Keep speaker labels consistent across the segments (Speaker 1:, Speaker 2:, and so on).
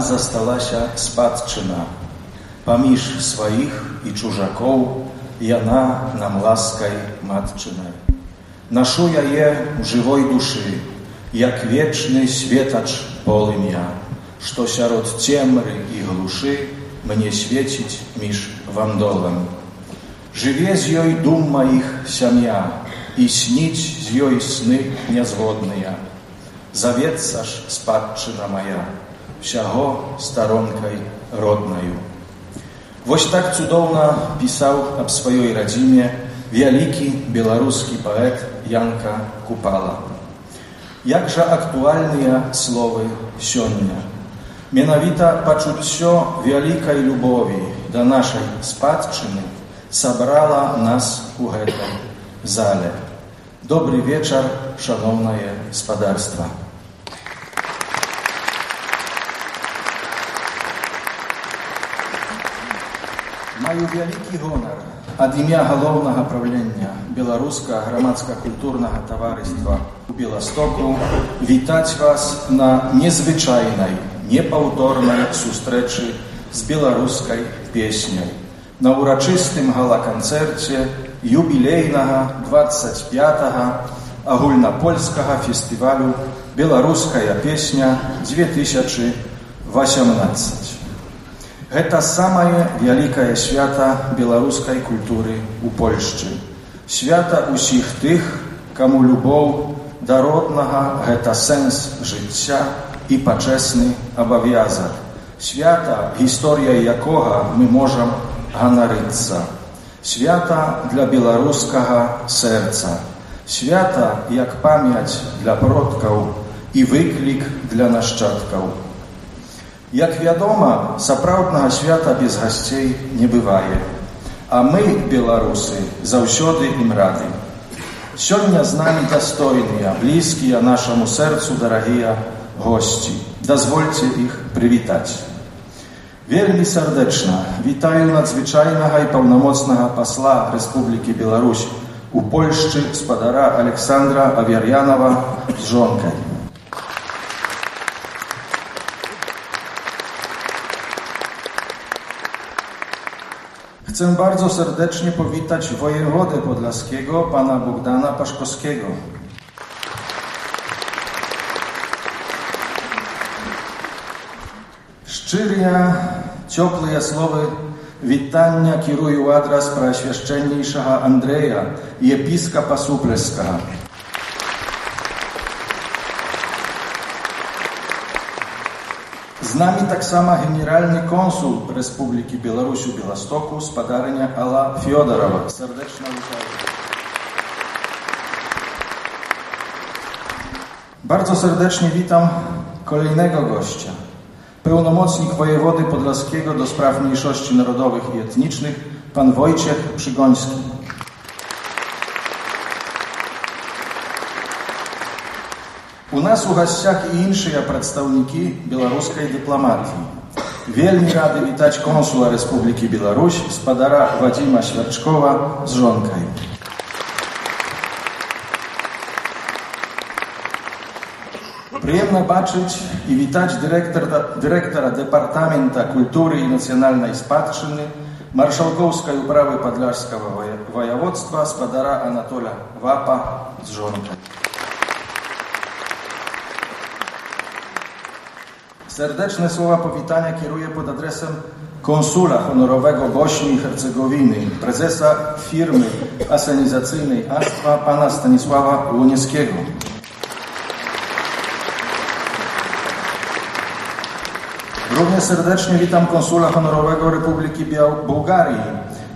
Speaker 1: nam засталася спадчына. Паміж сваіх і чужакоў яна нам ласкай матчынай. Нашу яе ў жывой душы, як вечны светач полымя, што сярод цемры і глушы мне свеціць між вандолам. Жыве з ёй дум маіх сям'я і сніць з ёй сны нязводныя. Завецца ж спадчына моя всяго старонкой родною. Вось так цудоўна пісаў аб сваёй радзіме вялікі беларускі паэт Янка Купала. Як жа актуальныя словы сёння. Менавіта пачуццё вялікай любові да нашай спадчыны сабрала нас у гэтай зале. Добры вечар, шаноўнае спадарства. Маю вялікі гонар ад імя галоўнага правлення беларуска грамадска-культурнага таварыства у Беластоку вітаць вас на незвычайнай, непаўторнай сустрэчы з беларускай песняй на ўрачыстым галаканцэрце юбілейнага 25 агульнапольскага фестывалю беларуская песня 2018. Гэта самае вялікае свята беларускай культуры у Польшчы. Свята ўсіх тых, каму любоў да роднага гэта сэнс жыцця і пачэсны абавязак. Свята, гісторыяй якога мы можам ганарыцца. Свята для беларускага сэрца. Свята як памяць для продкаў і выклік для нашчадкаў. Як вядома, сапраўднага свята без гасцей не бывае. А мы, беларусы, заўсёды ім рады. Сёння з намі дастойныя, блізкія нашаму сэрцу дарагія госці. Дазвольце іх прывітаць. Вельмі сардэчна вітаю надзвычайнага і паўнамоцнага пасла Рэспублікі Беларусь у Польшчы спадара Александра Авер'янова з жонкай. Chcę bardzo serdecznie powitać wojewodę podlaskiego, pana Bogdana Paszkowskiego. Szczerze, ciepłe słowy witania kieruję adres Preświeszczenniejszego Andrzeja, episkopa Supleska. Z nami tak samo generalny konsul Republiki Białorusi w Białostoku, spadarnia Ala Fiodorowa. Serdeczna witamy. Bardzo serdecznie witam kolejnego gościa. Pełnomocnik wojewody podlaskiego do spraw mniejszości narodowych i etnicznych, pan Wojciech Przygoński. У нас у гостях і іншыя прадстаўнікі беларускай дыпламатіі. Вельмі рады вітаць консула Рэспублікі Беларусь спадара Вадзіма Свярчкова з жонкай. Прыемна бачыць і вітаць дырэктара, дырэктара дэпартамента культуры і нацыянальнай спадчыны маршалкоўскай управы падляжскага ваяводства спадара Анатоля Вапа з жонкай. Serdeczne słowa powitania kieruję pod adresem konsula honorowego Bośni i Hercegowiny, prezesa firmy asenizacyjnej ASTWA, pana Stanisława Łonieckiego. Równie serdecznie witam konsula honorowego Republiki Bułgarii,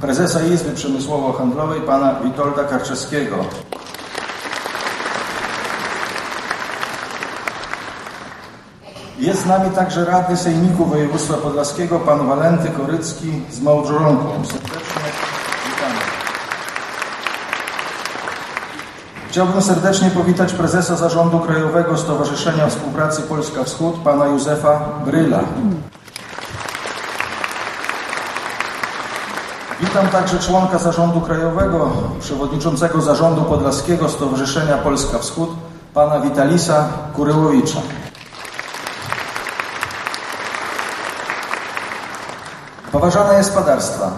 Speaker 1: prezesa Izby Przemysłowo-Handlowej pana Witolda Karczewskiego. Jest z nami także radny Sejmiku Województwa Podlaskiego, pan Walenty Korycki z Małżonką. Serdecznie witamy. Chciałbym serdecznie powitać prezesa Zarządu Krajowego Stowarzyszenia Współpracy Polska Wschód, pana Józefa Bryla. Witam także członka Zarządu Krajowego, przewodniczącego Zarządu Podlaskiego Stowarzyszenia Polska Wschód, pana Witalisa Kuryłowicza. Poważane jest padarstwa.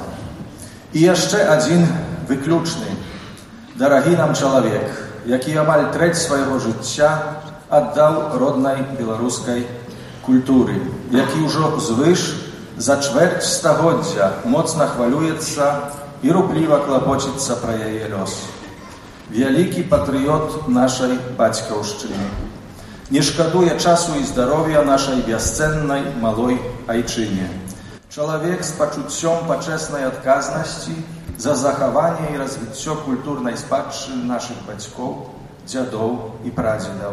Speaker 1: I jeszcze один wykluczny, дорогі нам чалавек, які амаль трэць свайго жыцця аддаў роднай беларускай культуры, які ўжо звыш за чвэрць стагоддзя моцна хвалюецца і рупліва клапоціцца пра яе лёс. Вялікі патрыот нашай бацькаўшчыны. Не шкадуе часу і здароўя нашай бясцэннай малой айчыне. Чалавек з пачуццём пачэснай адказнасці за захаванне і развіццё культурнай спадчыны нашых бацькоў, дзядоў і прадзедаў,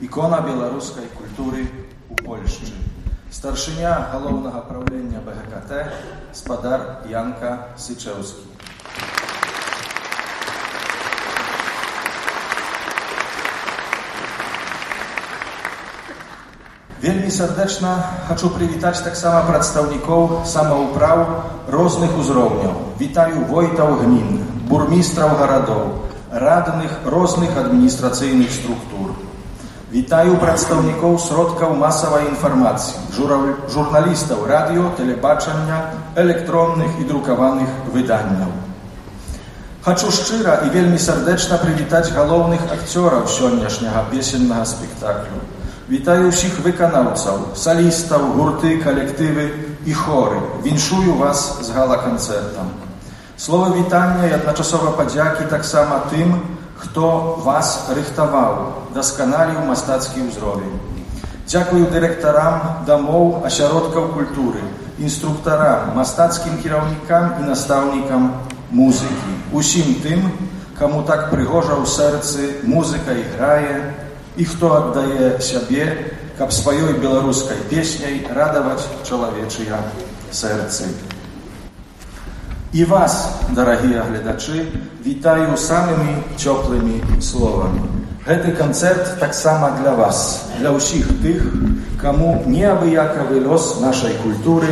Speaker 1: ікона беларускай культуры у Польшчы. Старшыня галоўнага праўлення БГКТ спадар Янка Сычэўскі. Вельмі сардэчна хочу прывітаць таксама прадстаўнікоў самаўпраў розных узроўняў. Вітаю войтаў гмін, бурмістраў гарадоў, радных розных адміністрацыйных структур. Вітаю прадстаўнікоў сродкаў масавай інфармацыі, журналістаў радыё, тэлебачання, электронных і друкаваных выданняў. Хачу шчыра і вельмі сардэчна прывітаць галоўных акцёраў сённяшняга песеннага спектаклю. Witają wszystkich wykonawców, salistów, gurty, kolektywy i chory. Winszuję Was z gala koncertem. Słowo witania i jednoczasowe podzięki tak samo tym, kto Was rychtował, doskonalił mastacki uzdrowie. Dziękuję dyrektorom domów, ośrodków kultury, instruktorom, mastackim kierownikom i nastawnikom muzyki. Usim tym, komu tak przygorzał serce muzyka i graje, и хто аддае сябе, каб сваёй беларускай песняй радаваць чалавечыя сэрцы. І вас, дарагія гледачы, вітаю самымі цёплымі словамі. Гэты канцэрт таксама для вас, для ўсіх тых, каму неабыякавы лёс нашай культуры,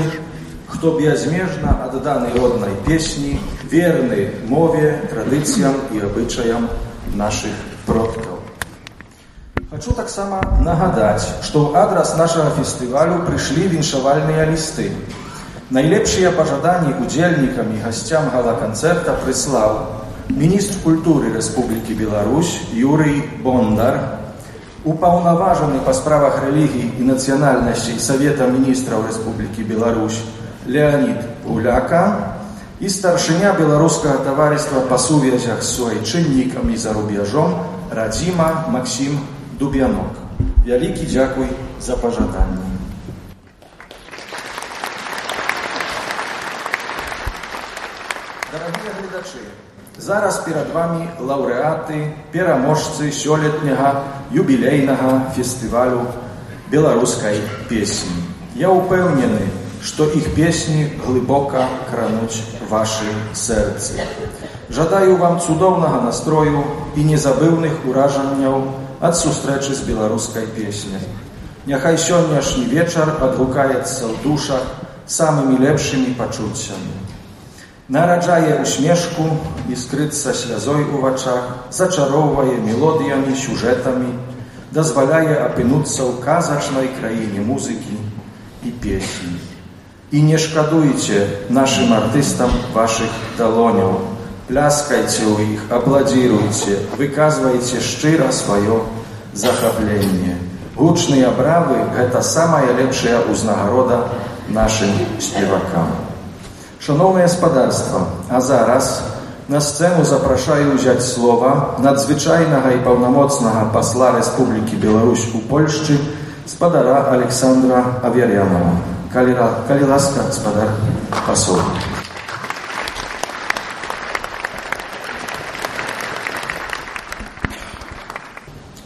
Speaker 1: хто безмежна адданы роднай песні, верны мове, традыцыям і абычаям нашых продкаў. Хочу Хачу таксама нагадаць, што ў адрас нашага фестывалю прыйшлі віншавальныя лісты. Найлепшыя пажаданні удзельнікам гостям гасцям галаканцэрта прислал министр культуры Республики Беларусь Юрий Бондар, упаўнаважаны по справах религии и нацыянальнасцей Совета министров Республики Беларусь Леонид Уляка и старшыня беларускага таварыства по сувязях с суайчыннікамі за рубежом Радима Максим. Дуб'янок. Вялікі дзякуй за пажаданне. Дорогие глядачи, зараз перед вами лауреаты, пераможцы сёлетняга юбілейнага фестывалю беларускай песні. Я упэўнены, што іх песні глыбока крануць вашы сэрцы. Жадаю вам цудоўнага настрою і незабыўных уражанняў ад сустрэчы з беларускай песняй. Няхай сённяшні вечар адгукаецца ў душах самымі лепшымі пачуццямі. Нараджае усмешку і скрыцца слязой у вачах, зачароўвае мелодыямі, сюжэтамі, дазваляе апынуцца ў казачнай краіне музыкі і песні. І не шкадуйце нашым артыстам вашых далоняў, Пляскайце ў іх, апладзіруйце, выказвайце шчыра сваё захапленне. Гучныя бравы гэта самая лепшая ўзнагарода нашым спевакам. Шановне гаспадарства, а зараз на сцэну запрашаю ўзяць слова надзвычайнага і паўнамоцнага пасла Рэспублікі Беларусь у Польшчы спадара Александра Аверянова. Калі, калі ласка, спадар пасол.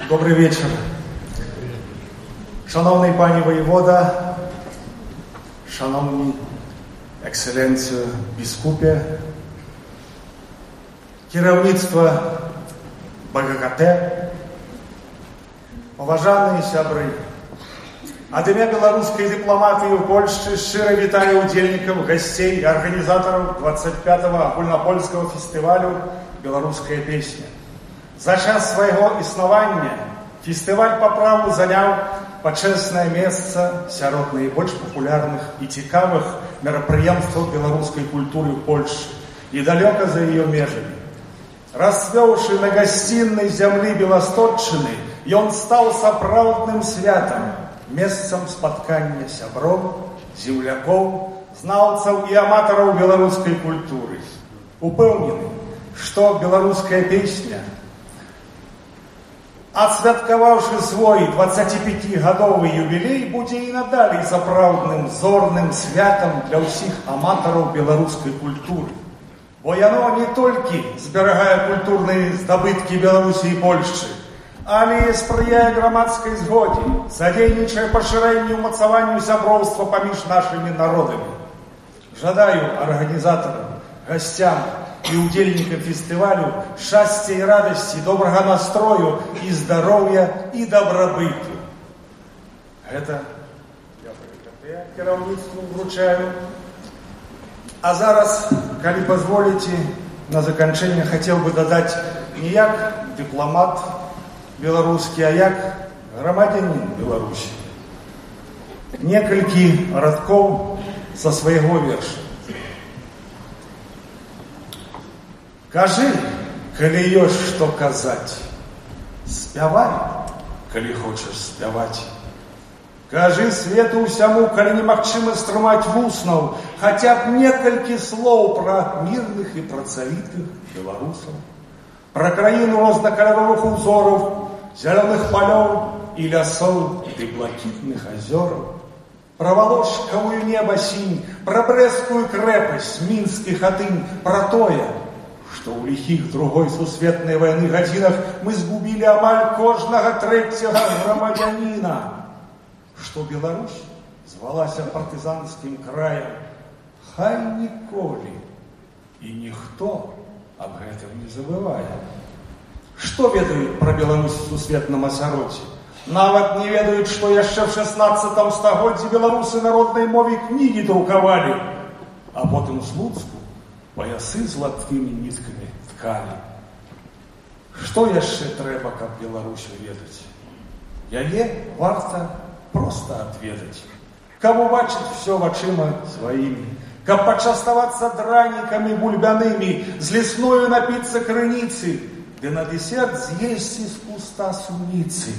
Speaker 2: Добрий вечір. Шановний пані воєвода, шановні екселенцію біскупі, керівництво БГКТ, поважані сябри, Ад імя беларускай дыпламатыі ў Польшчы шчыра вітаю удзельнікаў, гасцей і арганізатараў 25 агульнапольскага фестывалю беларуская песня. За час свайго існавання фестываль па праву заняў пачэснае месца сярод найбольш папулярных і цікавых мерапрыемстваў беларускай культуры ў Польшы і далёка за яе межамі. Расвёўшы на гасціннай зямлі беластотчыны, ён стаў сапраўдным святам, месцам спаткання сяброў, землякоў, знаўцаў і аматараў беларускай культуры. Упэўнены, што беларуская песня, адсвяткаваўшы свой 25гадовы юбілей, будзе і надалей сапраўдным зорным святам для ўсіх аматараў беларускай культуры. Бо яно не толькі зберагае культурныя здабыткі Беларусі і Польшчы, але спрыяе грамадскай згодзе, садзейнічае пашырэнню умацаванню сяброўства паміж нашымі народамі. Жадаю арганізатарам, гасцям і удзельнікам фестывалю шчасця і радасці, добрага настрою і здароўя і дабрабыту. Гэта я кіраўніцтву вручаю. А зараз, калі позволите, на заканчэнне хацеў бы дадаць не як дыпламат, беларускі, а як грамадзянін Беларусі. Некалькі радкоў са свайго верша. Кажы, калі ёсць што казаць. Спявай, калі хочаш спяваць. Кажы свету ўсяму, калі немагчыма стрымаць вуснаў, хаця б некалькі слоў пра мірных і працавітых беларусаў, пра краіну рознакаляровых узораў, зеленых полев и лясов и блакитных озеров, про Волошковую небо синь, про Брестскую крепость, Минский хатынь, про тое, что у лихих другой сусветной войны годинах мы сгубили амаль кожного третьего громадянина, что Беларусь звалася партизанским краем, хай ніколі, и никто об этом не забывает. Што ведаюць пра Беларусь у сусветным асяроце? Нават не ведаюць, што яшчэ ў 16 стагоддзі беларусы народнай мове кнігі друкавалі, а потым слуцку паясы златымі ніткамі ткалі. Што яшчэ трэба, каб Беларусю ведаць? Яе варта проста адведаць. Каб убачыць все вачыма сваімі, каб пачаставацца дранікамі бульбянымі, з лесною напіцца крыніцы, ды на десерт з'есці з куста суніцы.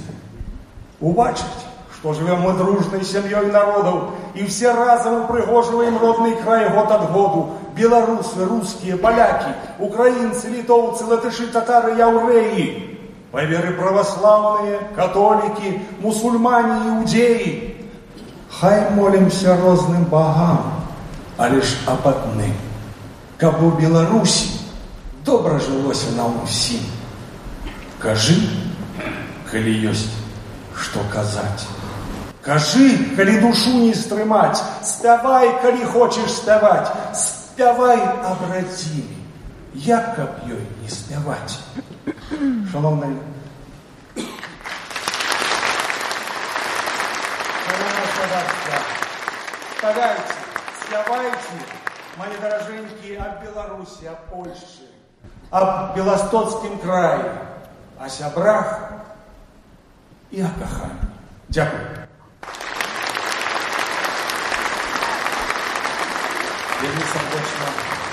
Speaker 2: Убачыць, што жывем мы дружнай сям'ёй народаў і все разам упрыгожваем родны край год ад году. Беларусы, рускія, палякі, украінцы, літоўцы, латышы, татары, яўрэі, па веры праваслаўныя, католікі, мусульмане і іудзеі. Хай молімся розным багам, але ж аб адным, каб у Беларусі добра жылося нам усім. Кажы, калі ёсць што казаць. Кажы, калі душу не стрымаць, спявай, калі хочаш спяваць, спявай аб радзімі, як каб ёй не спяваць. Шановная Спявайце, спявайце, мои дороженькие, об Беларуси, о Польше, об Белостоцкім краі, о сябрах і о каханні. Дякую.
Speaker 1: Вельмі сардэчна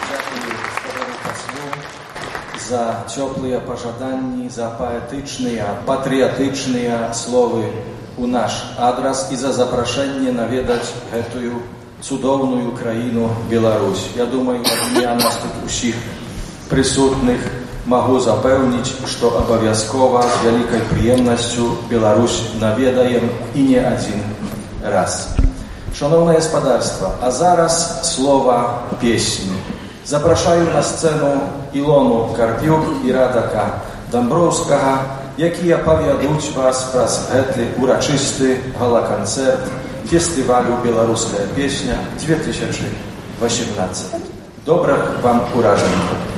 Speaker 1: дзякую старому паслу за цёплыя пажаданні, за паэтычныя, патрыятычныя словы у наш адрас і за запрашэнне наведаць гэтую цудоўную краіну Беларусь. Я думаю, ад імя нас тут усіх прысутных магу запэўніць, што абавязкова з вялікай прыемнасцю Беларусь наведаем і не адзін раз. Шановне господарство, а зараз слова песні. Запрашаю на сцену Ілону Карпюк і Радака Дамбровскага які я павядуць вас праз гэты урачысты гала-канцэрт фестывалю беларуская песня 2018 добрых вам уражанняў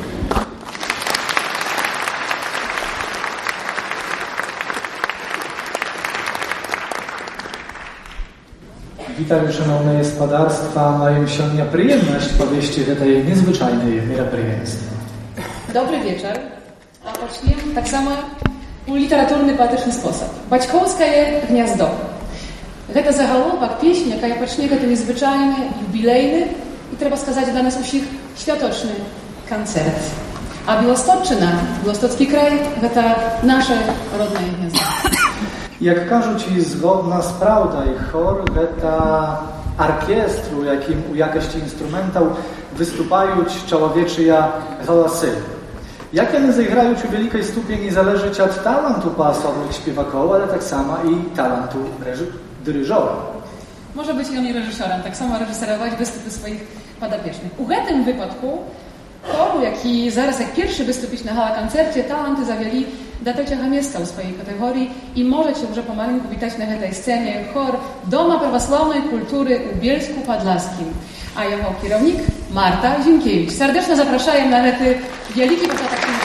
Speaker 3: Witam szanowne gospodarstwa. Mają się przyjemność powieści tej niezwyczajnej мероприятия.
Speaker 4: Dobry wieczór. A poczniemy tak samo u literaturny, poetyczny sposób. Baćkowskie gniazdo. Гэта загаловак песні, якая пачне гэты незвычайны юбілейны і трэба сказаць для нас усіх святочны канцэрт. А Беластотчына, Беластоцкі край гэта наше роднае гнездо.
Speaker 3: jak każą ci zgodna sprawda i chor weta orkiestru, jakim u jakaś instrumentał wystupają człowieczeja hałasy. Jak one zaigrają u wielkiej stupieni zależy od talentu pasowych śpiewaków, ale tak samo i talentu dyryżora.
Speaker 4: Może być on i reżyserem, tak samo reżyserować występy swoich podopiecznych. U tym wypadku choru, jaki zaraz jak pierwszy wystąpić na hala koncercie, talenty zawieli trzeciego miejsca w swojej kategorii i możecie już pomalutku witać na tej scenie chor Doma Prawosławnej Kultury u Bielsku Podlaskim. A jego kierownik Marta Zienkiewicz. Serdecznie zapraszam na lety wielki początek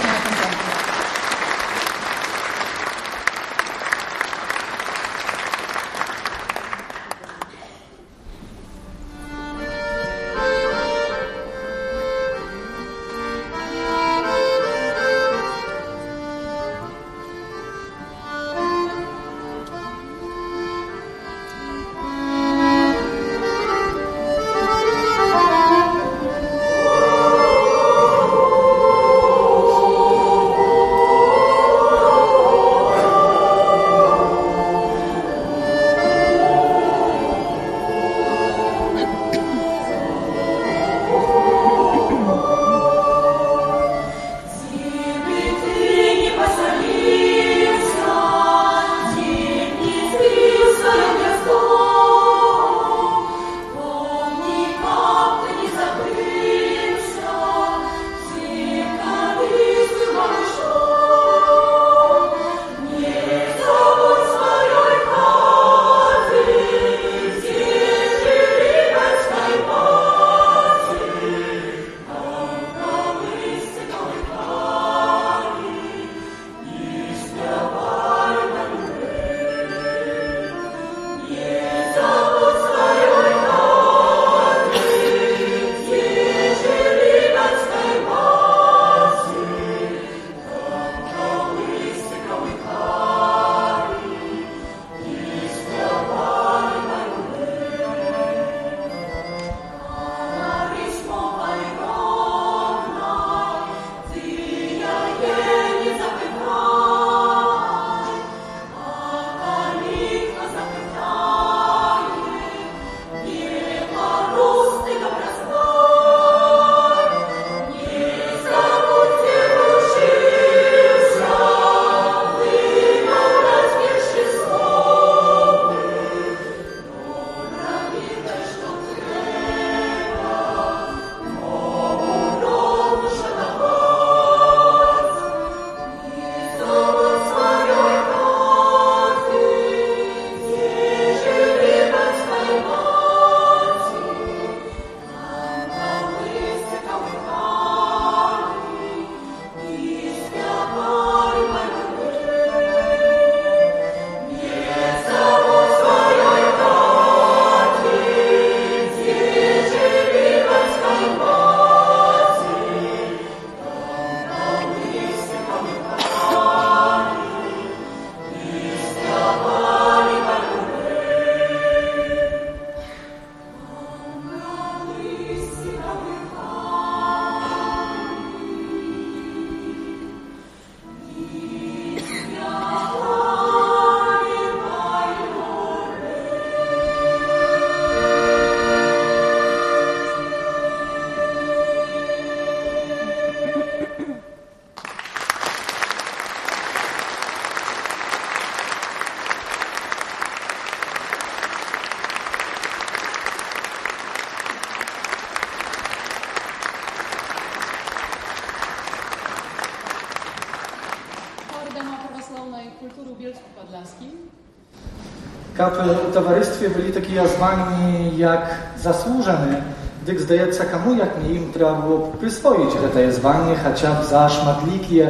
Speaker 5: towarzystwie byli takie jazwani jak zasłużony, gdyż zdaється кому, як не їм треба було присвоїть це звання хоча б за шматлікі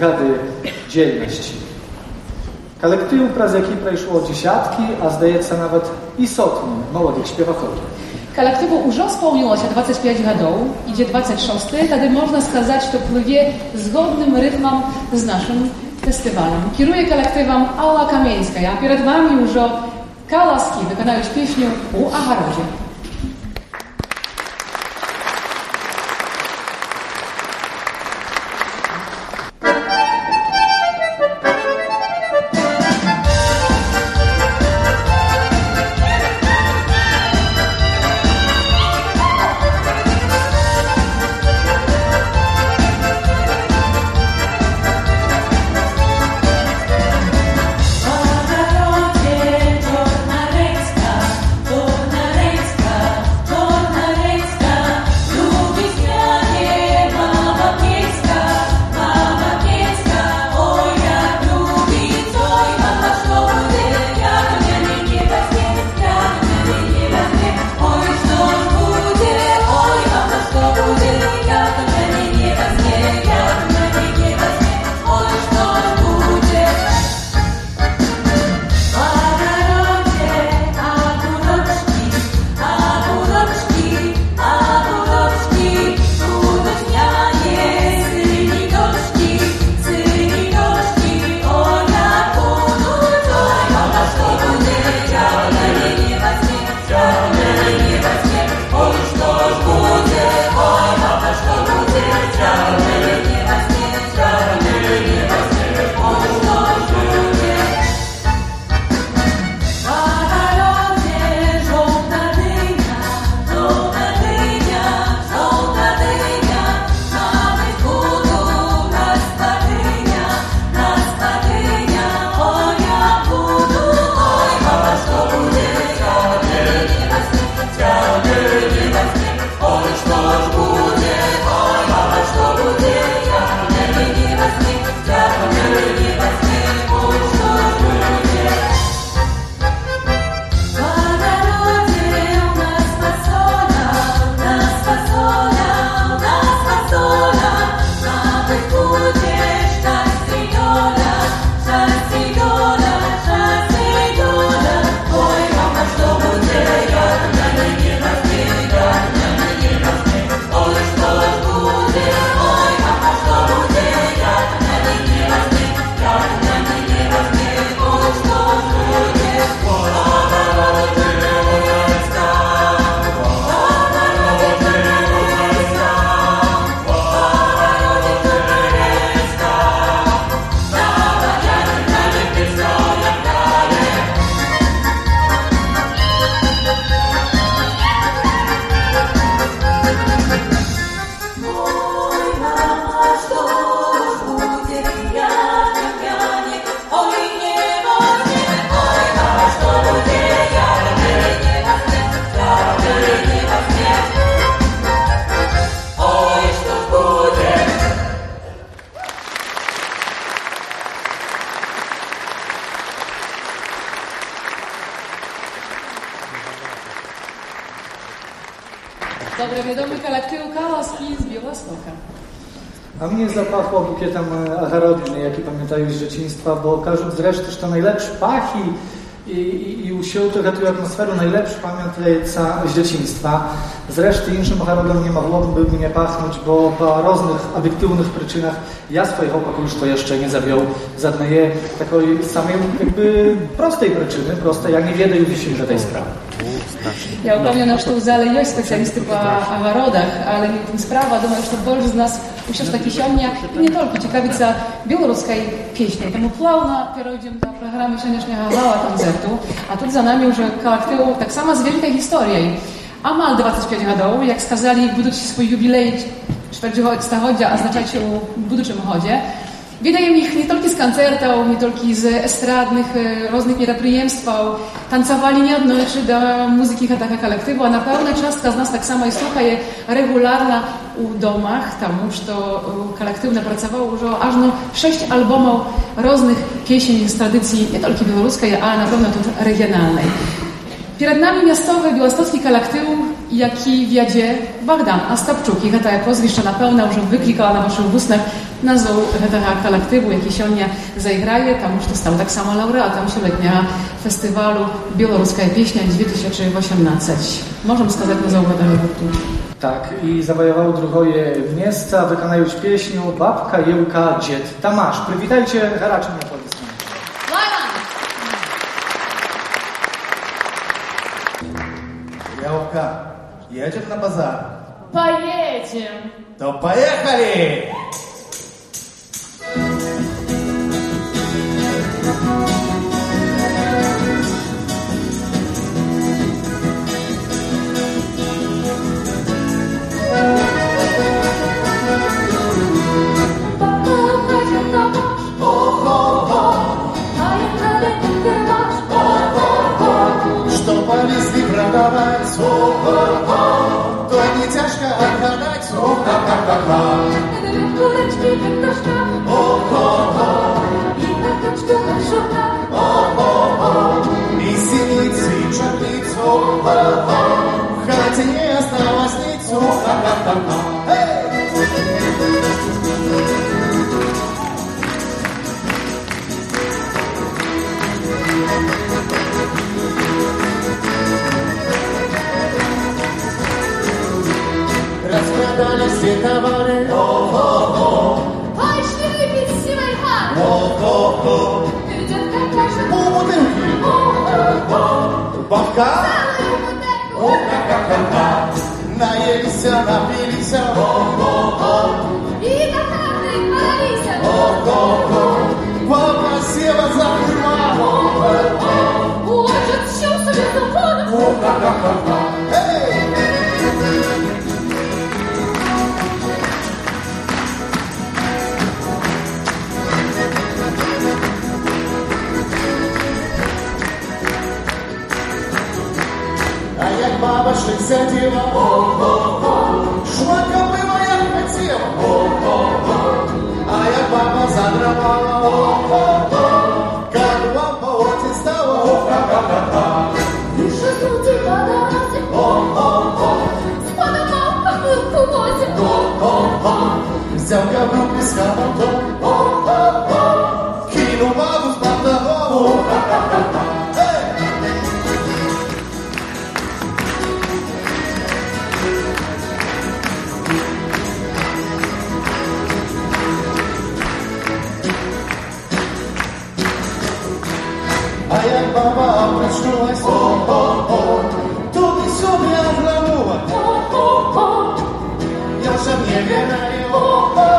Speaker 5: гады dzielności. Колектив, праз який пройшло десятки, а здається навіть і сотні молодих співаків.
Speaker 4: Колективу уже сповнилося 25 годов, іде 26, тоді можна сказати, що пливе згодним ритмом з нашим фестивалем. Кірує колективом Алла Каменська, а перед вами вже Колоски доконают песню у
Speaker 5: огороде. trochę tę atmosferę najlepszy pamiętajca z dzieciństwa. Zresztą innym agarodem nie mogłoby mnie pachnąć, bo po różnych obiektywnych przyczynach ja swoich opaków już to jeszcze nie zawiął żadnej takiej samej jakby prostej przyczyny, prostej, ja nie wiedę już że tej sprawy.
Speaker 4: Я упевнена, що в залі є спеціалісти по огородах, але не в тім справа. Думаю, що більше з нас усе ж таки сьогодні і не тільки цікавиться білоруською піснею. Тому плавно перейдемо до програми сьогоднішнього гала концерту. А тут за нами вже колектив так само з великою історією. Amal 25 годов, jak skazali, будучи swój jubilej 400 a znaczajcie u budżym chodzie. Відаємо їх не тільки з концертів, не тільки з естрадних різних мероприємств, танцювали не одночі до музики такого колективу, а напевно частка з нас так само і слухає регулярно у домах, тому що колектив напрацював вже аж no 6 albumów różnych pieśni z tradycji nie tylko białoruskiej, a na pewno też regionalnej. Перед нами мясцовы беластocki коллектив, які вядзе Богдан Остапчук. І гэтае прозвішча, напэўна, ўжо выклікала на вашых вуснах назву гэтага калектыву, які сёння зайграе, таму што стаў таксама лаўрэатам сёлетняга фестывалю «Беларуская песня 2018. Можам сказаць назву гэтага гурту.
Speaker 3: Tak, i zawojował drugie miejsca, wykonając pieśnię Babka, Jełka, Dzied Tamasz. Przywitajcie haraczem oddawać słów,
Speaker 6: to nie ciężko oddawać
Speaker 4: słów,
Speaker 6: tak, tak, tak, tak. Gdybym kureczki wymnoszcza, o, o, o, i na kaczkę naszuka, o, o, o, i silicy, czarnicu, o, o, w chacie nie осталось nic, tak, tak, tak, tak. Полбутылки. Бабка. Наелися, напилися. И как ты молися. Попросила за крыла. Очень все себе як баба щось сиділа, шматка пива як хотіла, а як баба задравала, як вам по оці стало, взяв каблук із кабаком, кинув голова прочнулась. О-о-о, тут и все для одного. Я уже не
Speaker 3: верю.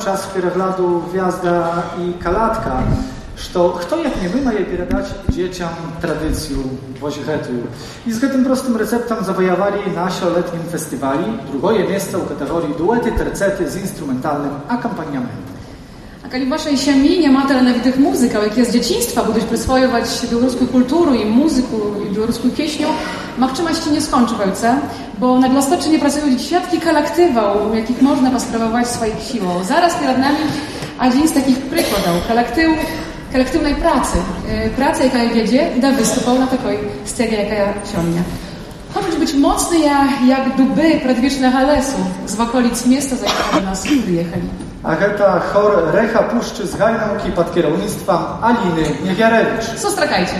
Speaker 3: спадар Богдан у час перагляду гвязда і калатка, што хто як не вы мае перадаць дзецям традыцыю вось гэтую. І з гэтым простым рэцэптам заваявалі на сёлетнім фестывалі другое месца ў катэгорыі дуэты, тэрцэты з інструментальным акампанементам.
Speaker 4: A Калі вашай сям'і няма таленавітых музыкаў, якія з дзяцінства будуць прысвойваць беларускую культуру і музыку і беларускую песню, магчымасці не скончваюцца, bo na Glostoczynie pracują dziesiątki kolektywów, jakich można posprawować swoich siłą. Zaraz przed nami один z takich przykładów, kolektyw, kolektywnej pracy. Yy, praca, jaka wiedzie, da wystupał na takiej scenie, jaka ja siądę. Хочуть być mocny jak duby przedwiecznych lesów z okolic miasta, za które do nas wyjechali.
Speaker 3: A гэта chor Recha Puszczy z Hajnauki pod kierownictwem Aliny Niewiarewicz.
Speaker 4: Sostrakajcie.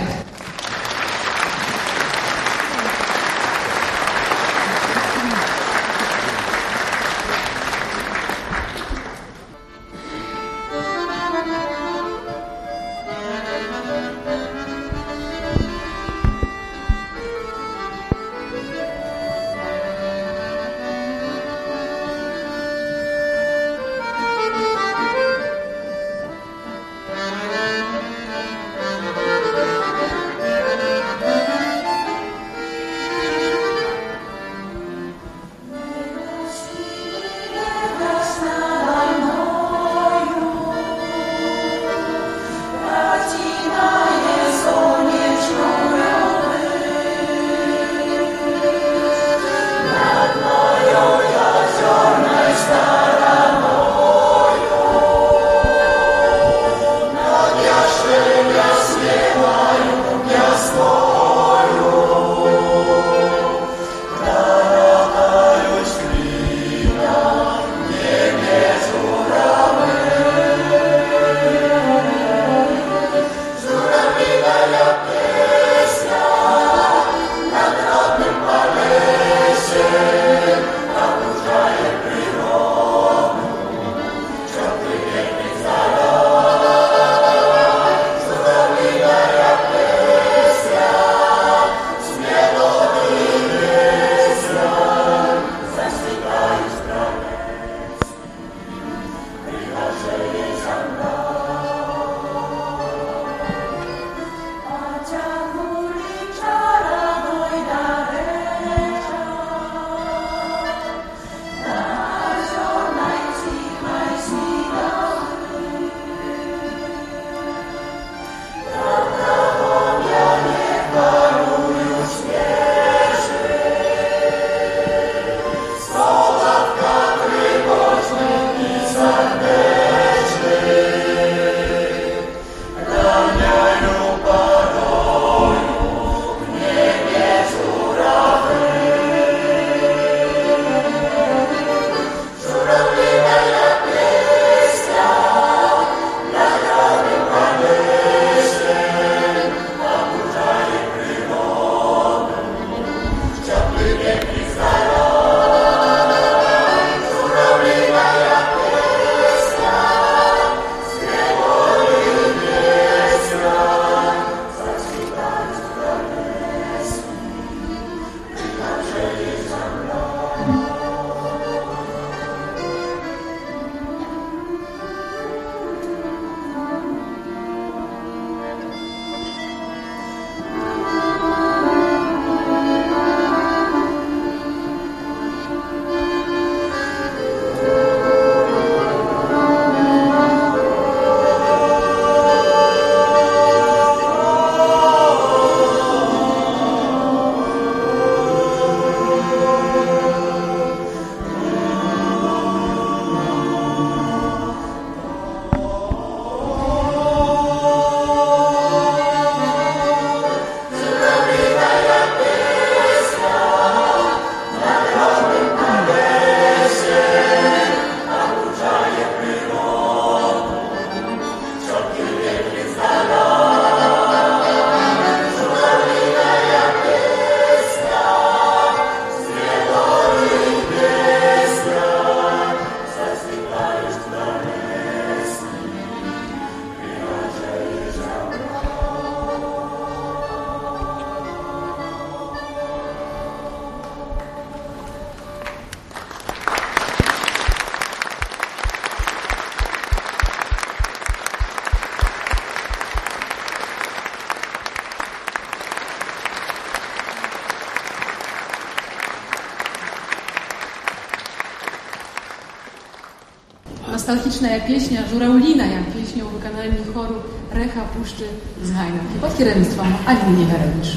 Speaker 4: romantyczna jak pieśnia Żuraulina, jak pieśnią w wykonaniu choru Recha Puszczy Zhajna pod kierownictwem Aliny Niewerewicz.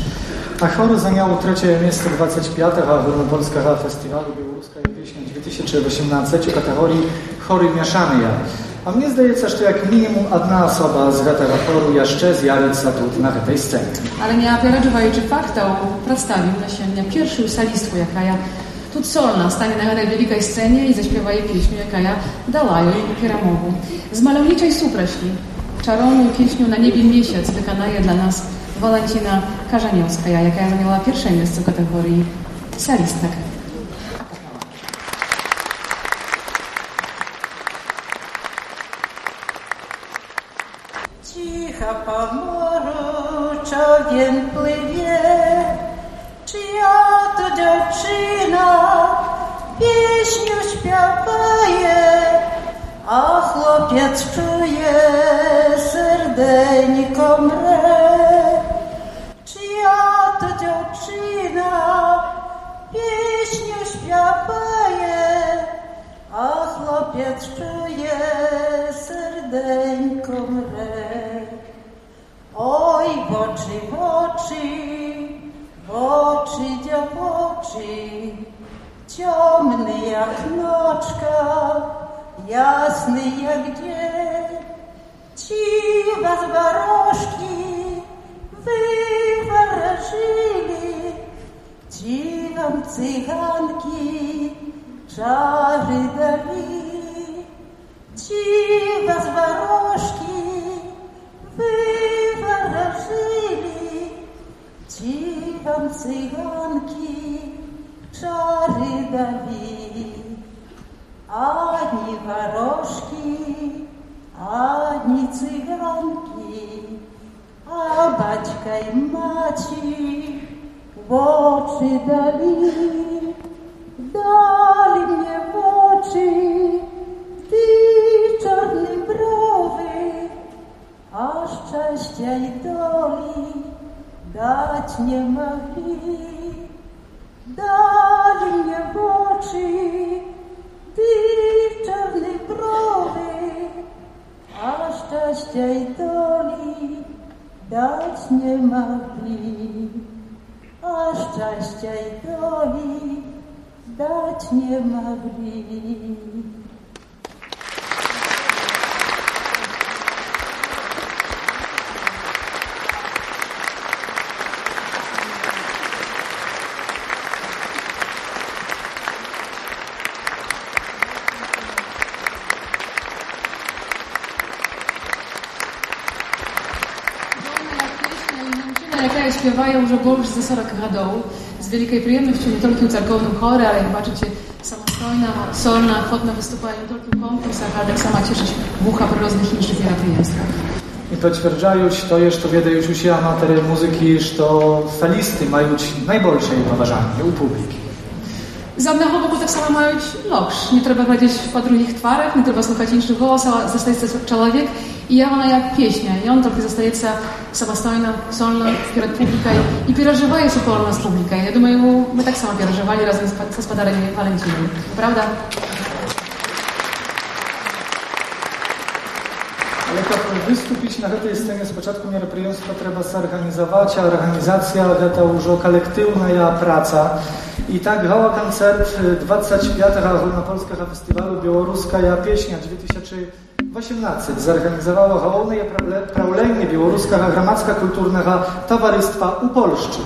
Speaker 3: A chór zajął trzecie miejsce 25. Ogólnopolskiego Festiwalu Białoruskiej Pieśni 2018 w kategorii chory ja. A mnie zdaje się, że jak minimum jedna osoba z tego choru jeszcze zjawi się tu na tej scenie.
Speaker 4: Ale nie apelowała, czy faktał prostawił na siebie pierwszy salistku, jaka ja solna stanie na wielkiej scenie
Speaker 5: i zaśpiewaje pieśń, jaka ja dalają i kieramową. Z malowniczej supreśli, czarowną pieśnią na niebie miesiąc wykanaje dla nas Walentina Karzaniowska, jaka ja zajęła pierwsze miejsce w kategorii solistaka. ale jak patrzycie, samostojna, solna, chłodna wystupała w
Speaker 4: wielkim konkursach, ale tak sama cieszy się bucha po różnych innych pijaństwach.
Speaker 3: I potwierdzajuć to jest, to wiedzieć się amatery muzyki, że solisty mają najbolsze poważanie u publiki.
Speaker 4: Żadnego boku tak samo mają loż. Nie trzeba chodzić po drugich twarach, nie trzeba słuchać innych głosów, zostaje człowiek i ja ona jak pieśnia. I on trochę zostaje самостійно, сольно перед публікою і переживає супорно з публікою. Я думаю, ми так само переживали разом з господарями Валентином. Правда?
Speaker 3: Ale jak wystąpić na tej scenie z początku мероприятия trzeba zorganizować, a organizacja to już kolektywna praca. I tak hała koncert 25. Ogólnopolskiego Festiwalu Białoruska Pieśnia 2018 zorganizowała główne praulenie Białoruskiego Gramacka Kulturnego Towarzystwa u Polszczy.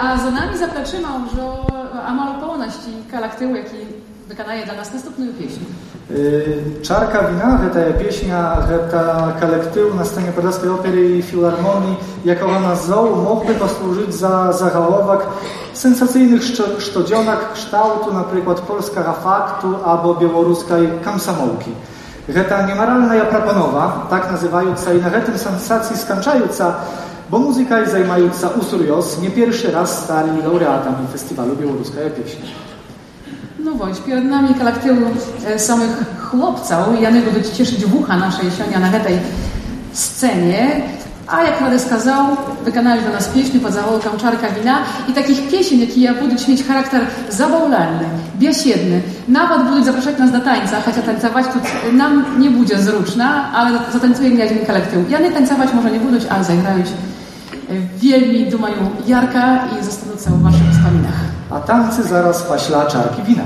Speaker 4: A za nami zapraczyma już amal pełności kolektywu, jaki wykonuje dla nas następną pieśń.
Speaker 3: Czarka wina, ta pieśnia, ta kolektyw na scenie Podlaskiej Opery i Filharmonii, jako ona zoł, mógłby posłużyć za zagałowak sensacyjnych sztodzionak kształtu, na przykład polskiego faktu albo białoruskiej kamsamołki. Geta niemaralna proponowa, tak nazywająca i na tym sensacji skończająca, bo muzyka i zajmująca usurios nie pierwszy raz stali laureatami Festiwalu Białoruska Pieśni.
Speaker 4: No właśnie, przed nami kolektywu samych chłopców i ja nie będę cieszyć w ucha naszej sionia na tej scenie. A jak Rady skazał, wykonali dla nas pieśni pod zawołką Czarka Wina i takich pieśni, jakie będą mieć charakter zabawlany, biesiedny. Nawet będą zapraszać nas do tańca, chociaż tańcować tu nam nie będzie zrучna, ale zatańcuje gniaźny kolektyw. Ja nie tańcować może nie będą, ale zagrają wielmi dumają Jarka i zostaną w waszych wspominach.
Speaker 7: A tańcy zaraz paśla Czarki Wina.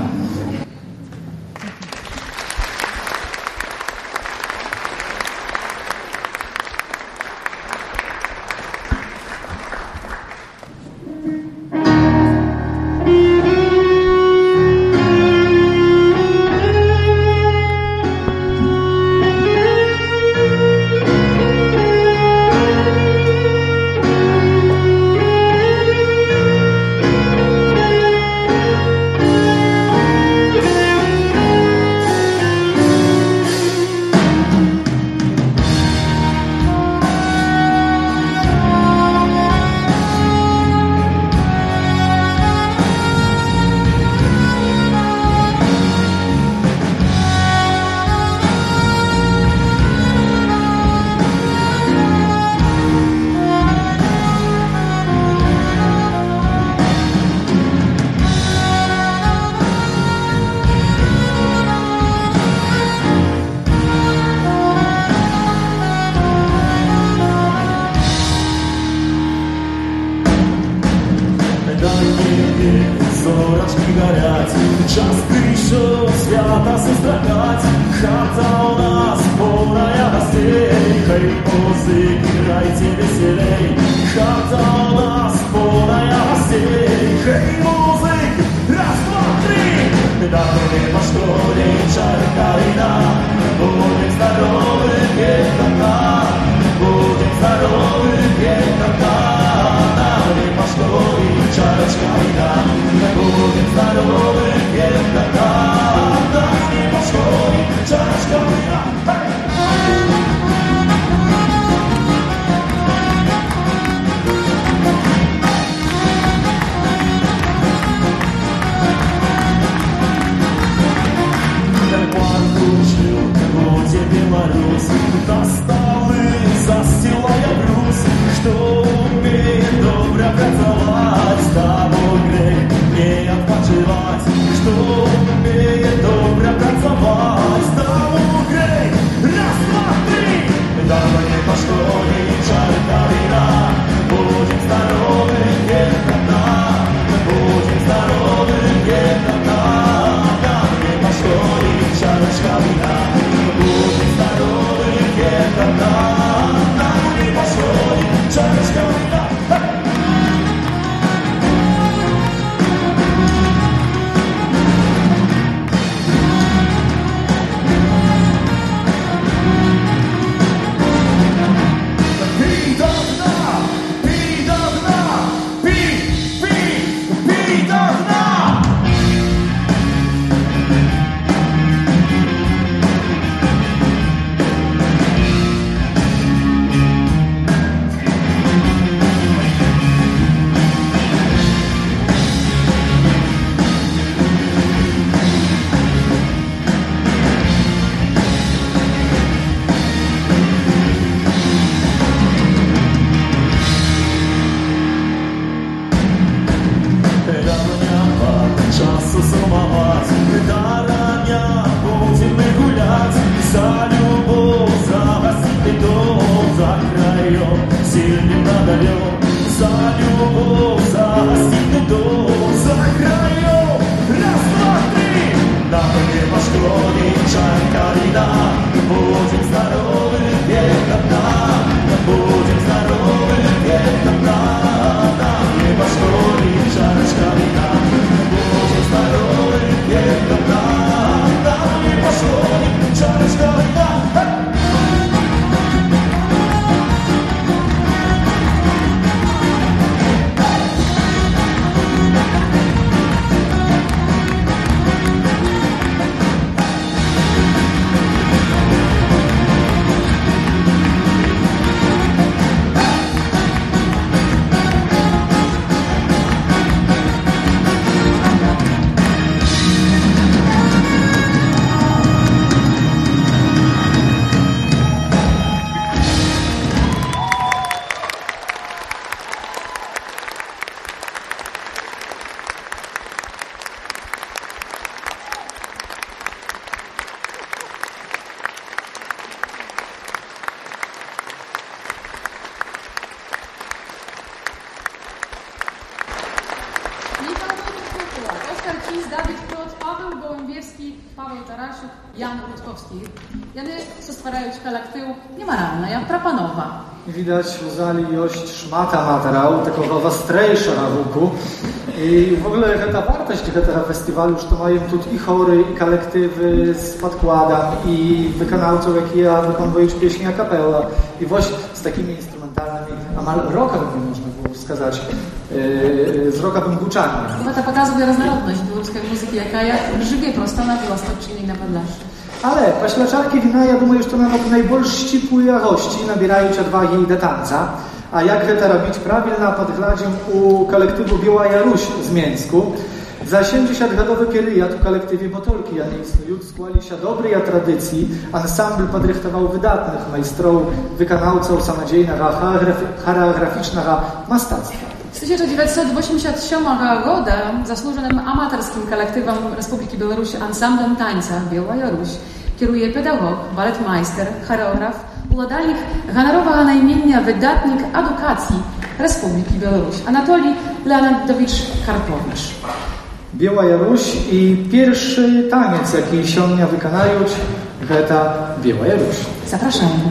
Speaker 3: widać uzali jość szmata materiału, takiego ostrejsza na łuku. I w ogóle ta wartość tego festiwalu, że to mają tu i chory, i kolektywy z podkładem, i wykonawców, jak ja wykonuję pieśni a kapela. I właśnie z takimi instrumentalnymi, amal rockowym można było wskazać, yy, z roka bunguczami.
Speaker 7: Chyba ta pokazuje różnorodność białoruskiej muzyki, jaka ja grzybie prosta na wyłastach, czyli na padlaszy.
Speaker 3: Ale paślaczarki wina, ja думаю, że to nawet najbardziej ścisłej jakości nabierają odwagi do tańca. A jak to robić prawilna podgladzie u kolektywu Biała Jaruś z Mięsku. Za 70-gadowy period w kolektywie Botolki Janickiej skłali się dobrej tradycji. Ansambl podrychtował wydatnych majstrów, wykonawców samodziejnego, choreograficznego mastactwa.
Speaker 7: Z 1987 года заслуженным аматарскім калектывам Рэспублікі Беларусь ансамблем танца Белая Русь кіруе педагог, балетмайстер, харэограф, уладальнік ганаровага наймення выдатнік адукацыі Рэспублікі Беларусь Анатолій Леонардович Карпович.
Speaker 3: Biała Jaruś i pierwszy taniec, jaki siądnia wykonają, to Biała Jaruś.
Speaker 7: Zapraszamy.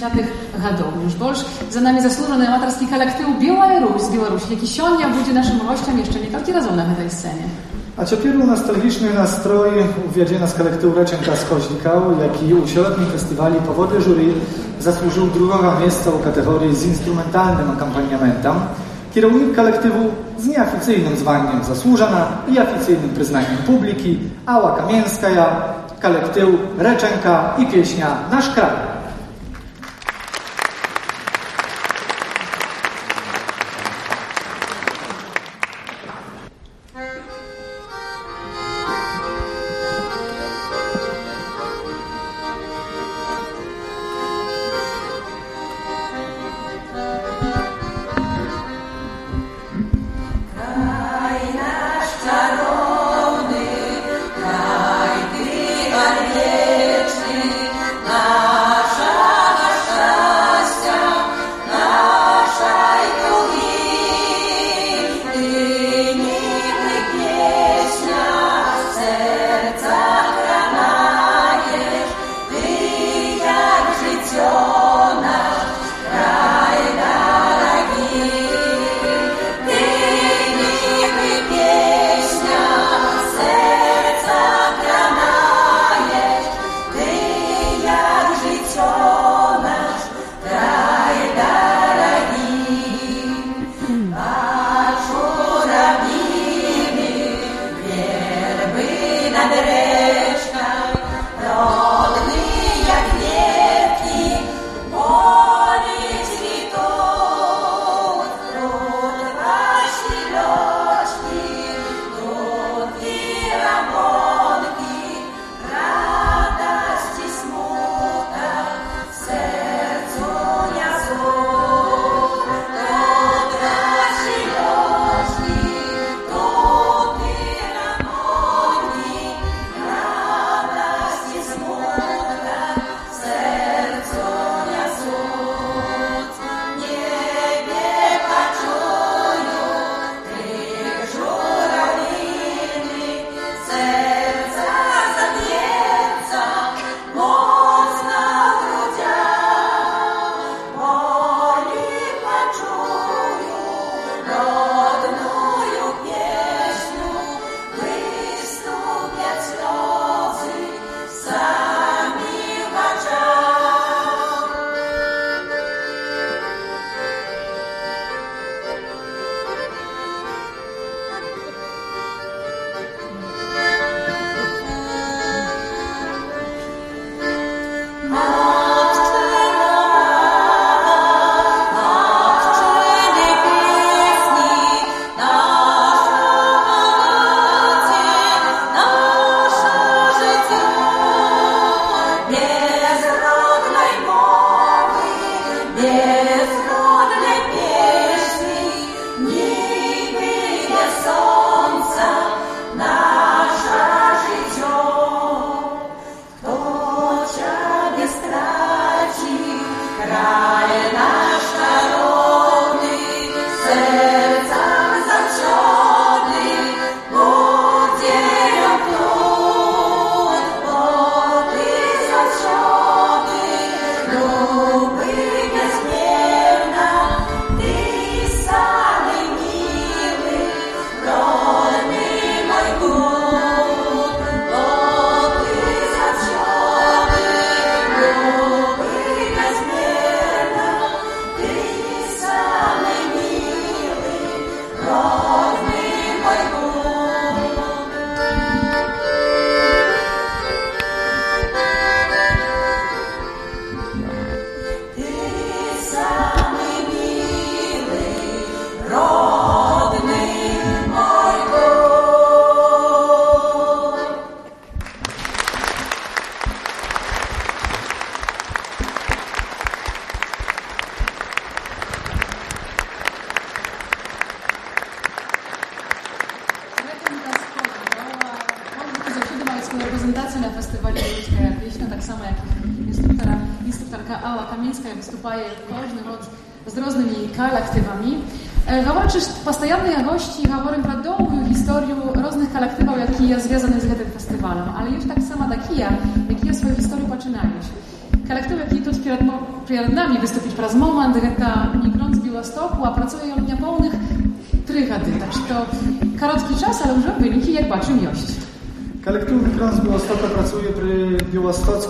Speaker 7: siatych Radomiusz Bolsz. Za nami zasłużony amatorski kolektyw Białaruś z Białorusi, jaki siądnia będzie naszym gościem jeszcze niekoľký razów na tej scenie.
Speaker 3: A ciepieru nostalgiczny nastroj uwiedzie nas kolektyw Reczenka z Koźnikał, jak i u festiwali Powody Jury zasłużył drugiego miejsca w kategorii z instrumentalnym akompaniamentem. Kierownik kolektywu z nieoficjalnym zwaniem zasłużona i oficjalnym przyznaniem publiki Ała Kamieńska, kolektyw Reczenka i pieśnia Nasz Kraj.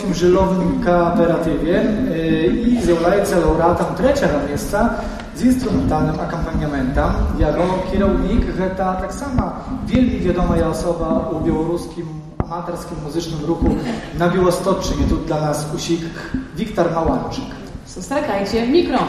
Speaker 3: Polskim Żylownym Kooperatywie e, i zjavljajca laureatem trzeciego miejsca z instrumentalnym akompaniamentem. Jego kierownik ta tak samo wielmi wiadoma osoba u białoruskim amatorskim muzycznym ruchu na Biłostoczynie, tu dla nas usik Wiktor Małanczyk.
Speaker 8: Sustakajcie mikron.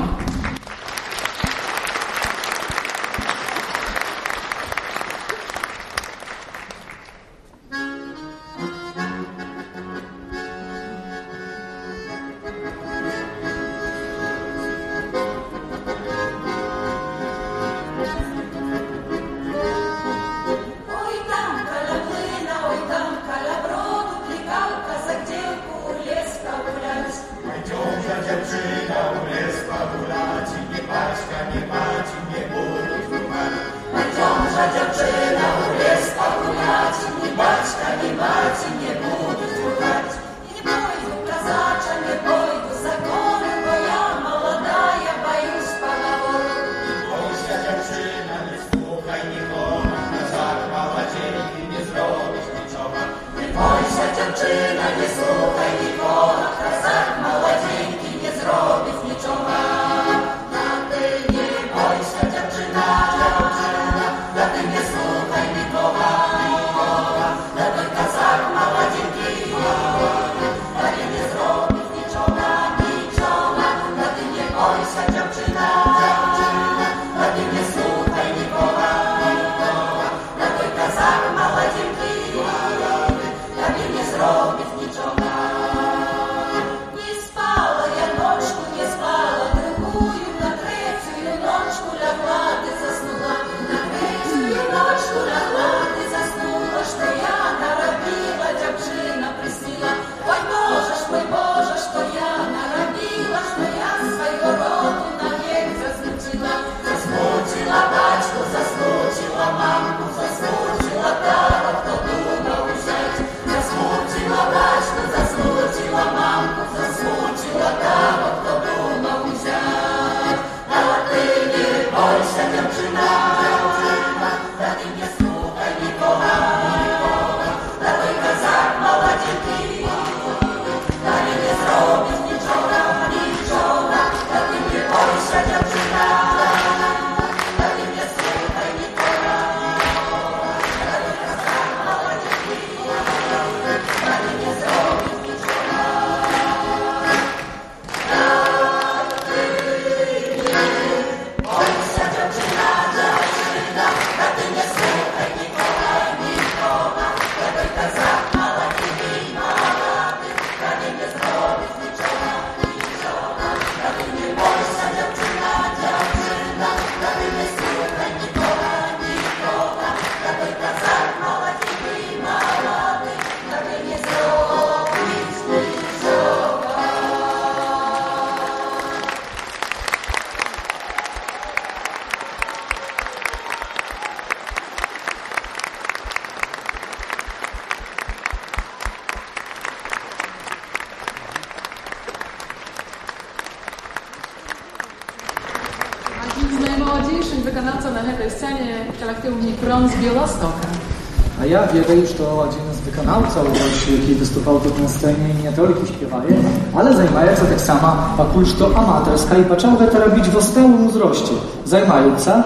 Speaker 3: A ja wierzę, że to один z wykonawców, który wystупał тут на сцені, не тільки śpiewaje, ale zajmuje tak samo покуль що amatorska i począł to robić w stałym wzroście, zajmująca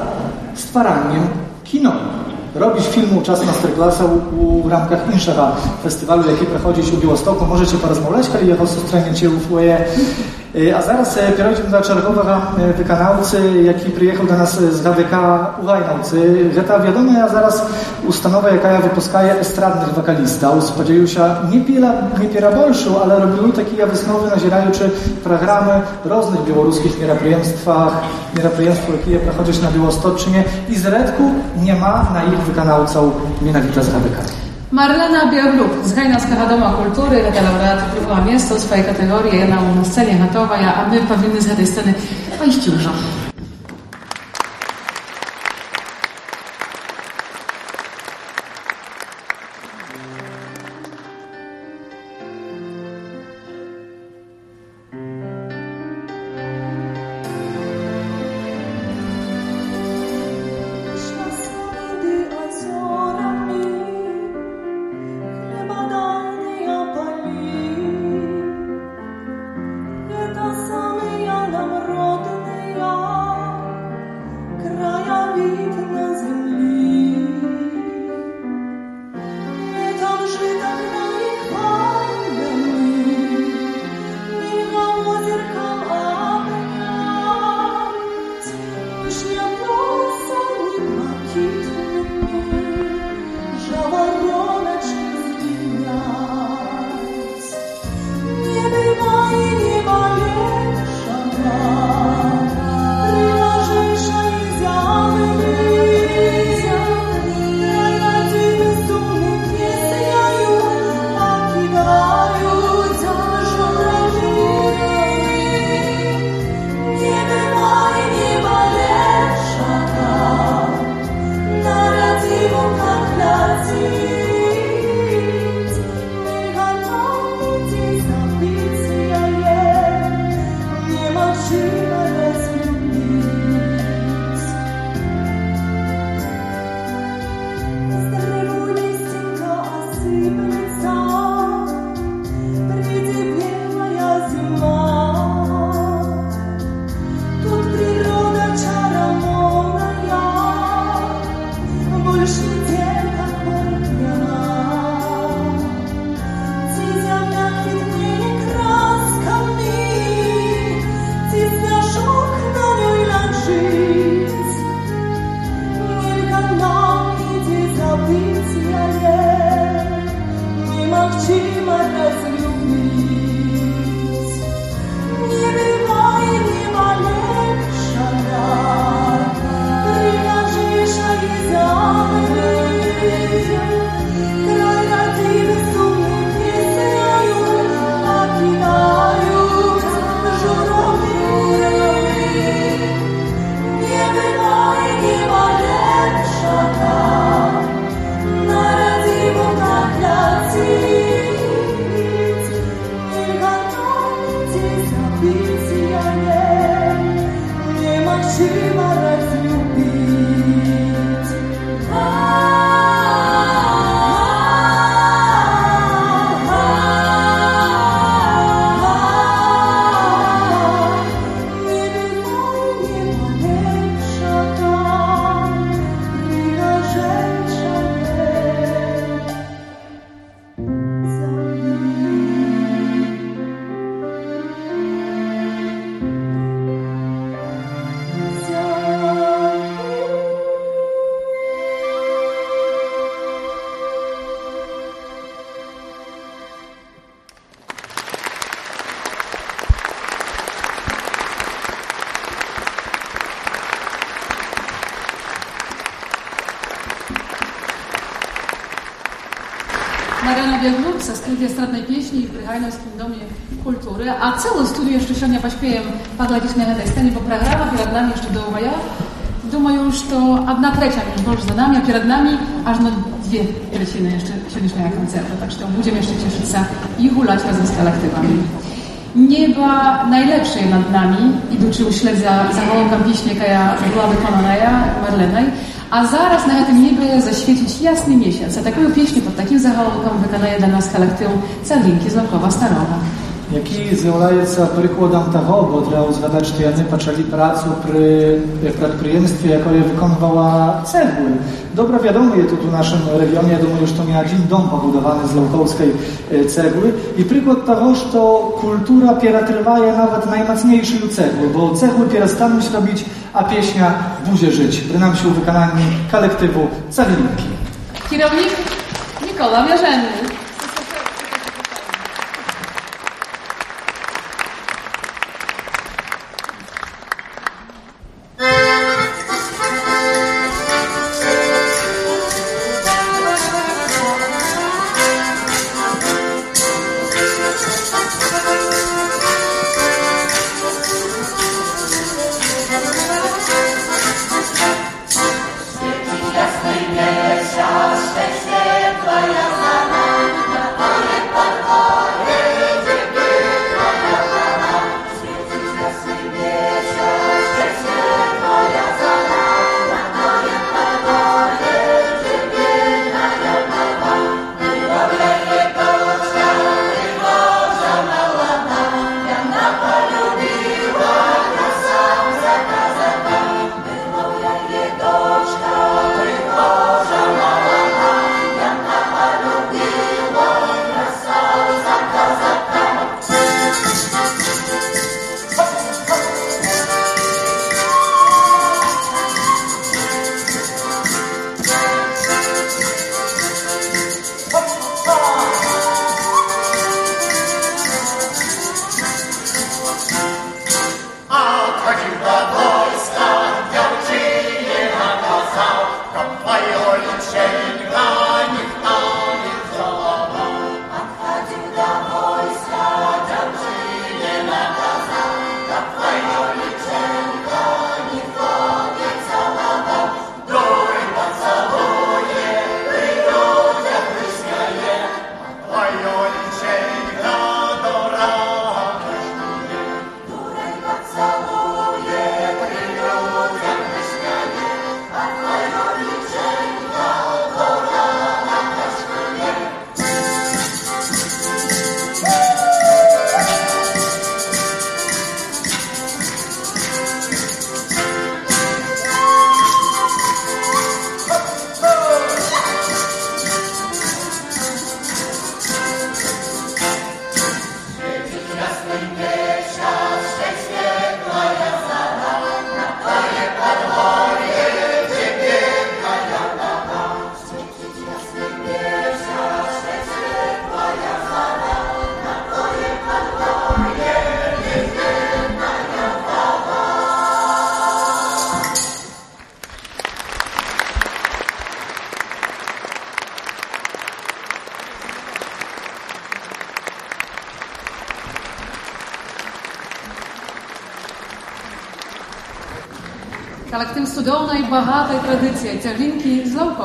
Speaker 3: stwaraniem kino. Robić filmu czas masterclassa u, w ramkach innego festiwalu, jaki prowadzi u Białostoku. Możecie porozmawiać, kiedy jego sustrzeniecie u foje. A zaraz e, przejdziemy do czerwowego e, wykonawcy, jaki przyjechał do nas z HDK Ugajnaucy. To wiadomo, ja zaraz ustanova, jakaja wypuskaje estradnych wokalistów. Spodzieją się niewiele, niewiele bolszu, ale robiły takie wysnowy, nazierają czy programy różnych białoruskich mieropriemstwach, mieropriemstw, jakie prochodzisz na Białostoczynie i z redku nie ma na ich wykanałcą Mienawita z Radykami.
Speaker 5: Marlena Białluk, zgajna Doma Kultury, Rada Laureatu Drugiego Miasto, swoje kategorie, na scenie Hatowa, a my powinny z tej sceny pójść już. studia estradnej pieśni w Bryhajnowskim Domie Kultury, a całe studio jeszcze сегодня поспеем поглядеть на этой сцене, bo программа перед нами jeszcze довгая. Думаю, что одна третья już больше за нами, a перед нами аж на dwie trzeciny jeszcze сегодняшнего koncertu, tak że będziemy jeszcze cieszyć się i hulać razem z kolektywami. Nieba najlepsze nad nami, idący uśled za, za małą pieśnię, jaka była wykonana ja, Marlenej,
Speaker 4: a zaraz na tym niebie zaświecić jasny miesiąc. A taką pieśń pod takim zaголовком виконає для нас колектив Царлінки з Лавкова Старого.
Speaker 3: Який з'являється прикладом того, бо треба згадати, що вони почали працю при підприємстві, яке виконувало цегły. Добре відомо є тут у нашому регіоні, я думаю, що не один дом побудований з лавковської е, цегły. І приклад того, що культура перетриває навіть наймocniejszą cegły, bo cegły перестануть robić, a pieśnia będzie żyć. Przynajmniej w wykonaniu kolektywu Ceglinki.
Speaker 4: Kierownik Nikola Mierzenny.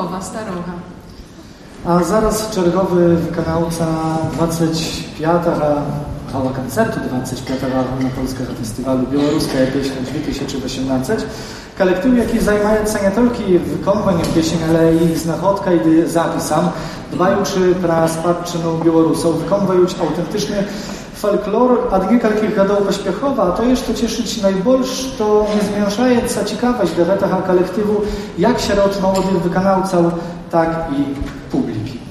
Speaker 4: Церлінки з Лавкова Старого.
Speaker 3: A zaraz czergowy wykonawca 25. Hala koncertu 25. Ogólnopolskiego Festiwalu Białoruskiej Pieśni 2018. Kolektyw, jaki zajmuje nie tylko wykonywaniem pieśni, ale i znachodka i zapisam, dbajući pra spadczynu Białorusów, wykonując autentyczny folklor, a kilka lat pośpiechowa, a to jeszcze cieszyć najbolsz, to nie zmniejszająca ciekawość do tego kolektywu, jak wśród młodych wykonawców, tak i publiki.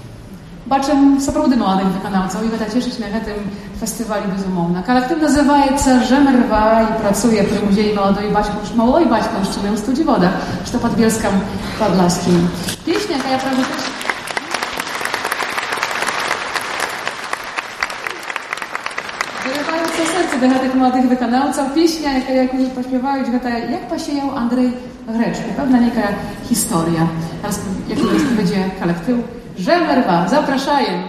Speaker 4: Бачимо сапраўды маладых выканаўцаў і гэта цешыць на гэтым фестывалі безумоўна. Калектыў называецца Жэмерва і працуе пры музеі маладой бацьку малой бацькаўшчыны ў студзівода, што пад Бельскам падласкім. Песня, якая правда młodych wykonawcov pieśnia, jak już pośpiewałeś,
Speaker 8: jak pasieją Andrzej Greczko, pewna jaka historia.
Speaker 4: Teraz, jak to będzie kolektyw, Żemerwa,
Speaker 3: zapraszajem.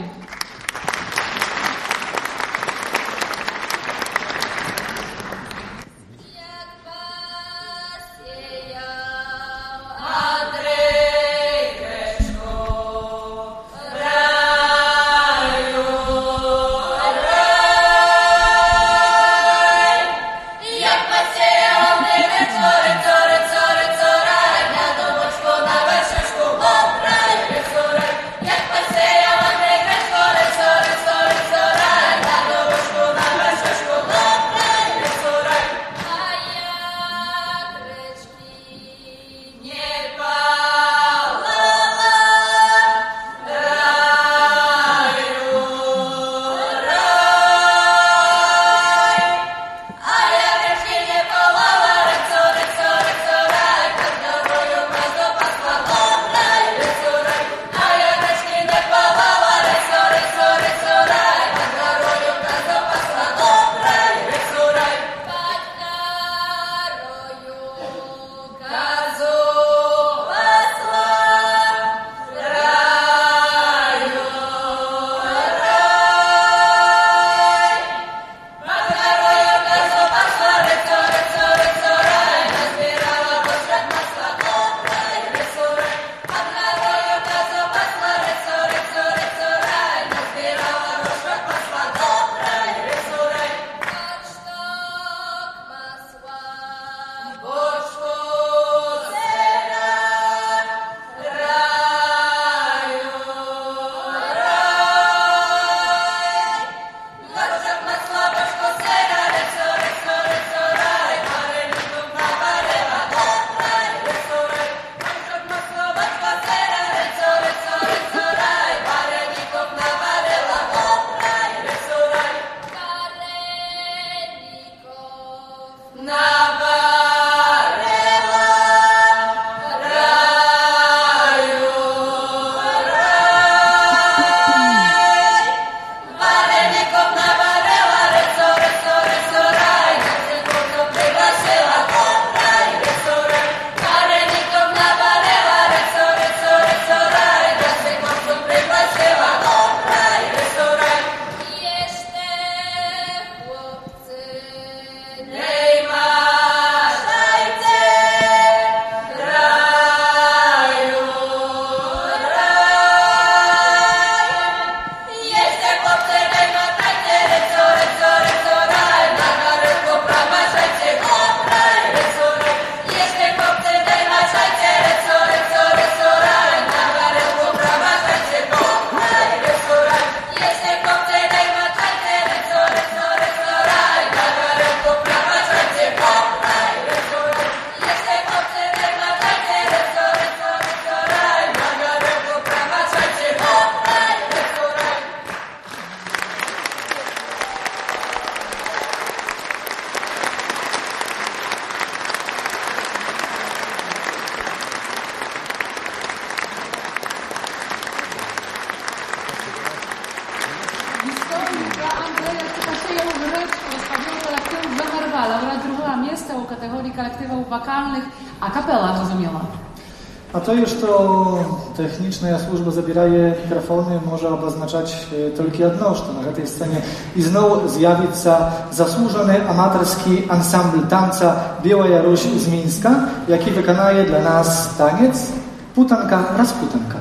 Speaker 3: to już to techniczna służba zabieraje mikrofony, może oznaczać e, tylko jedno, że na tej scenie i znowu zjawi się zasłużony amatorski ansambl tanca Biała Jaruś z Mińska, jaki wykonaje dla nas taniec Putanka
Speaker 4: Rasputanka.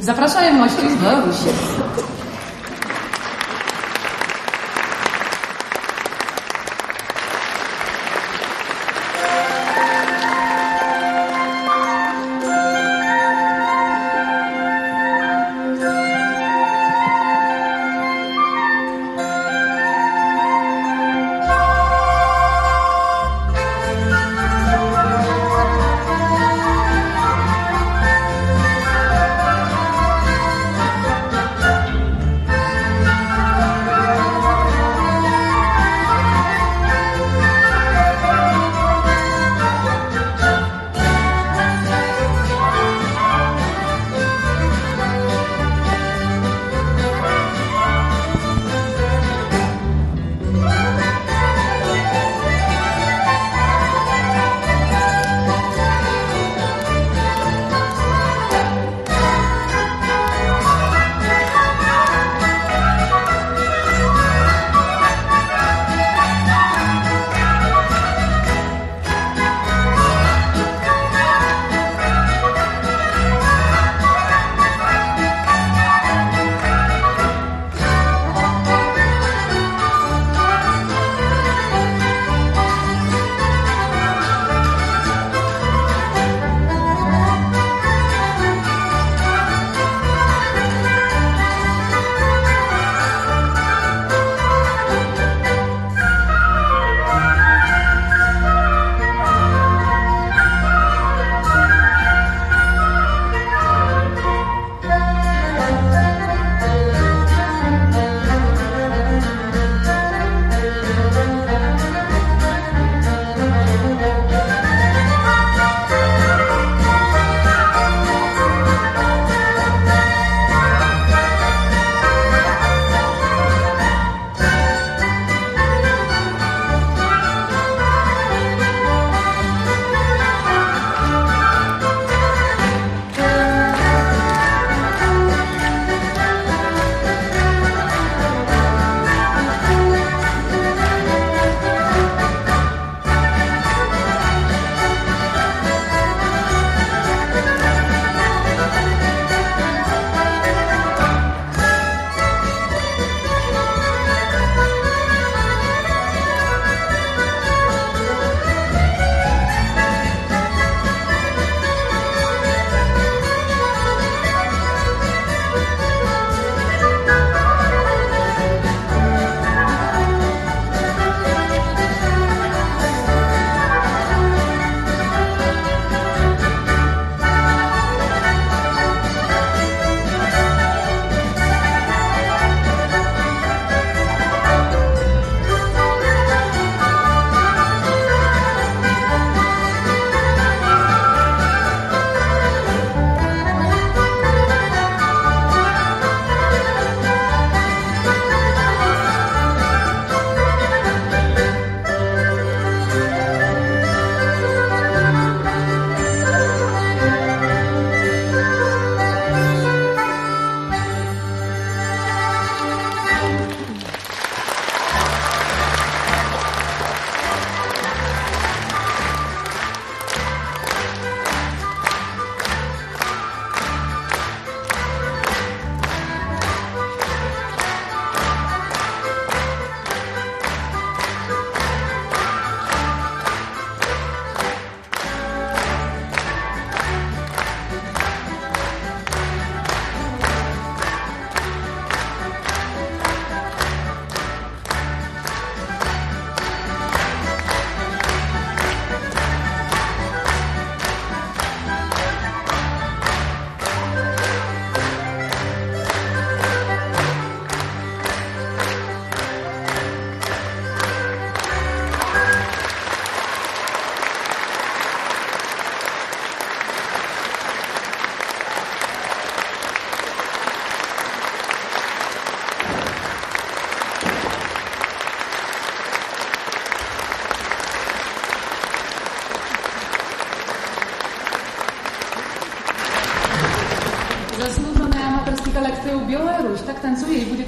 Speaker 4: Zapraszamy mości z Białorusi.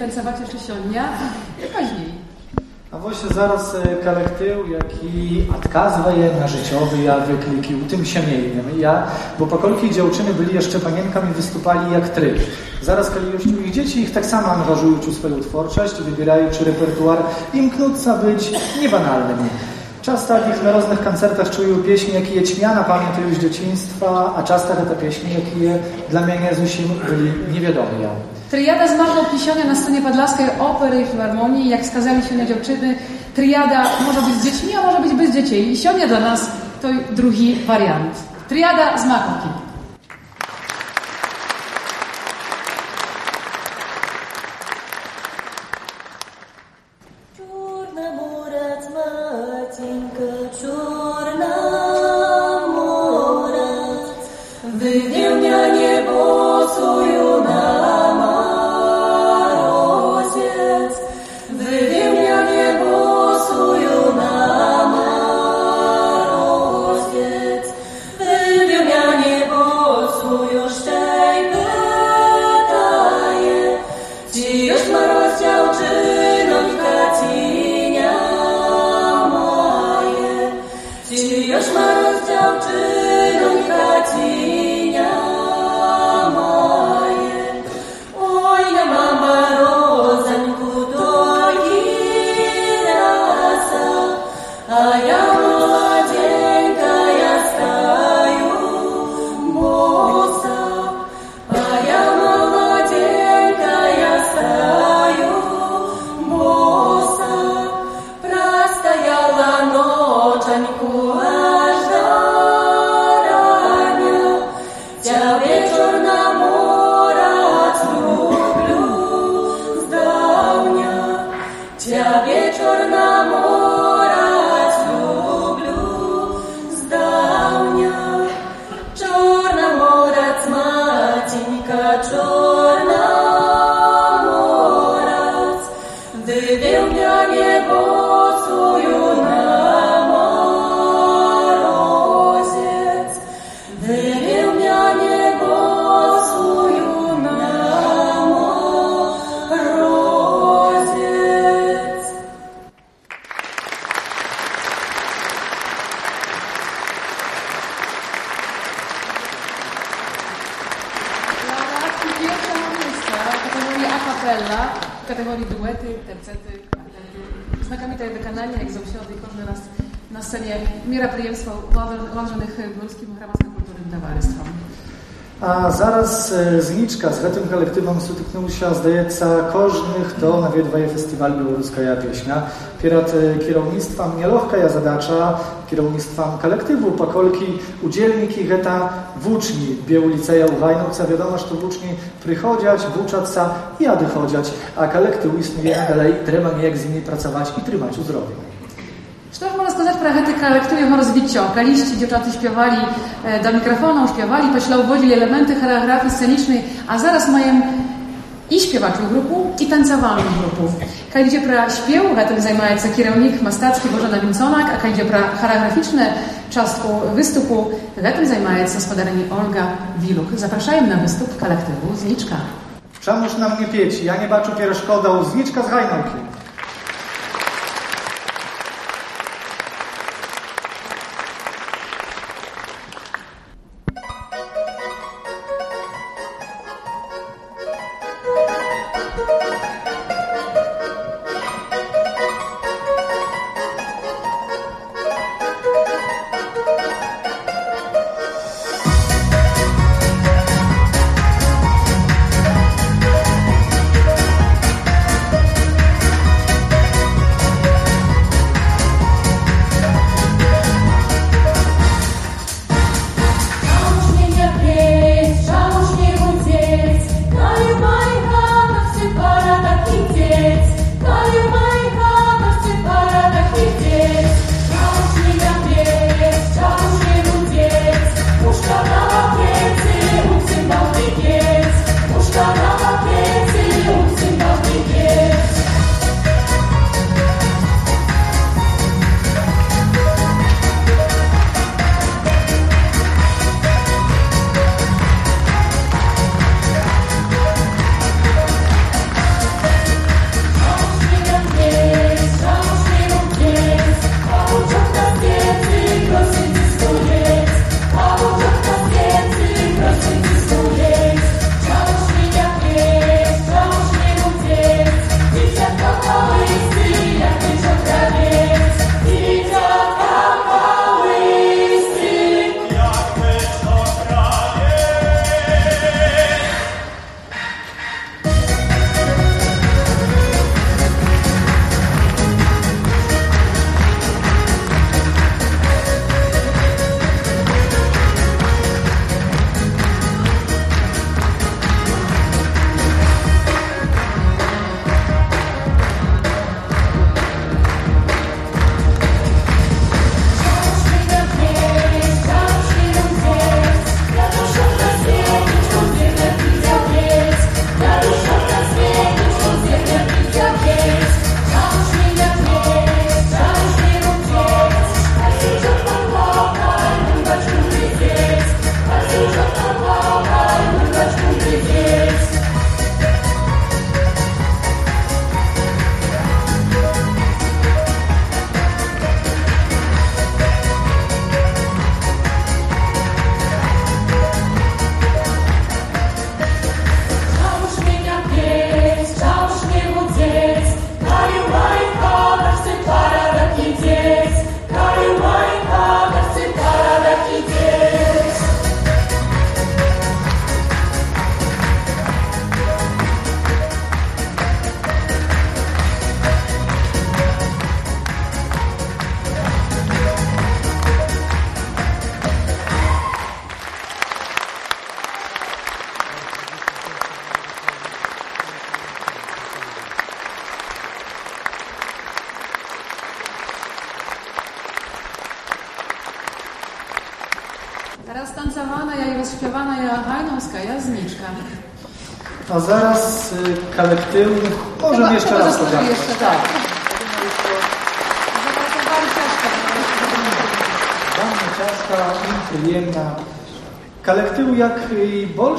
Speaker 5: pracować jeszcze siodnia i później.
Speaker 3: A właśnie zaraz e, kalek tył, jak i odkazywaje na życiowy, ja wykliki, u tym siemiejnym. Ja, bo pokolki dziewczyny byli jeszcze panienkami, wystupali jak tryb. Zaraz, kiedy już ich dzieci, ich tak samo angażują w swoją twórczość, wybierają czy repertuar, im knutca być niebanalnymi. Czas takich na różnych koncertach czują pieśni, jakie je ćmiana pamiętają już dzieciństwa, a czas takie te pieśni, jakie dla mnie zusim byli niewiadomi.
Speaker 5: Triada zmarła pisionia na scenie Podlaskiej Opery i Filharmonii. Jak skazali się na dziewczyny, triada może być z dziećmi, a może być bez dzieci. I sionia dla nas to drugi wariant. Triada z makoki.
Speaker 3: Zniczka z tym kolektywem styknął się, zdaється, każdy, kto nawiedwaje festiwal Białoruska Pieśnia. Pierat e, kierownictwa nielogka ja zadacza, kierownictwem kolektywu, pokolki, udzielniki geta włóczni Białuliceja Uwajnowca. Wiadomo, że to włóczni przychodziać, włóczać i adychodziać, a kolektyw istnieje dalej, trzeba jak z nimi pracować i trzymać uzdrowienie.
Speaker 5: Что ж можно сказать про гэты калектыў яго развіццё калісьці дзяўчаты спявалі E, do mikrofonu, śpiewali, poślałowili elementy choreografii scenicznej, a zaraz mają i śpiewać w grupu, i tancowanie w grupu. Kiedy idzie pra śpiew, tym zajmuje się kierownik mastacki Bożena Winconak, a kiedy idzie pra choreograficzne czastku wystupu, tym zajmuje się gospodarini Olga Wiluk. Zapraszam na wystup kolektywu Zniczka.
Speaker 3: Czemuż na mnie pieć? Ja nie baczę piereszkoda, zniczka z hajnałki.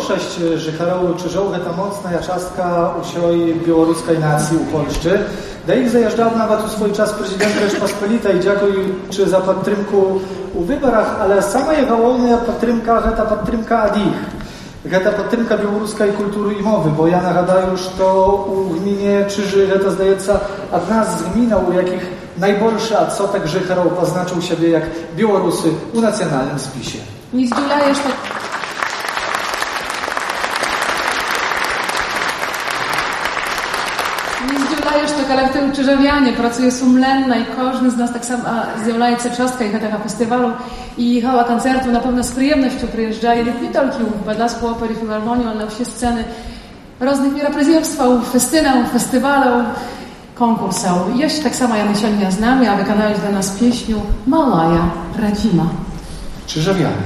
Speaker 3: podszeć, że Karolu Czyżołę ta mocna jaczaska usioj białoruskiej nacji u Polszczy. Da ich zajeżdżał nawet u swój czas prezydent Rzeczpospolitej, dziękuję czy za podtrymku u wyborach, ale sama jego główna podtrymka, ta podtrymka adich. Geta podtrymka białoruskiej kultury i mowy, bo ja nagadaję, że to u gminie Czyży, to zdajeca, jedna z gmin, u jakich najbolszy odsetek Życherów oznaczył siebie jak Białorusy
Speaker 4: u nacjonalnym spisie. Nie zdziulajesz tak kolektyw Czyżewianie pracuje sumlenna i każdy z nas tak samo a, z'являється частка їх этого фестивалю і їхала концерту, напевно, з приємністю приїжджає не тільки в Бадаску опері філармонію, але на всі сцени różnych мероприємств, фестинів, фестивалів, konkursów. I jeszcze tak samo ja my сегодня z nami, a wykonałeś dla nas pieśniu Malaja Radzima.
Speaker 3: Czyżewiany.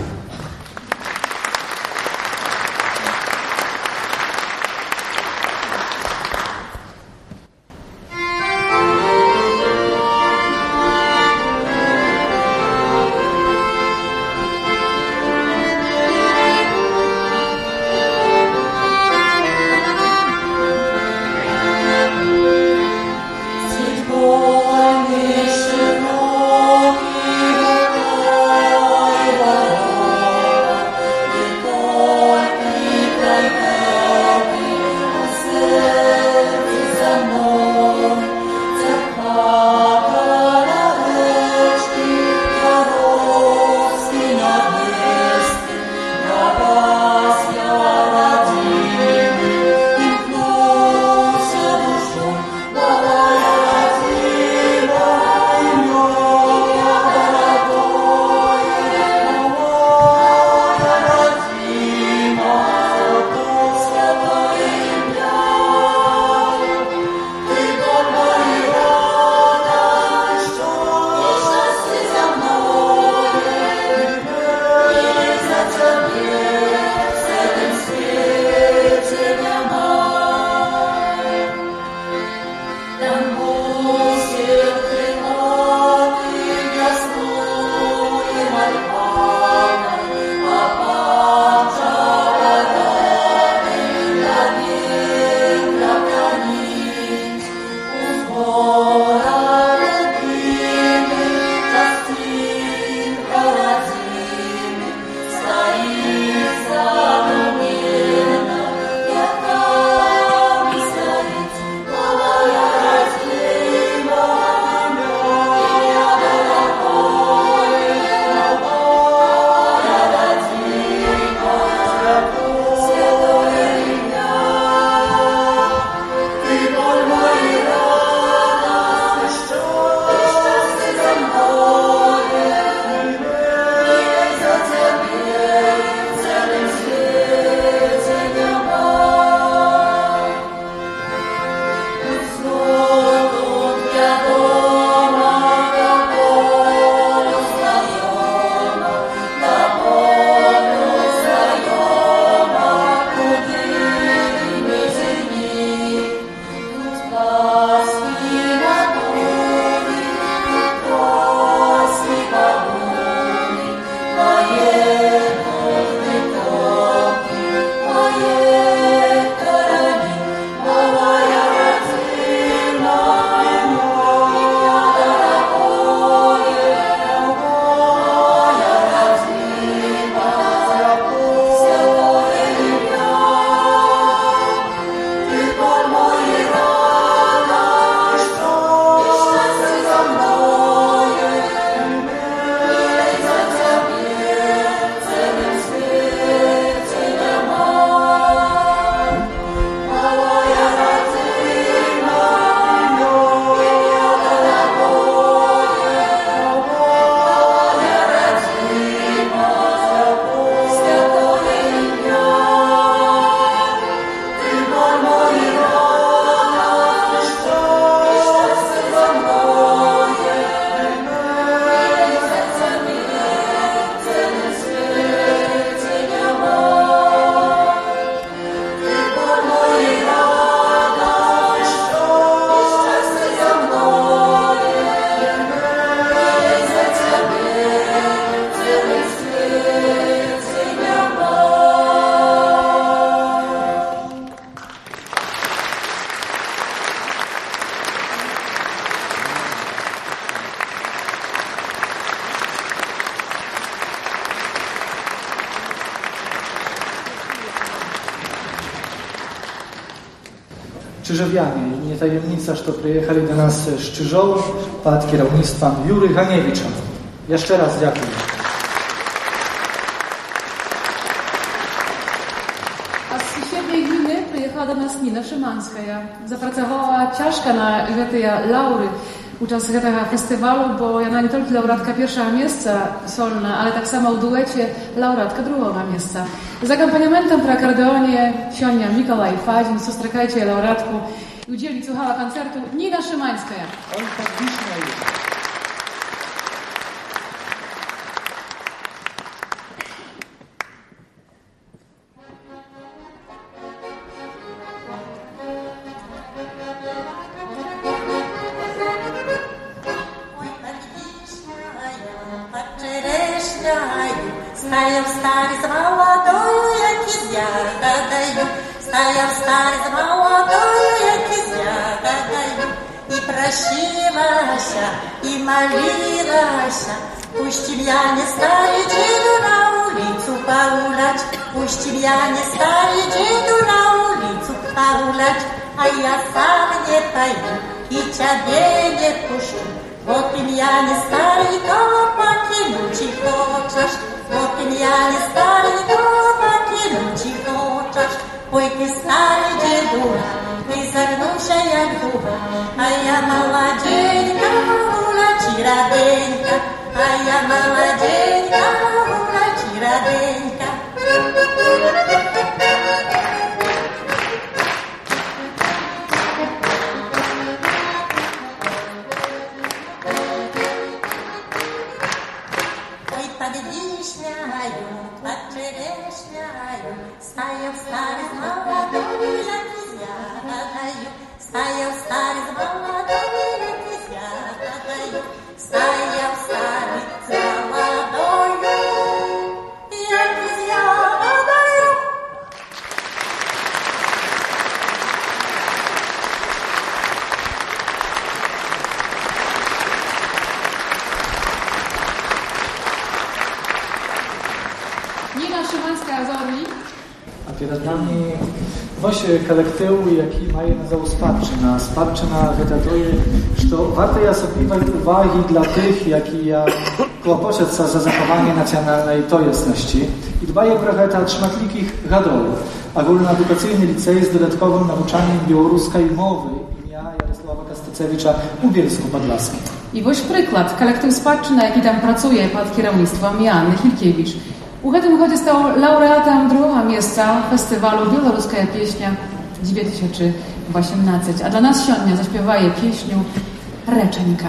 Speaker 9: Czyżewianie i nie tajemnica, że przyjechali do nas z Czyżowu pod kierownictwem Jury Haniewicza. Jeszcze raz dziękuję.
Speaker 4: A z sąsiedniej gminy przyjechała do nas Nina Szymańska. Zapracowała ciężko na tej laury podczas tego festiwalu, bo ja nie tylko laureatka pierwszego miejsca solna, ale tak samo w duecie laureatka drugiego miejsca. Z akompaniamentem przy akordeonie Sionia Mikołaj Fadzin, sostrakajcie laureatku i udzieli słuchała koncertu
Speaker 9: sadece kuşum. kolektyvu, jaki mają za uspadczyna. Spadczyna wydatuje, że warto jest opiewać uwagi dla tych, jaki ja kłopoczet za zachowanie nacjonalnej tożsamości i dbają trochę ta trzmatlikich gadolów. Ogólnoedukacyjny licej z dodatkowym nauczaniem białoruskiej mowy imienia Jarosława Kastacewicza u Bielsku-Podlaskim.
Speaker 4: I właśnie przykład, kolektyw Spadczyna, jaki tam pracuje pod kierownictwem Janny Hilkiewicz, u tym chodzie stał laureatem drugiego miejsca festiwalu Białoruska Pieśnia 2018. A dla nas siodnia zaśpiewaje pieśnię Reczenka.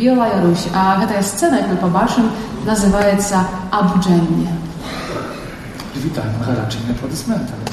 Speaker 4: Białoruś, a ta scena, jak my pobaczymy, nazywa się Abdżenie. Witam,
Speaker 3: raczej nie aplodysmenty.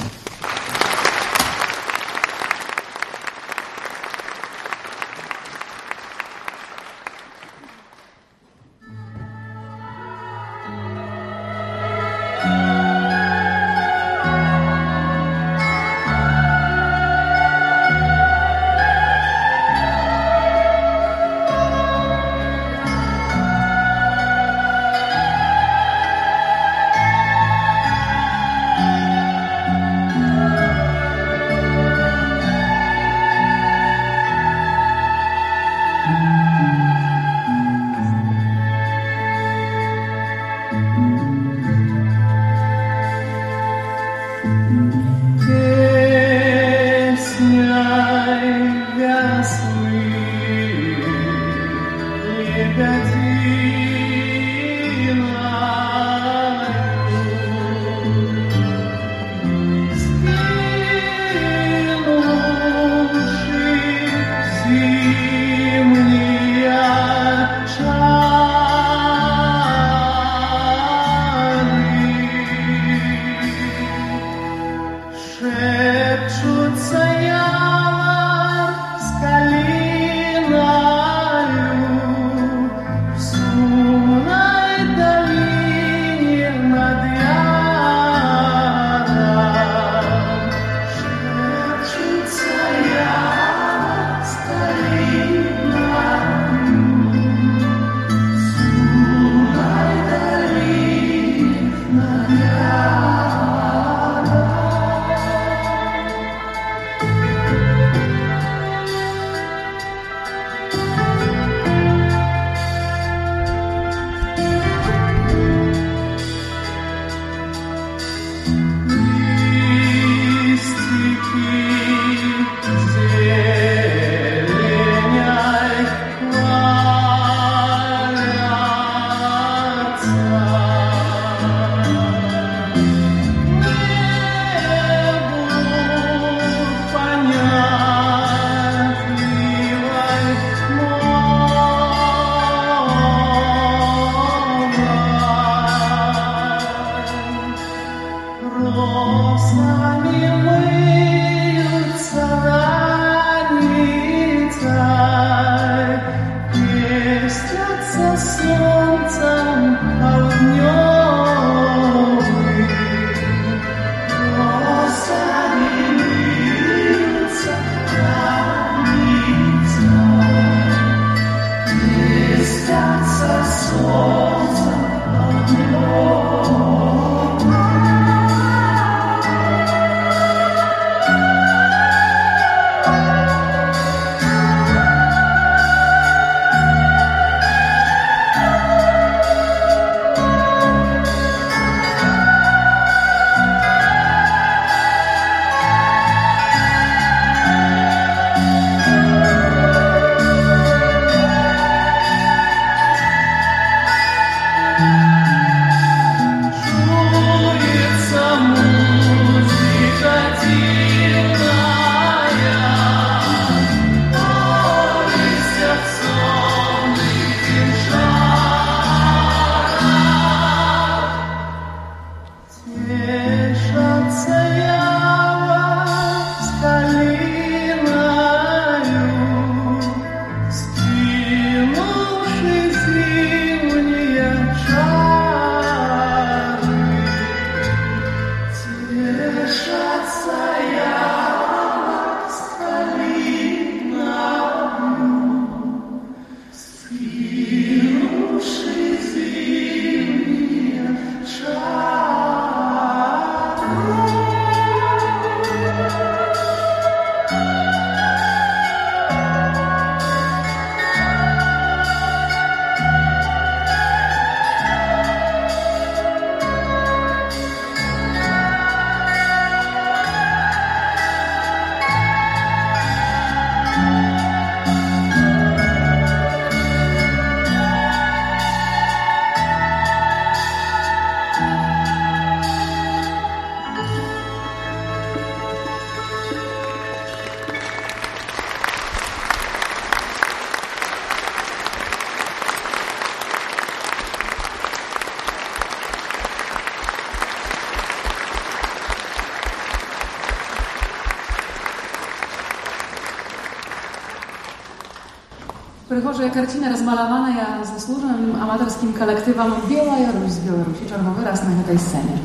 Speaker 4: Krychorze karcina rozmalowana ja ze służbem amatorskim kolektywom Biała Jaruś z Białorusi, czerwowy raz na tej scenie.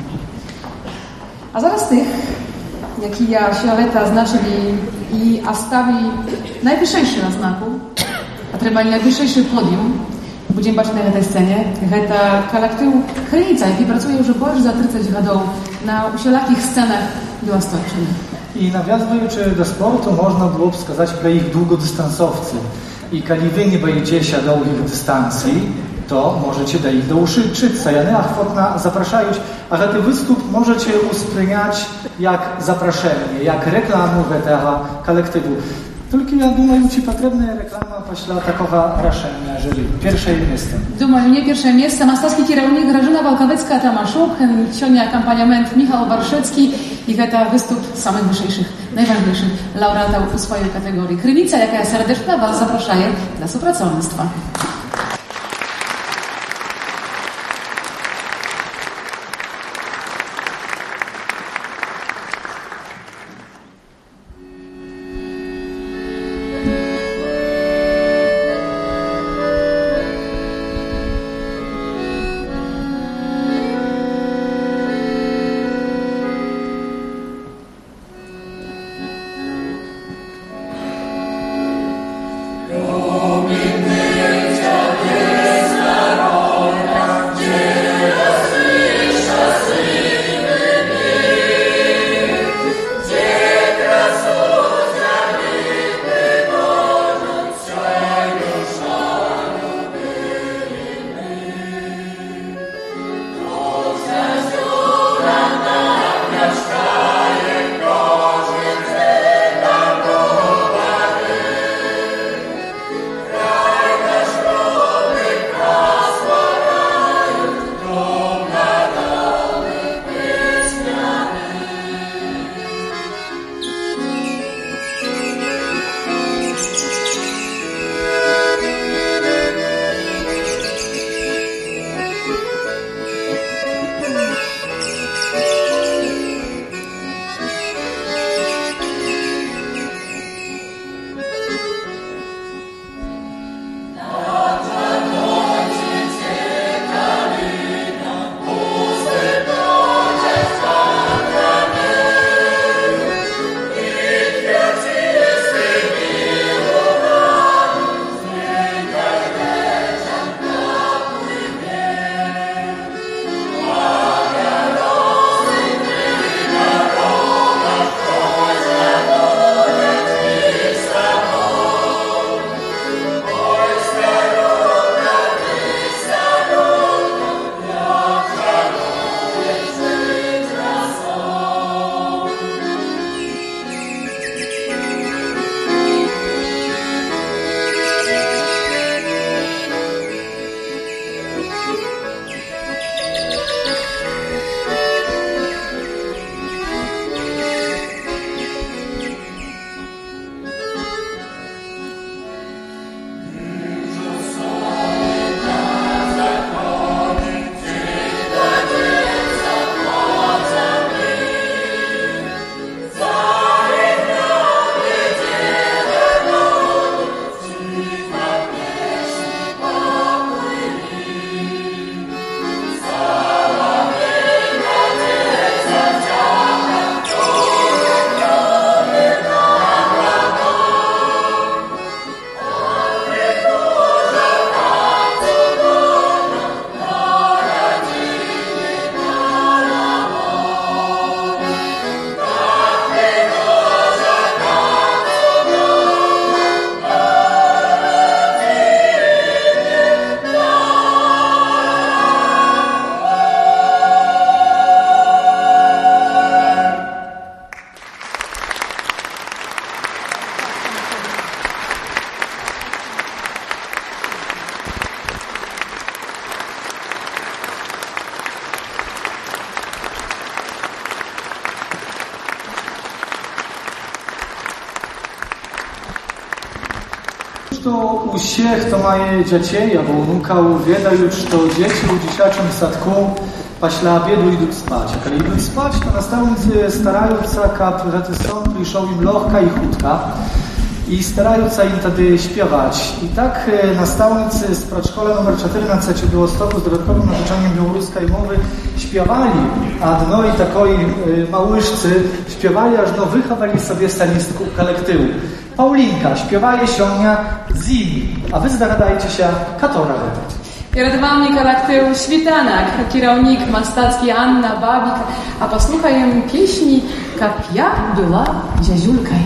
Speaker 4: A zaraz tych, jaki ja świaleta znaczyli i astawi najwyższejszy na znaku, a trebali najwyższejszy podium, Будем бачити на гэтай сцэне. Гэта калектыў Хрыніца, які працуе ўжо больш за 30 гадоў на усялякіх сцэнах Беласточчыны.
Speaker 3: I nawiązując do sportu, można byłoby wskazać про ich długodystansowcy. I kali wy nie boicie się długich dystansji, to możecie do ich douczyć. Ja ochotna zapraszać, a że ten występ możecie uspryniać jak zaproszenie, jak reklamę tego kolektywu. Tylko ja думаю, czy potrzebna reklama после такого решения, jeżeli pierwsze miejsce.
Speaker 4: Думаю, nie pierwsze miejsce. Mastowski kierownik Grażyna Walkowicka-Tamaszuk, сегодня аккомпанемент Michał Warszycki to występ samych wyższych, najważniejszych laureatów swojej kategorii. Krynica, jaka ja serdecznie Was zapraszaję dla współpracownictwa.
Speaker 3: всех, кто мои детей, або внуков, ведают, что дети в dzieciaczym sadku пасля обеду идут спать. А когда идут спать, то наставницы стараются, как этот сон пришел им легко и худко. i starająca im wtedy śpiewać. I tak e, nastavnicy z predszkola numer 14 u Białostoku z dodatkowym nauczaniem białoruskiej mowy śpiewali, a dno i takoi e, małyszcy śpiewali, aż no wychowali sobie salistku kolektywu. Paulinka śpiewaje sionia zimi, a wy zdagадajcie się, katora wydać.
Speaker 5: Перед вами коллектив «Світанок», керівник мастацький Анна Бабік. А послухаємо пісні «Как я була зязюлькой».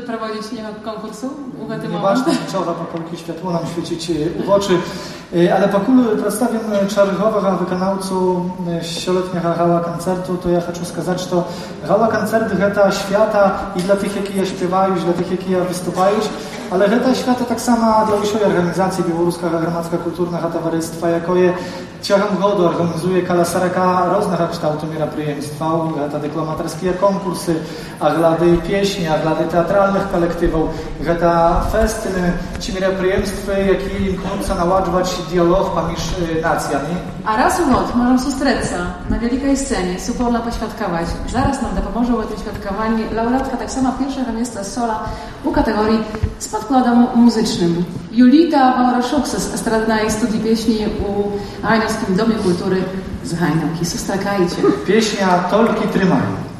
Speaker 5: Nie będziemy tu prowadzić nie ma konkursu u tym
Speaker 3: Nieważne, czoła popolki światło nam świecić e, u oczy, E, ale покуль представим czargowego wykonawcu ścioletniego gala koncertu, to ja chcę сказать, что gala koncert это świata i dla tych, jakie ja śpiewają, i dla tych, jakie ja występują, ale гэта świata tak samo dla ўсёй организации Белорусского громадского культурного товариства, якое ciągiem году organizuje kala 40 różnych kształtów мероприемств, это декламаторские konkursy, оглады песни, оглады театральных коллективов, это фестины, чи мероприемства, які імкнуться наладжувати діалог поміж е, націями.
Speaker 5: A raz u rok możemy zустріться na wielkiej scenie, supolna poświadkować. Zaraz nam dopomoże w tym świadkowaniu laureatka tak samo pierwszego miejsca sola u kategorii z składom muzycznym. Julita Walraszuk z Estradnej Studii Pieśni u Hajnowskim Domie Kultury z Hajnowki. Sustrakajcie.
Speaker 3: Pieśnia Tolki Trymaju.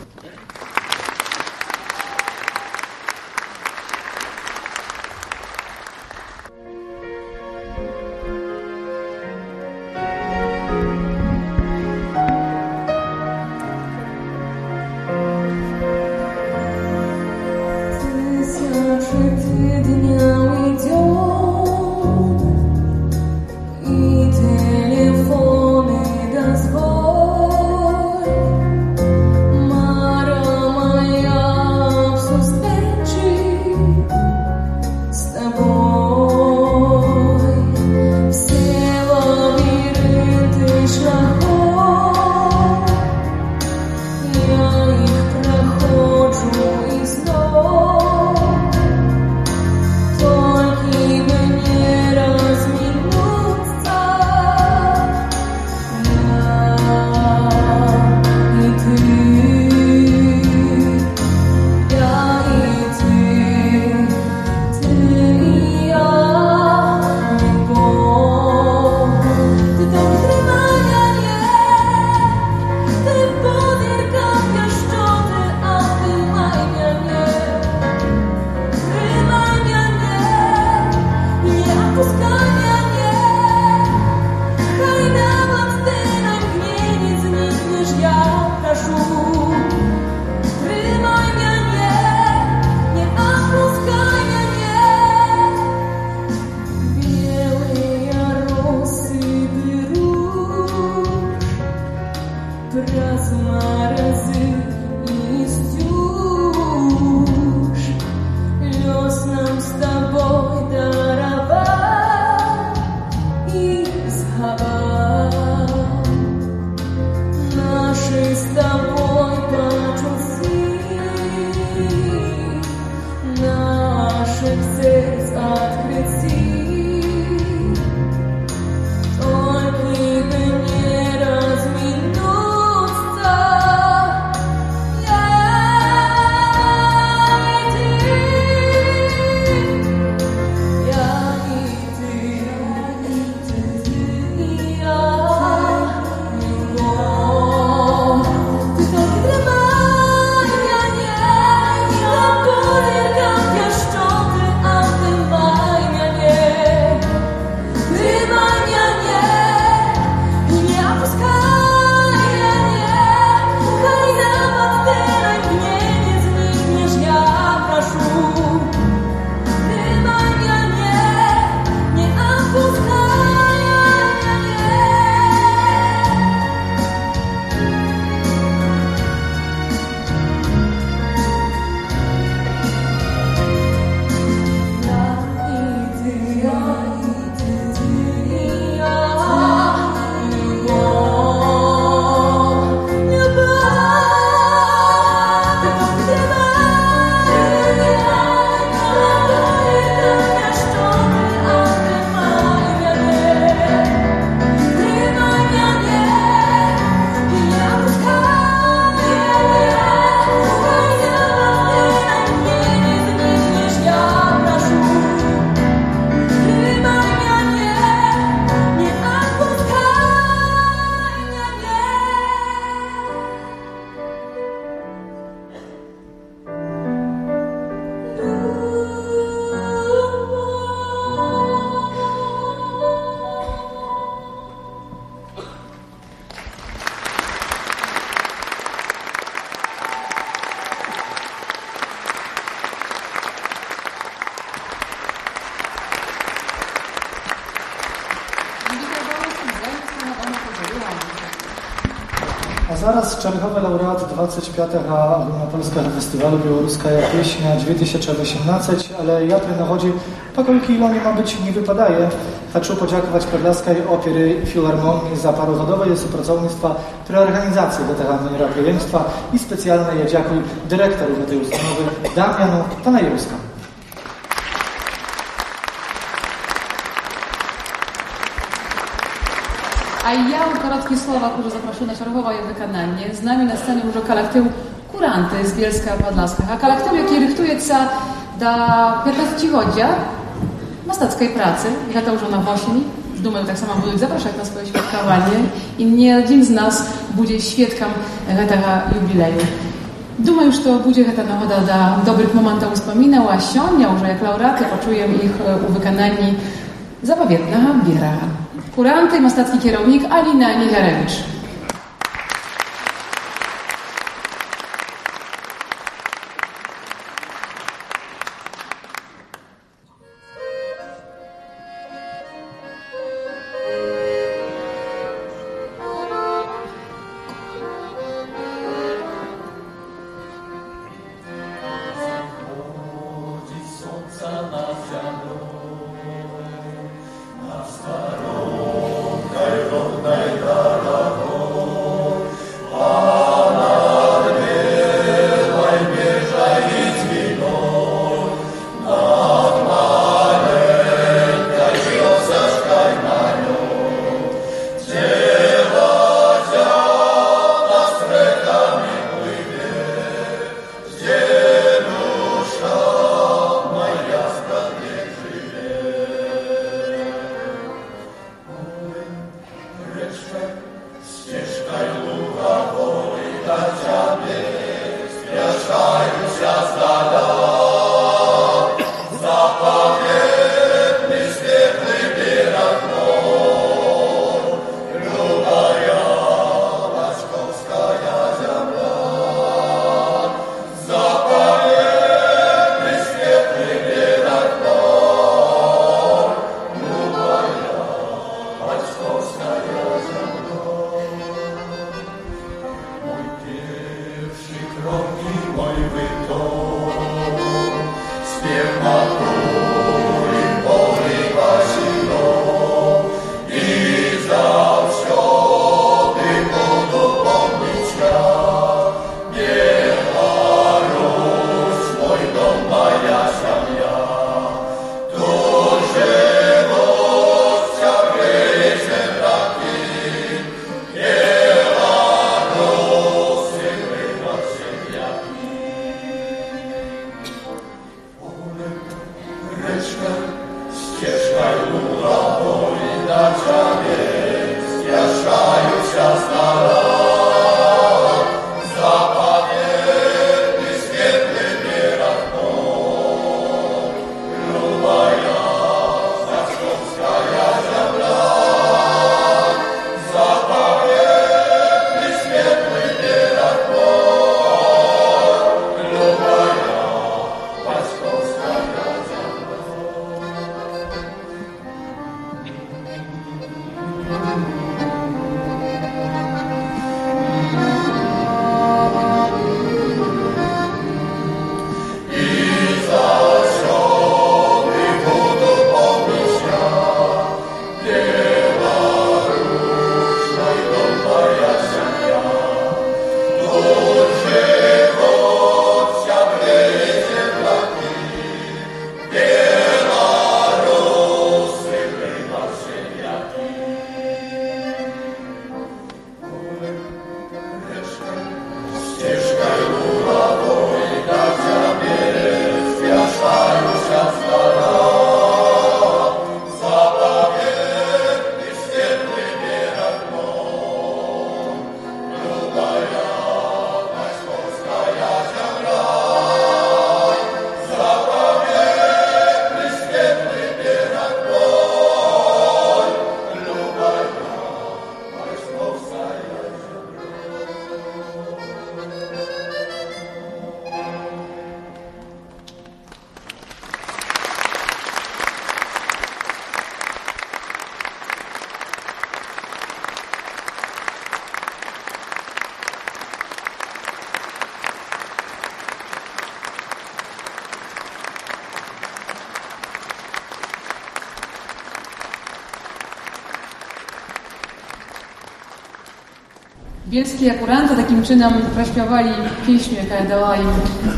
Speaker 3: 25 Ogólnopolskiego Festiwalu Białoruskiego Pieśnia 2018, ale ja tu nachodzi pokolki Iloni ma być nie wypadaje. Хочу podziękować Podlaskiej Opery Filharmonii za parowodowe współpracownictwo przy organizacji tego мероприемства i specjalnie ja dziękuję dyrektorowi tej ustawy Damianu
Speaker 4: Panajewskiemu. я у коротких словах уже запрошу на чергове виконання. З нами на сцені вже колектив Куранти з Bielska Podlaskiego. A kolektyw, jaki rychtujется do 15-godzia mastackiej pracy, i to już na восени. Думаю, так само будуть запрошати на своє świadkowanie i nie один z nas będzie świadkiem tego jubileju. Думаю, что будет эта нагода до добрых моментов wspominał, a сегодня уже jak laureaty почуем ich u wykonanні zapowiednego biera. Kuranty, mastacki kierownik Alina Milarewicz. Bielskie akuranty takim czynem prośpiewali pieśń, jaka dała im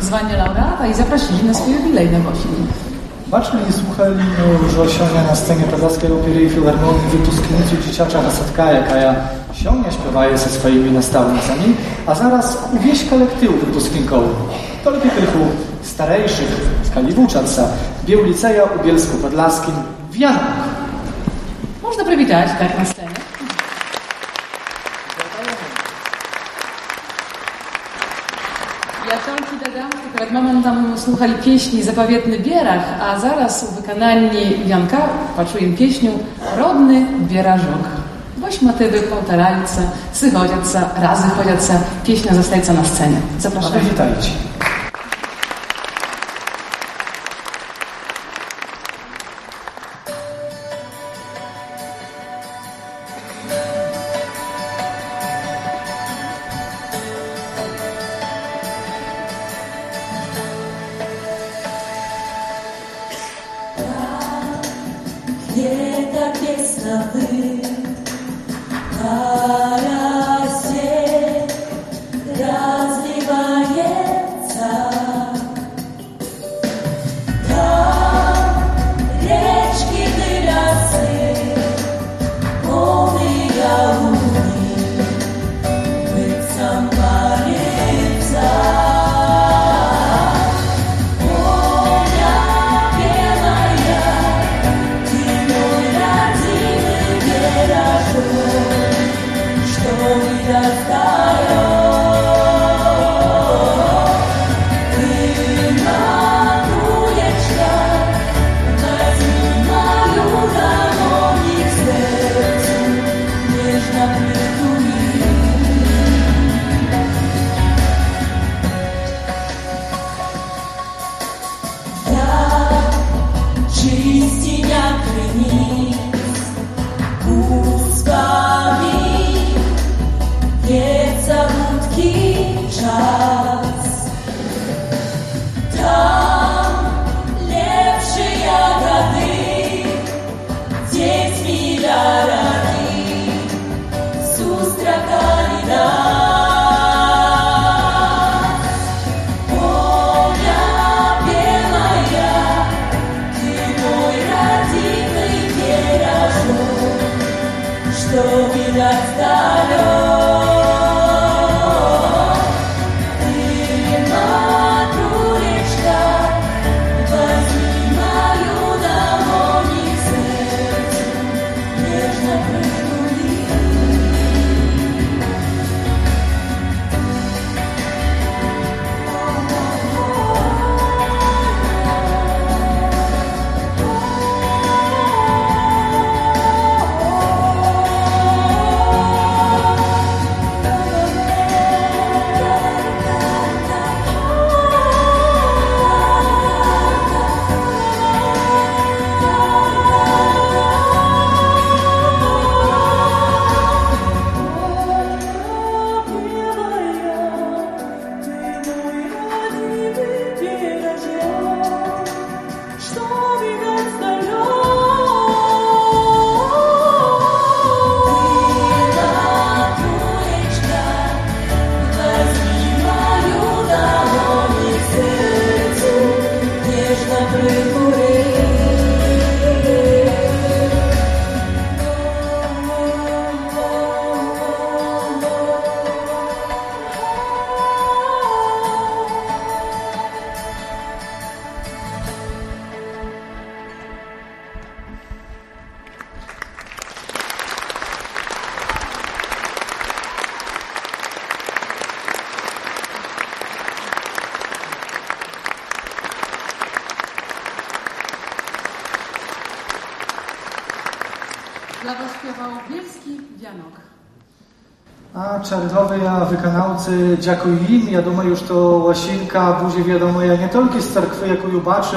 Speaker 4: zwanie laureata i zaprosili na swój jubilej na Wosini.
Speaker 5: Baczmy i słuchali już osiągnia na scenie Kazachskiej Opery i Filharmonii wypusknicy dzieciacza Hasetka, jaka ja siągnia śpiewaje ze swoimi nastawnicami, a zaraz wieś kolektywu wypusknikowy. Tylko kilku starejszych z Kaliwuczanca, Bieł Liceja u Bielsku Podlaskim w Janach.
Speaker 4: Można przywitać tak na słuchali pieśni Zapowiedny Bierach, a zaraz w wykonanni Janka poczułem pieśnią Rodny Bierażok. Boś motywy powtarajca, sychodzieca, razy chodzieca, pieśnia zostaje na scenie. Zapraszam.
Speaker 5: Witajcie. wykonawcy dziękuję im. Ja думаю, już to łasinka buzie wiadomo ja nie tylko z cerkwy, jaką baczę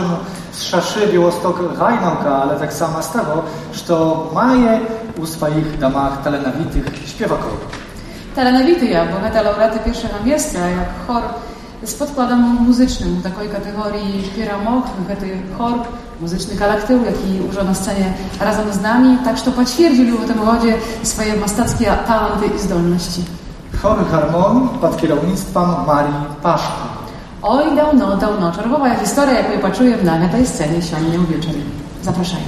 Speaker 5: z szaszy Białostok Hajnałka, ale tak samo z tego, że maje u swoich domach talenowitych śpiewaków.
Speaker 4: Talenowity ja, bo гэта laureaty pierwszego miejsca, jak chor z podkładem muzycznym u takiej kategorii śpieramok, гэты chor, muzyczny kolektyw, jaki już na scenie razem z nami, tak że potwierdzili w tym godzie swoje mastackie talenty i zdolności.
Speaker 3: Chory harmonii pod kierownictwem Marii Paszko.
Speaker 5: Oj, dawno, dawno. Czerwowa historia, jaką poczuję na tej scenie siądnie wieczorem. Zapraszam.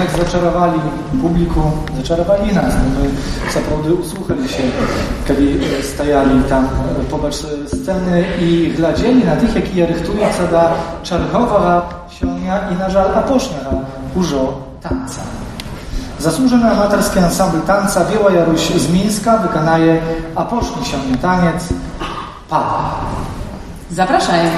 Speaker 3: Widać zaczarowali publiku, zaczarowali nas, bo my naprawdę usłuchali się, kiedy stajali tam pobacz sceny i gladzeli na tych, jaki rychtuje da czarchowa sionia i na żal aposzna użo tanca. Zasłużony amatorski ansambl tanca Biała Jaruś z Mińska wykanaje aposzny sionie taniec Pa.
Speaker 5: Zapraszają.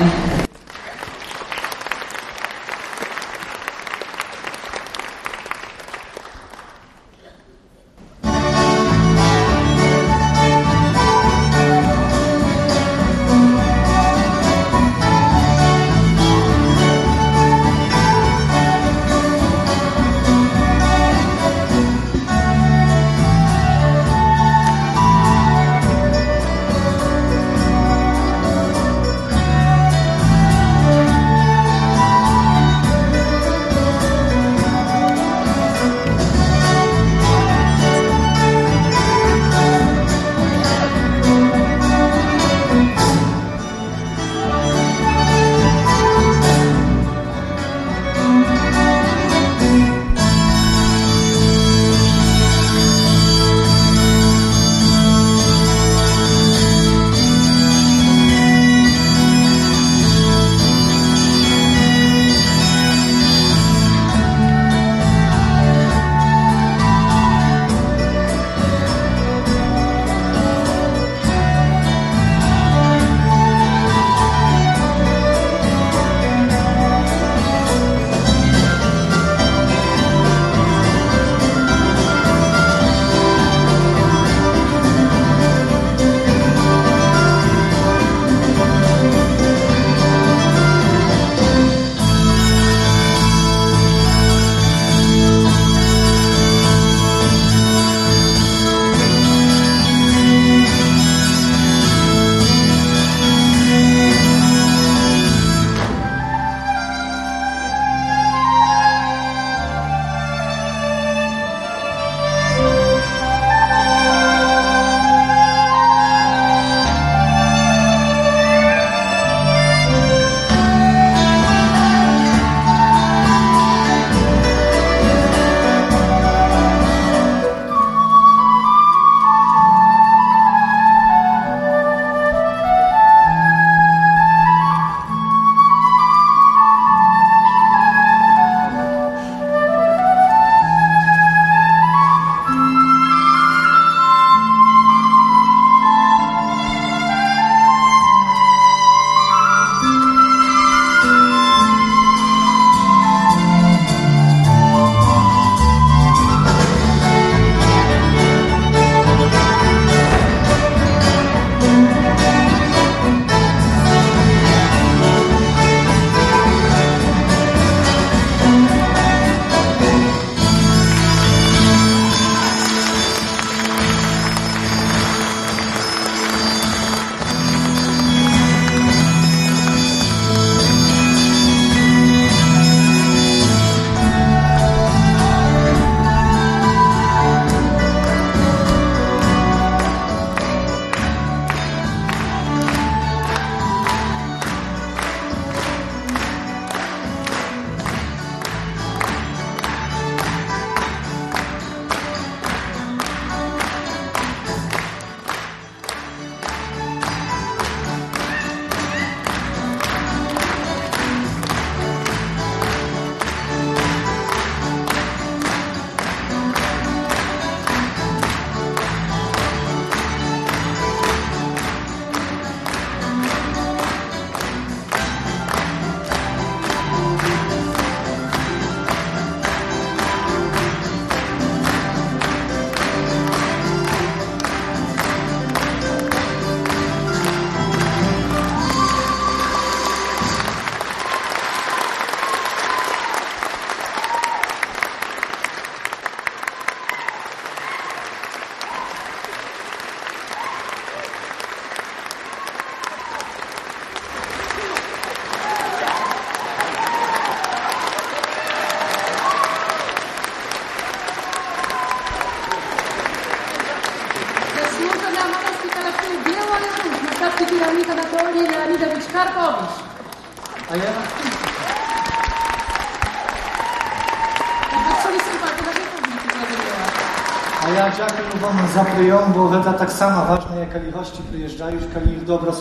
Speaker 4: samo
Speaker 3: ważne, jak
Speaker 4: oni gości przyjeżdżają, kiedy ich dobro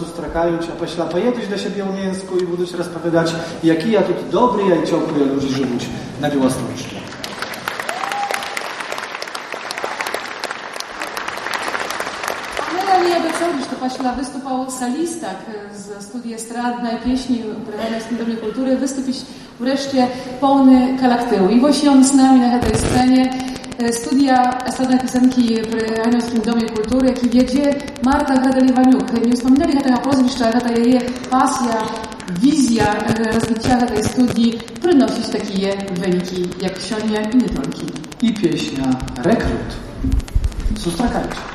Speaker 3: a pośla pojedziesz do siebie u Mięsku i będziesz rozpowiadać, jaki ja tu dobry, ja i ciągle ludzi
Speaker 4: żywić na Białostoczni. Paśla wystupał solistak tak, z studii estradnej, pieśni uprawianej w Sądowie Kultury, wystupić wreszcie pełny kalaktył. I właśnie on z nami na tej scenie. E, studia Estrada Piosenki w Rajnowskim Domie Kultury, jaki wiedzie Marta Gradel-Iwaniuk. Nie wspominali o tego pozwiszcza, jaka jej pasja, wizja e, rozbicia tej studii, przynosić takie wyniki, jak Sionia i nie.
Speaker 5: I pieśnia Rekrut. Sustakajcie.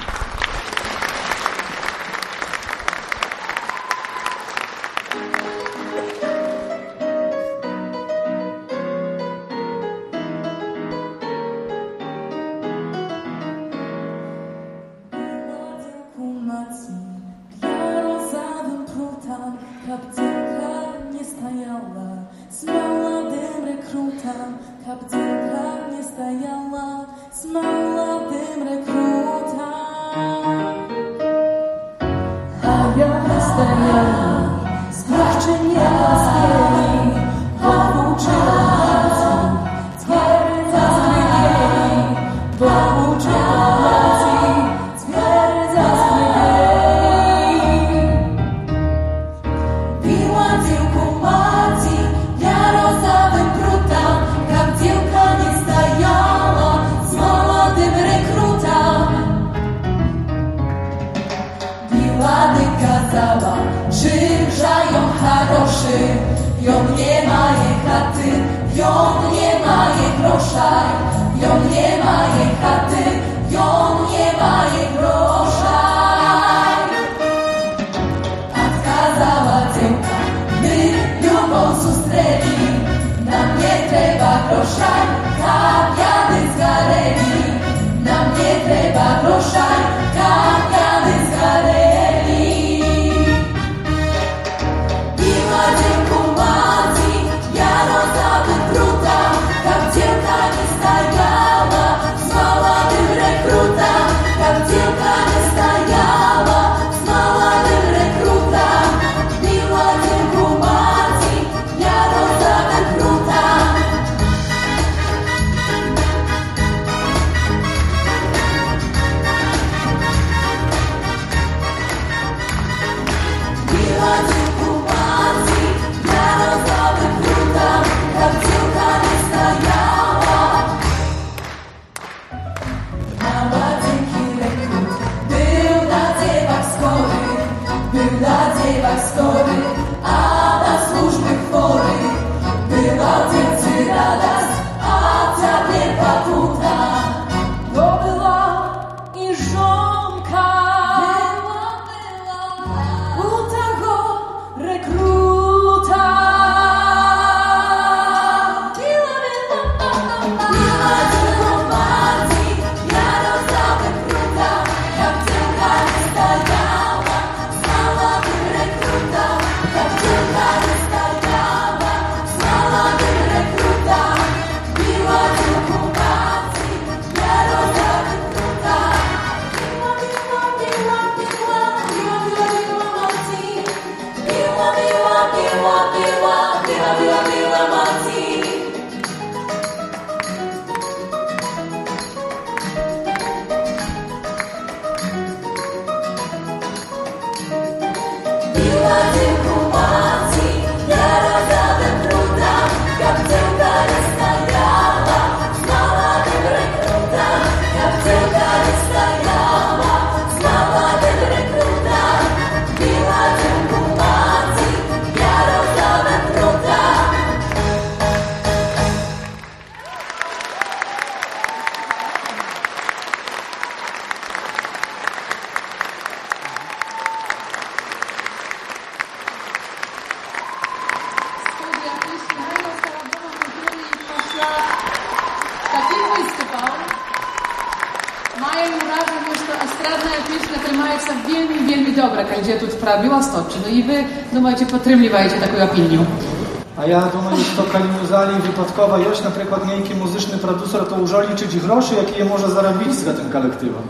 Speaker 5: wypadkowa ilość, na przykład niejaki muzyczny producent to
Speaker 3: może liczyć groszy, jakie je może zarobić z tym kolektywem.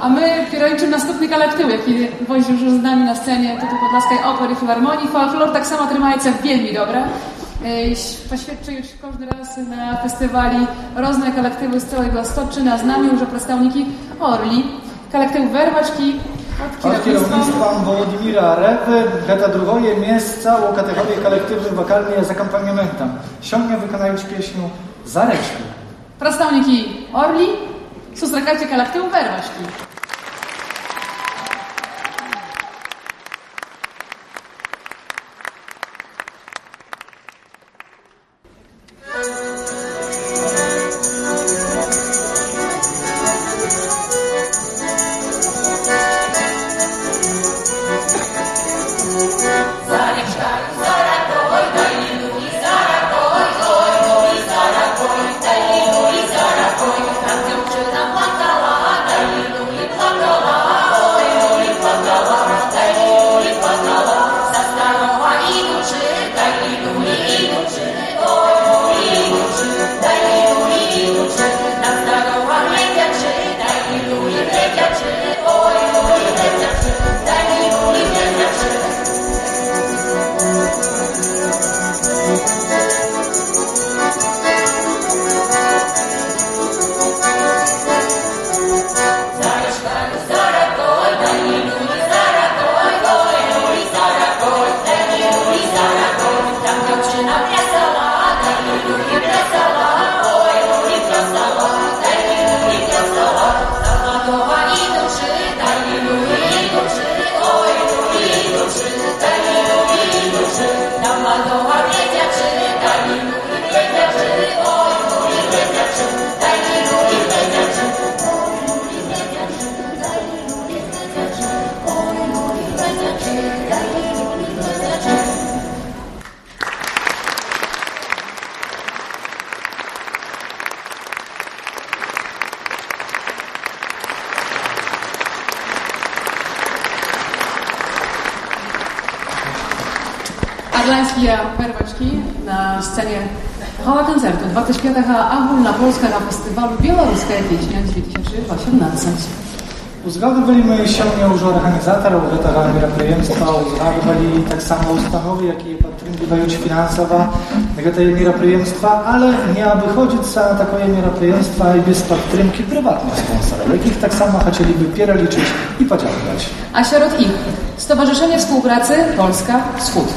Speaker 4: A my kierujemy następny kolektyw, jaki wozi już z nami na scenie, to tu Podlaskiej Opery Filharmonii. Folklor tak samo w wielmi dobra? Poświadczy już każdy raz na festiwali różne kolektywy z całego Stoczyna. Z nami już przedstawniki Orli, kolektyw Werwaczki, Od kierownictwa
Speaker 3: kierownictwem Wołodymira Repy, гэта другое месца у категории коллективным вокальным з акомпанементом. Сёння выканаюць песню «Заречка».
Speaker 4: Przedstawniki Orli, sustrzegajcie kolektyw się mnie už
Speaker 3: organizátorov ugotového tak meraprijemstva uznávajú tak samo ustanowy, jakie podtrzymują finansowo tego meraprijemstwa, ale nie wychodzić za takie meraprijemstwa i bez podtrymki prywatnych sponsorów, jakich tak samo chcieliby pieroliczyć i podziękować.
Speaker 4: A wśród ich Stowarzyszenie Współpracy Polska-Wschód,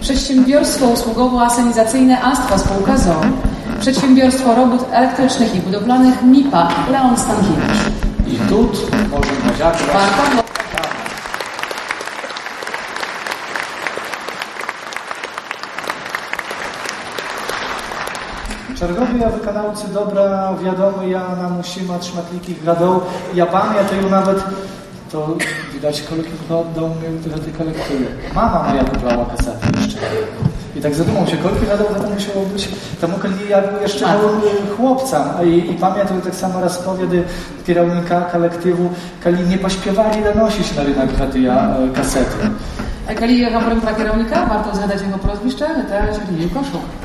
Speaker 4: Przedsiębiorstwo Usługowo-Asenizacyjne Astwa Spółka ZON, Przedsiębiorstwo Robót Elektrycznych i Budowlanych MIPA Leon Stankiewicz.
Speaker 3: I tu może
Speaker 4: Marta
Speaker 3: Czerwowy ja wykonawcy dobra, wiadomo, ja na musima trzmatliki gradą, ja pan, ja ją nawet, to widać kolekcjonował do mnie, które ty kolekcjonuje. Mama moja wybrała kasetę jeszcze. I tak zadumał się Korki, nadal to musiało być, tam okolicy ja był jeszcze małym chłopcem i, i pamiętam tak samo raz powiedy kierownika kolektywu, kali nie pośpiewali danosić na rynek radia e, kasety.
Speaker 4: E, kali ja wam pra kierownika, warto zadać jego prozbiszcze, to tak? jest Lilie Koszuk.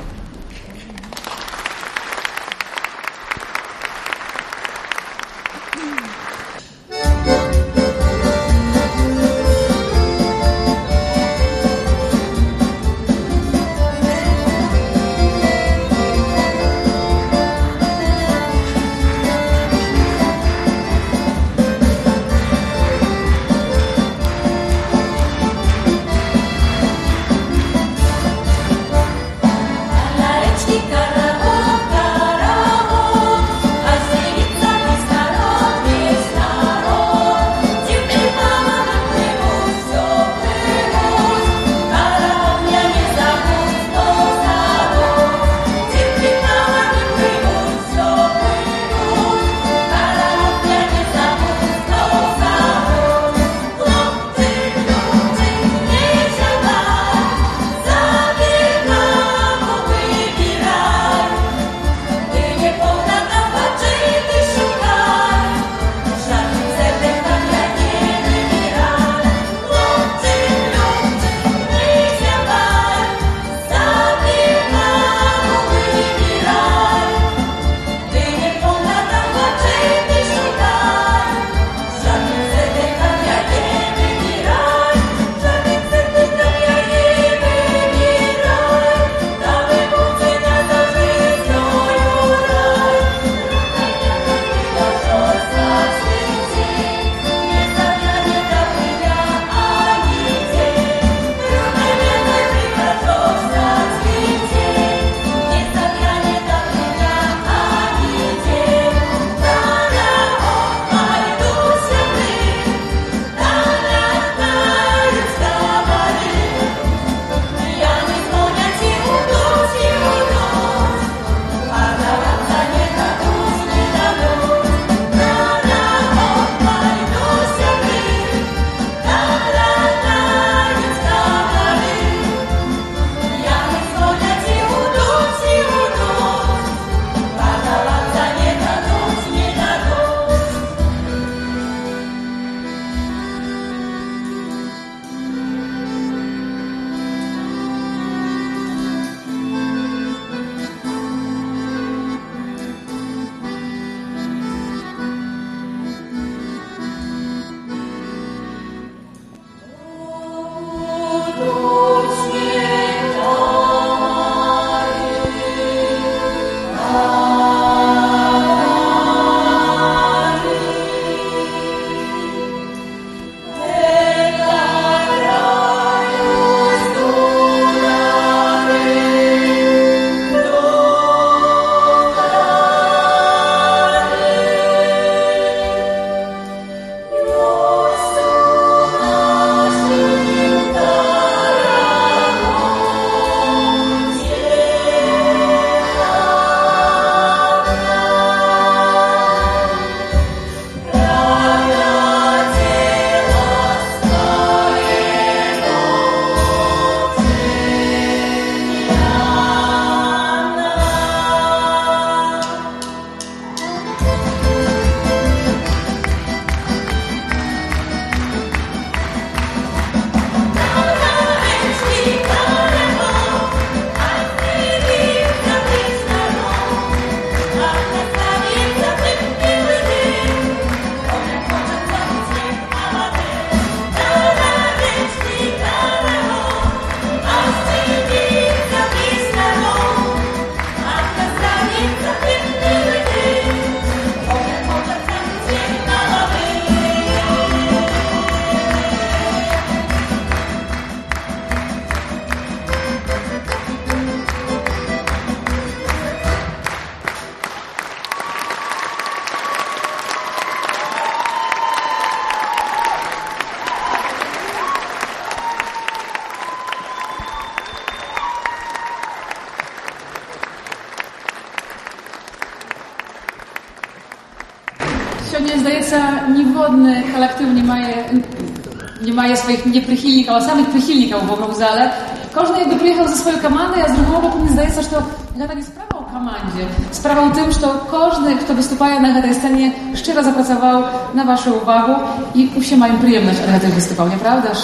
Speaker 4: swoich nieprzychylnikov, a samych przychylnikov wokół zale. Każdy jakby przyjechał ze swojej komandy, a z drugiego boku mi zdaje tak się, że to gada nie sprawa o komandzie. Sprawa o tym, że każdy, kto występuje na tej scenie, szczerze zapracował na waszą uwagę i u się mają przyjemność, ale też występował, nieprawdaż?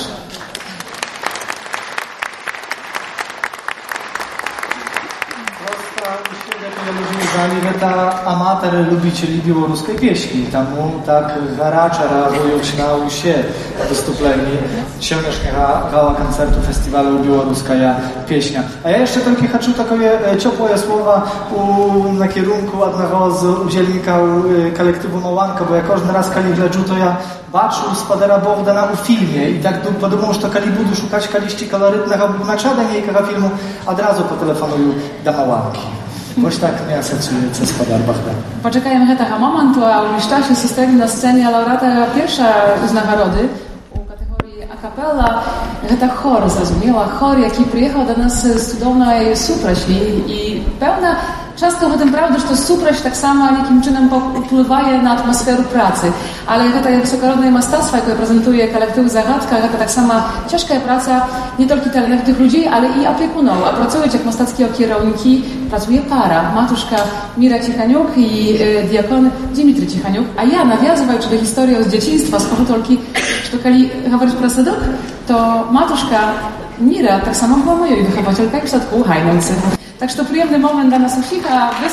Speaker 4: że ta amater
Speaker 3: lubicieli białoruskiej pieśni, tam tak garacze razują się na usie, Тому так гарача реагують на усі виступлення сьогоднішнього гала-концерту фестивалю «Білоруська пісня». А я jeszcze tylko хочу takie e, ciepłe słowa u, na kierunku jednego z udzielników e, kolektywu Małanka, bo ja każdy raz, kiedy gledzę, to ja baczył spadera Bogdana u filmie i tak du- podumał, że kali budu szukać kaliści kolorytnego bugnaczada niejkiego filmu, od razu potelefonuję do Małanki. Ось так mnie asocjuje spadar Bogdan.
Speaker 4: Почекаємо гэтага моманту, а ў ліштасе сустрэлі на сцэне лаўрата перша з нагороды у катэгорыі акапелла гэта хор, зразумела, хор, які прыехаў да нас з Często w tym prawda, że to suprość tak samo jakim czynem wpływa na atmosferę pracy. Ale to jak sukarodne masterstwa, które prezentuje kolektyw Zagadka, to tak sama ciężka praca nie tylko talentów tych ludzi, ale i opiekunów. A pracują jak mostackie kierunki, pracuje para. Matuszka Mira Cichaniuk i e, diakon Dimitry Cichaniuk. A ja nawiązuję do historii z dzieciństwa, z pochutolki, że to mówić prasadok, to matuszka Mira tak samo była moją wychowatelką w sadku Hajnący. Tak, że to przyjemny moment dla nas wszystkich, a wy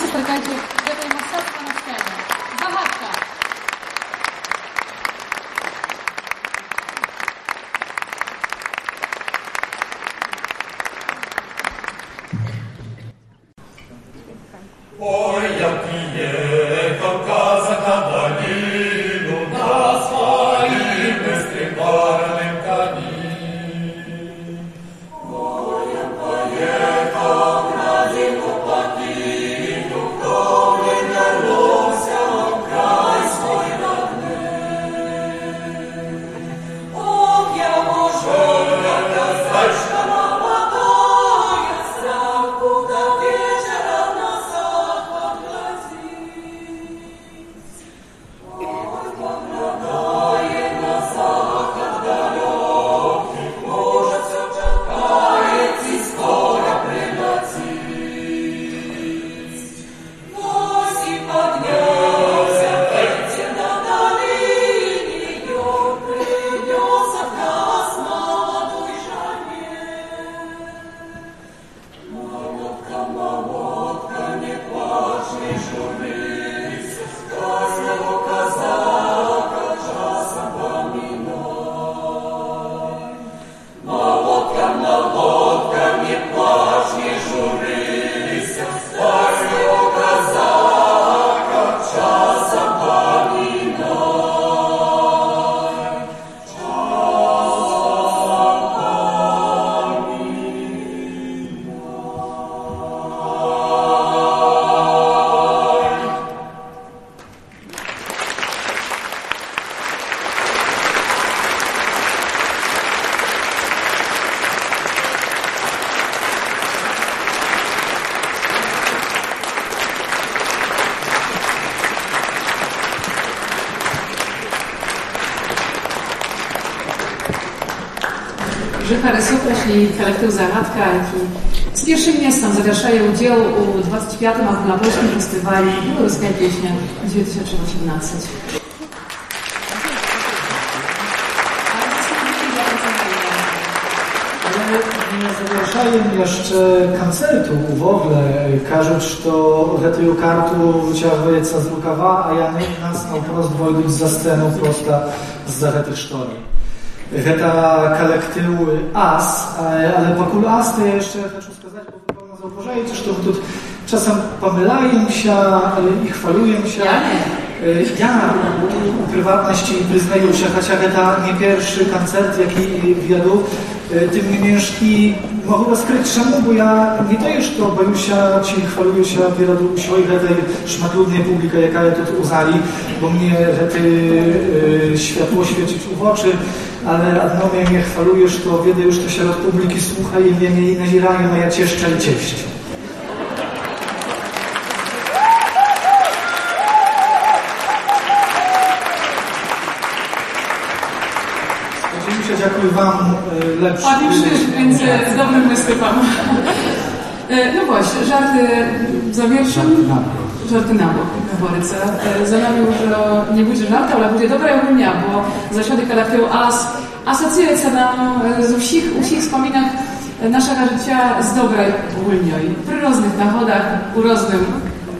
Speaker 4: i kolektyw Zagadka, jaki z pierwszym miastem zawieszają udział u 25. Anglopolskim Festiwali Białoruska Pieśnia 2018.
Speaker 3: zapraszają jeszcze koncertu w ogóle. Każuć to retuju kartu, wyciągnęca z rukawa, a ja nie nas na prost wojduć za sceną prosta z zaretych sztori. Reda Kalektyły As, ale wokół As to ja jeszcze zaczął skazać, bo wygląda zauważają, też to tu czasem pomylają się e, i chwalują się.
Speaker 4: Ja.
Speaker 3: E, ja u prywatności wyznaję się, chociaż to nie pierwszy koncert, jaki wielu, tym niemniej i mogę skryć czemu, bo ja nie to już to boję się, ci chwaluję się wiele swoich tej szmatulnej publika, jaka ja tu uzali, bo mnie te światło świecić w oczy, ale adnomie mnie chwalujesz, to wiedzę już to sierot publiki słucha i wie mnie i nazirają, a ja cieszczę i cieścię. Dziękuję Wam e, lepszy.
Speaker 6: A już więc z dobrym występem. E, no właśnie, żarty za wierszem Żarty na bok, говориться. Е, За нами вже не буде жарта, але буде добра гульня, бо завжди, коли хто ас асоціюється нам е, з усіх, усіх wspominach naszego życia z dobrej gulnią. Przy różnych nachodach, u, różnym,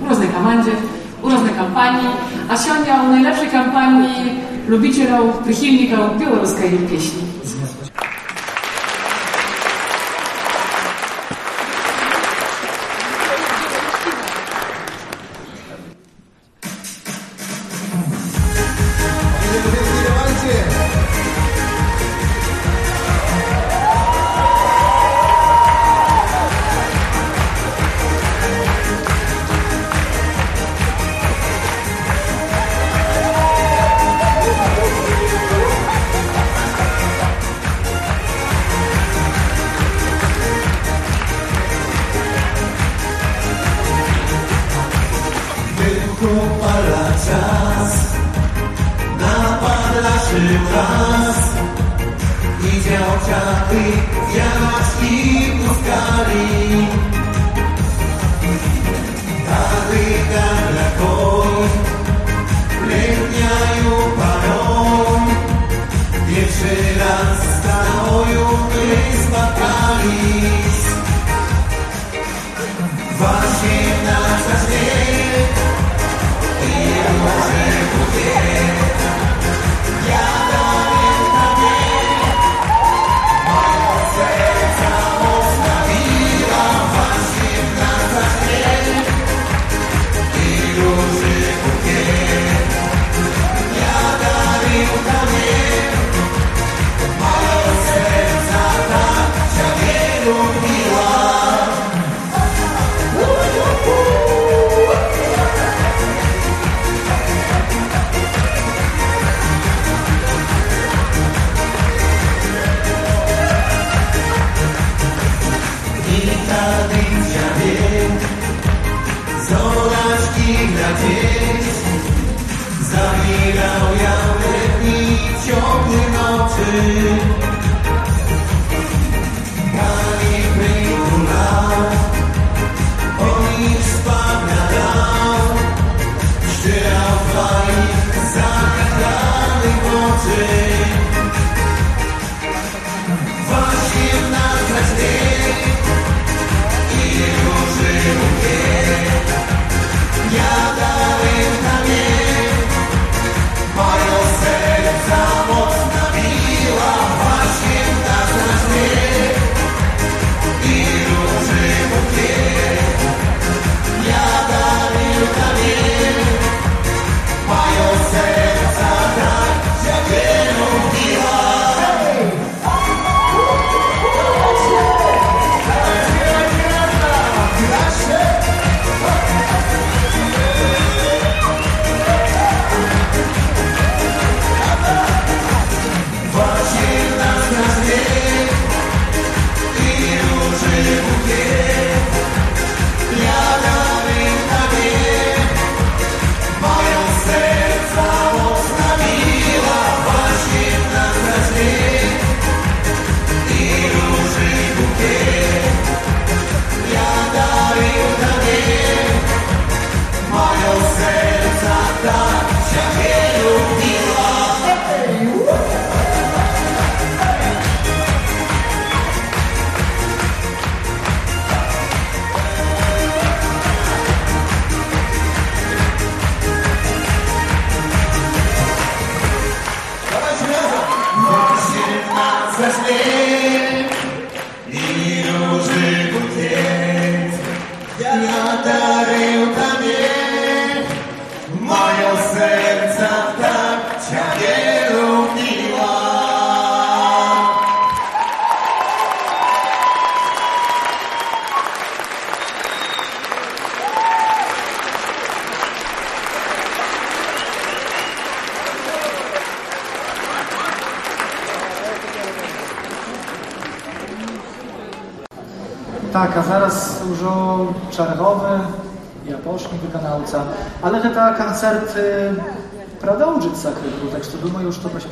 Speaker 6: u różnej komandzie, u różnej kampanii, a siądia u najlepszej kampanii lubicielów, przychylników białoruskiej pieśni.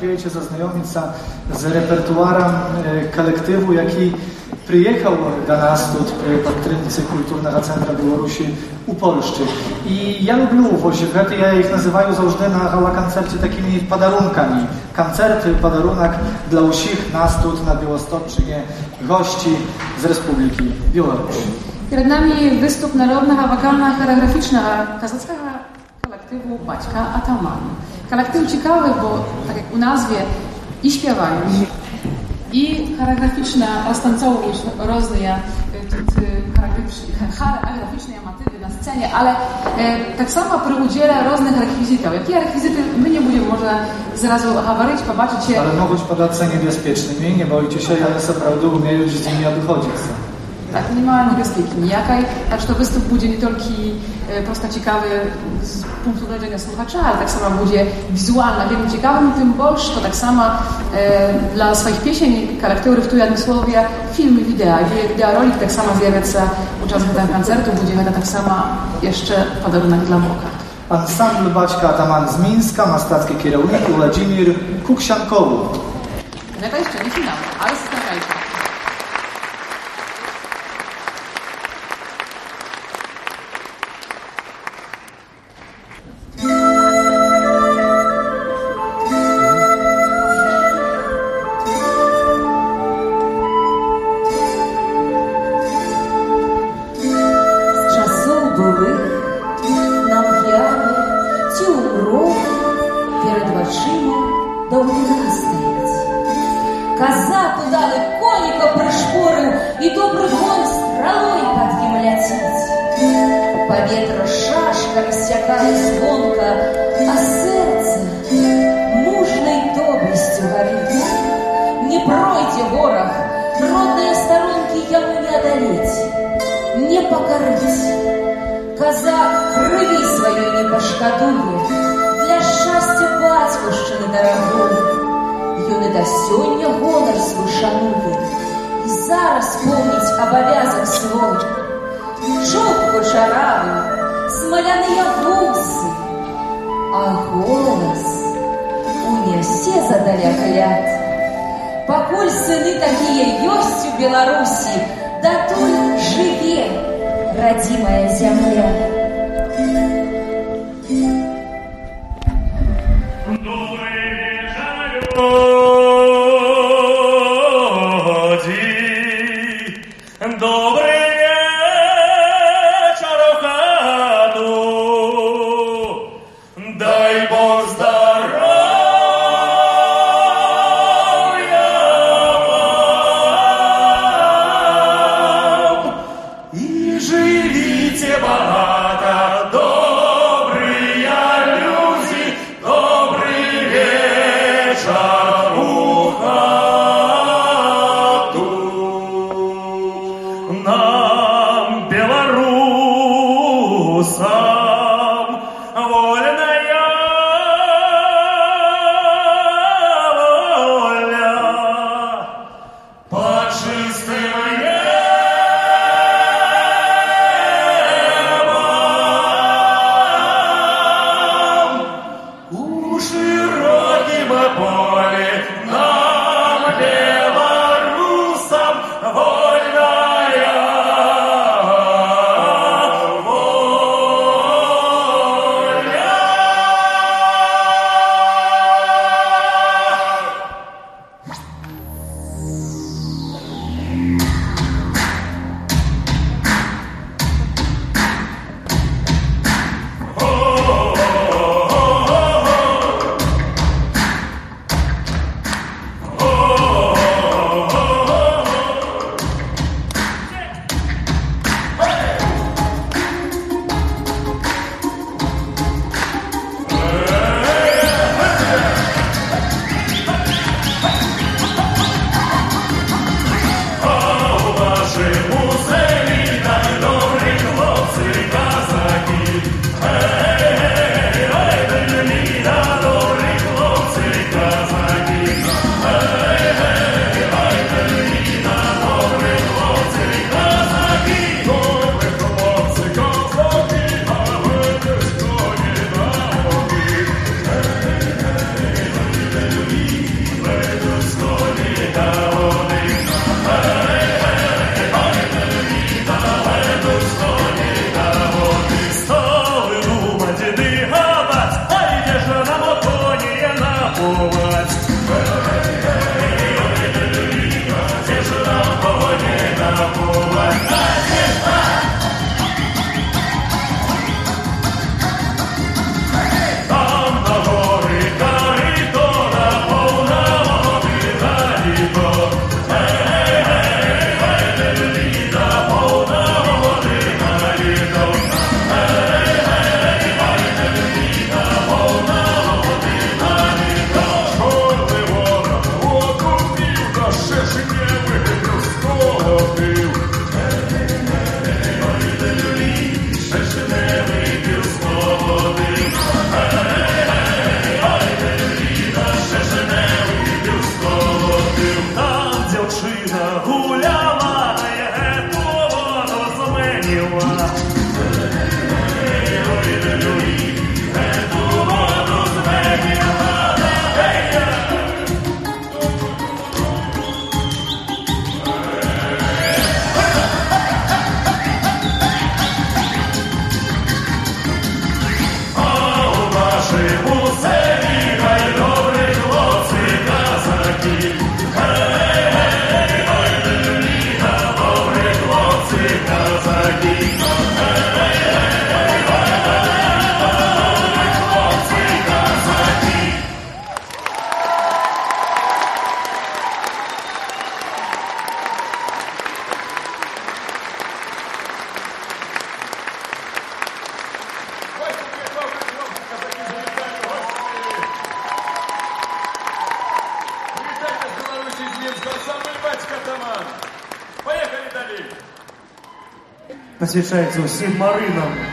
Speaker 3: думаю, что поспеете зазнакомиться з репертуаром е, коллективу, який приехал до нас тут при підтримці культурного центру Білорусі у Польщі. І я люблю ось гэты, я їх називаю завжди на гала-концерті такими подарунками. Концерти, подарунок для усіх нас тут на Білосточині, гості з Республіки Білорусь.
Speaker 4: Перед nami występ narodnego wokalno-choreograficznego kazackiego kolektywu Baćka Ataman. Kolektyw ciekawy, bo tak jak u nazwie i śpiewają, i charakterystyczne roztancować różne e, charakterystyczne motywy na scenie, ale e, tak samo przy udziale różnych rekwizytów. Jakie rekwizyty my nie będziemy może zrazu mówić, zobaczycie...
Speaker 3: Ale mogą być podać niebezpiecznymi, nie boicie się, ja naprawdę umieję z nimi
Speaker 4: odchodzić minimalno wysoki nijakaj, acz to występ będzie nie tylko e, prosta ciekawy z punktu widzenia słuchacza, ale tak samo będzie wizualna, wielu ciekawym, tym bolsz to tak samo e, dla swoich pieśni charakterów tu Jadosławia film i wideo. Wideo rolik tak samo zjawia się uczestnikach koncertu, będzie tak samo jeszcze podarunek dla
Speaker 3: boka. Ansambl Baćka Ataman z Mińska, Mastackie Kierownik, Władimir
Speaker 4: Kuksiankowu. Lewa jeszcze nie finał.
Speaker 7: разрешается всем марынам.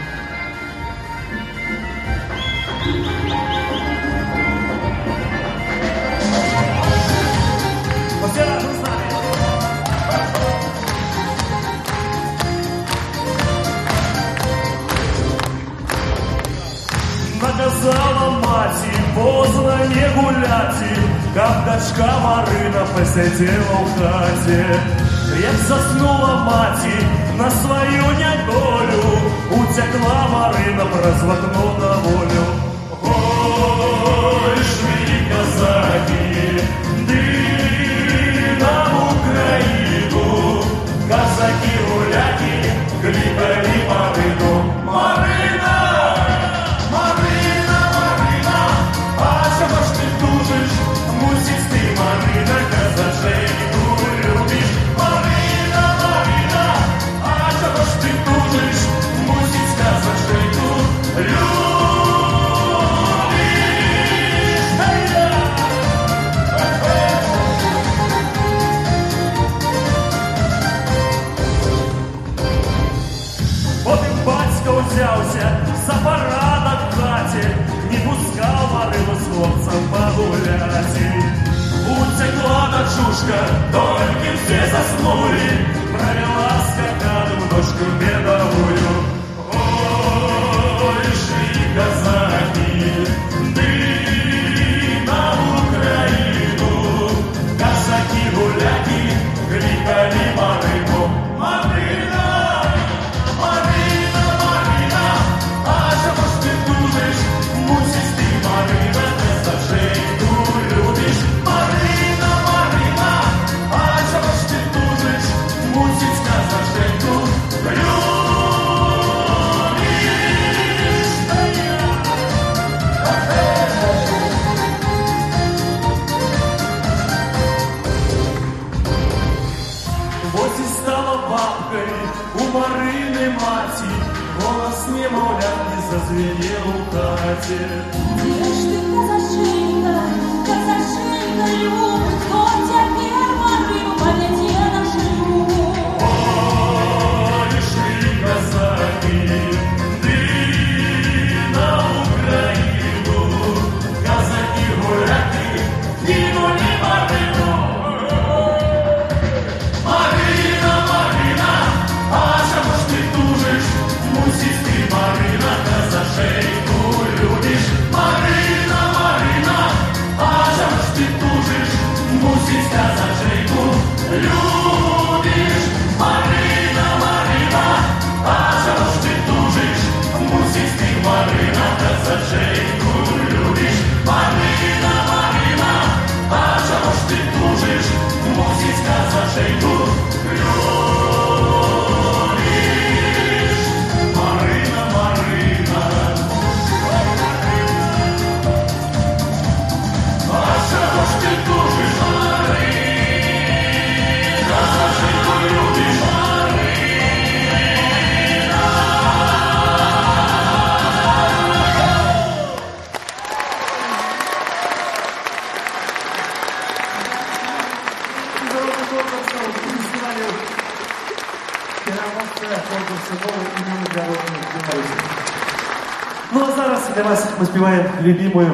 Speaker 7: спеваем любимую,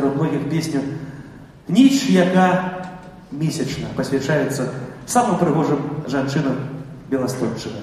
Speaker 7: равно многих пісню. Ніч, яка місячна, посвящається самим пригожим
Speaker 10: женщинам Білостонщини.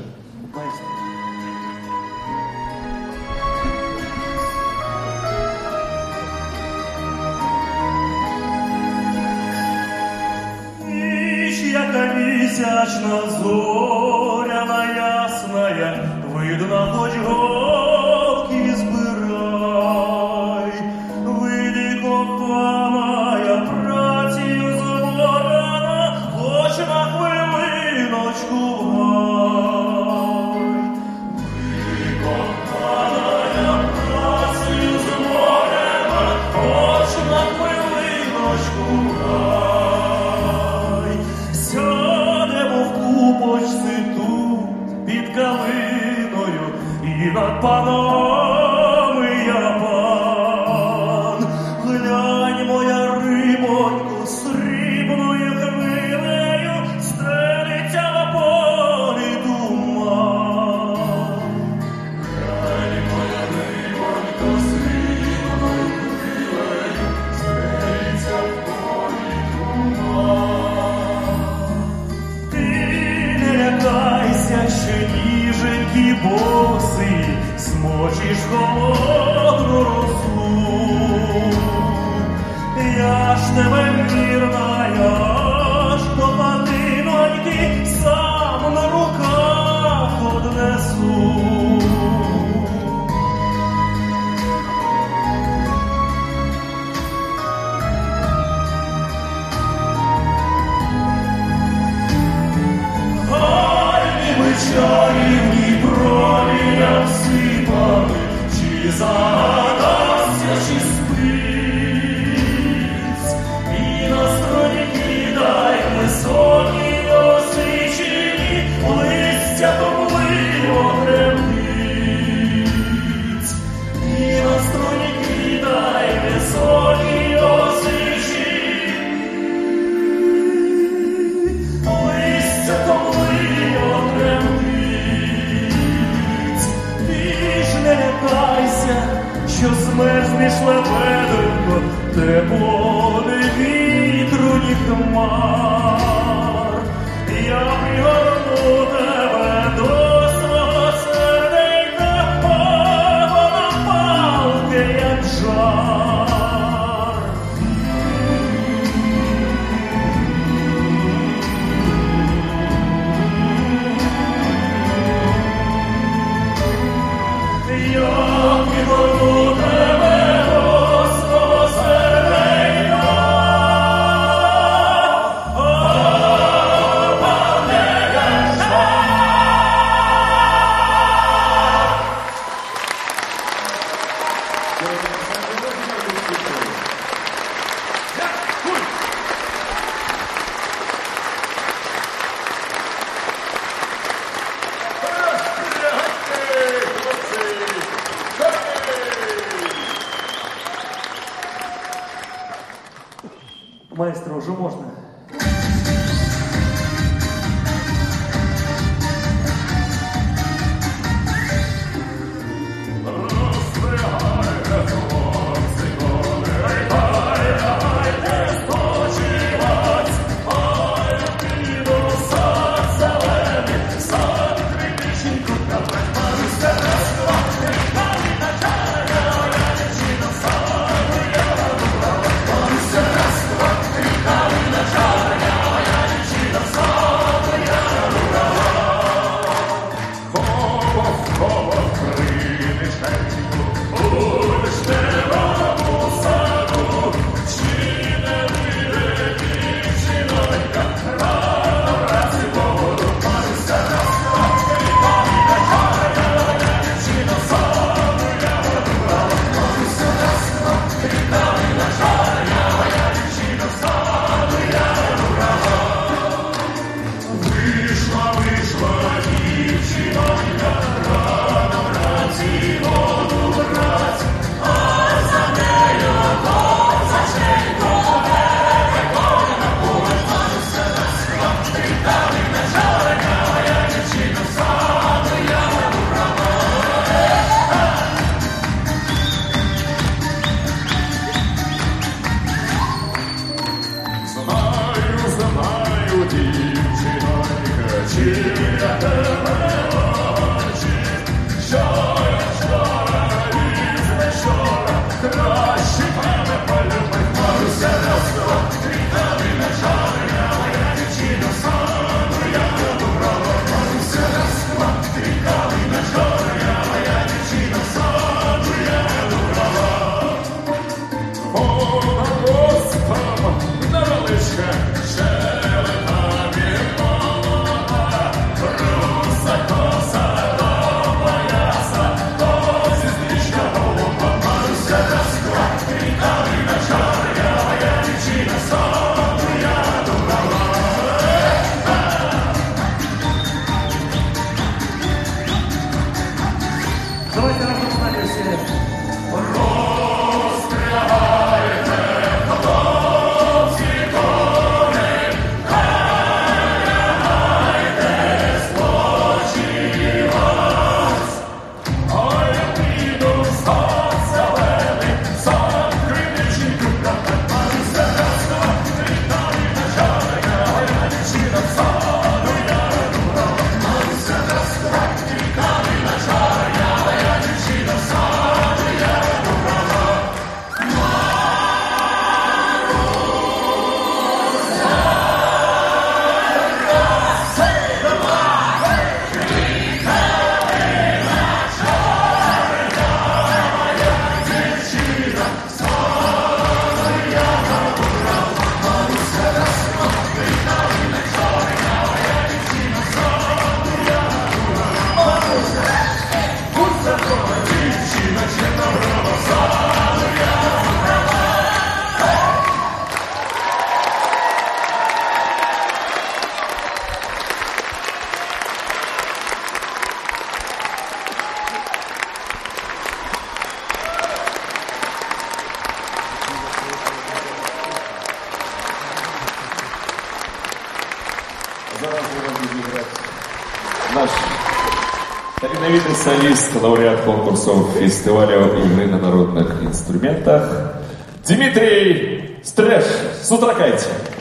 Speaker 10: Лауреат конкурсов фестиваля игры на народных инструментах Дмитрий Стрэш. Сутракайте.
Speaker 11: Thank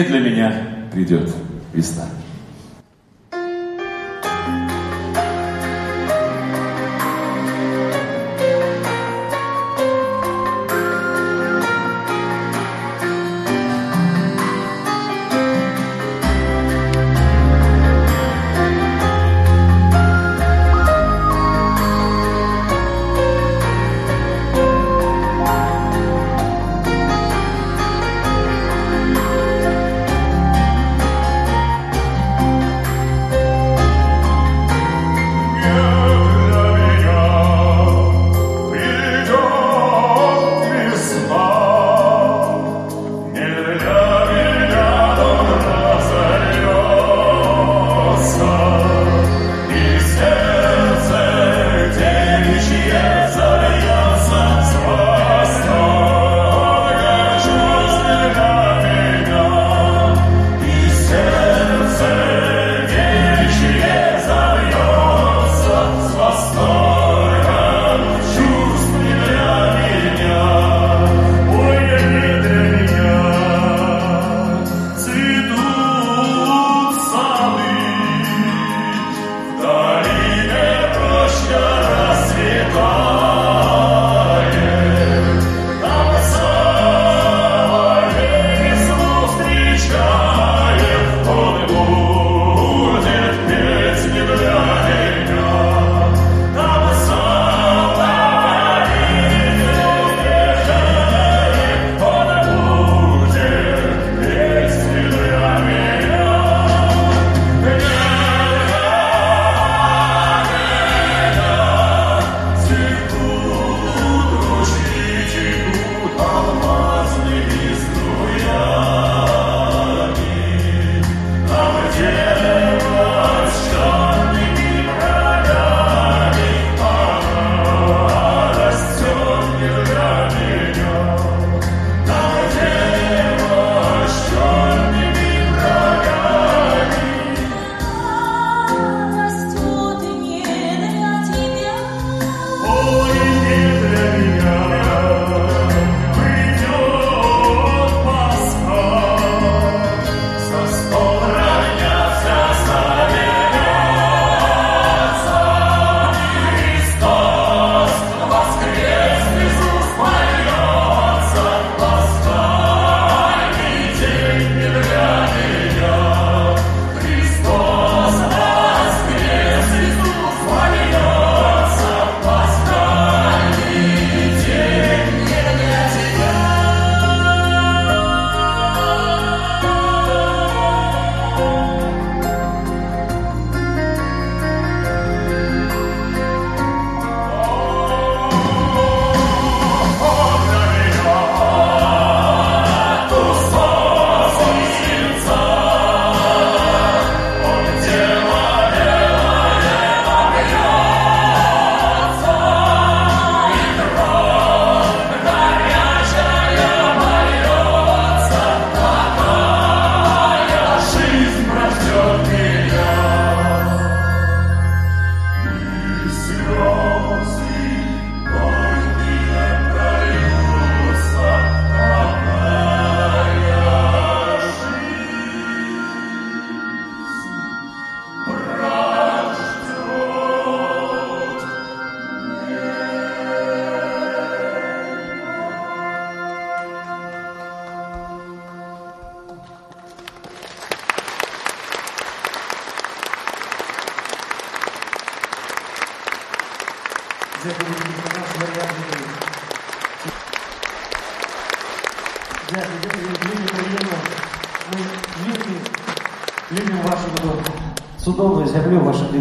Speaker 7: «Не для меня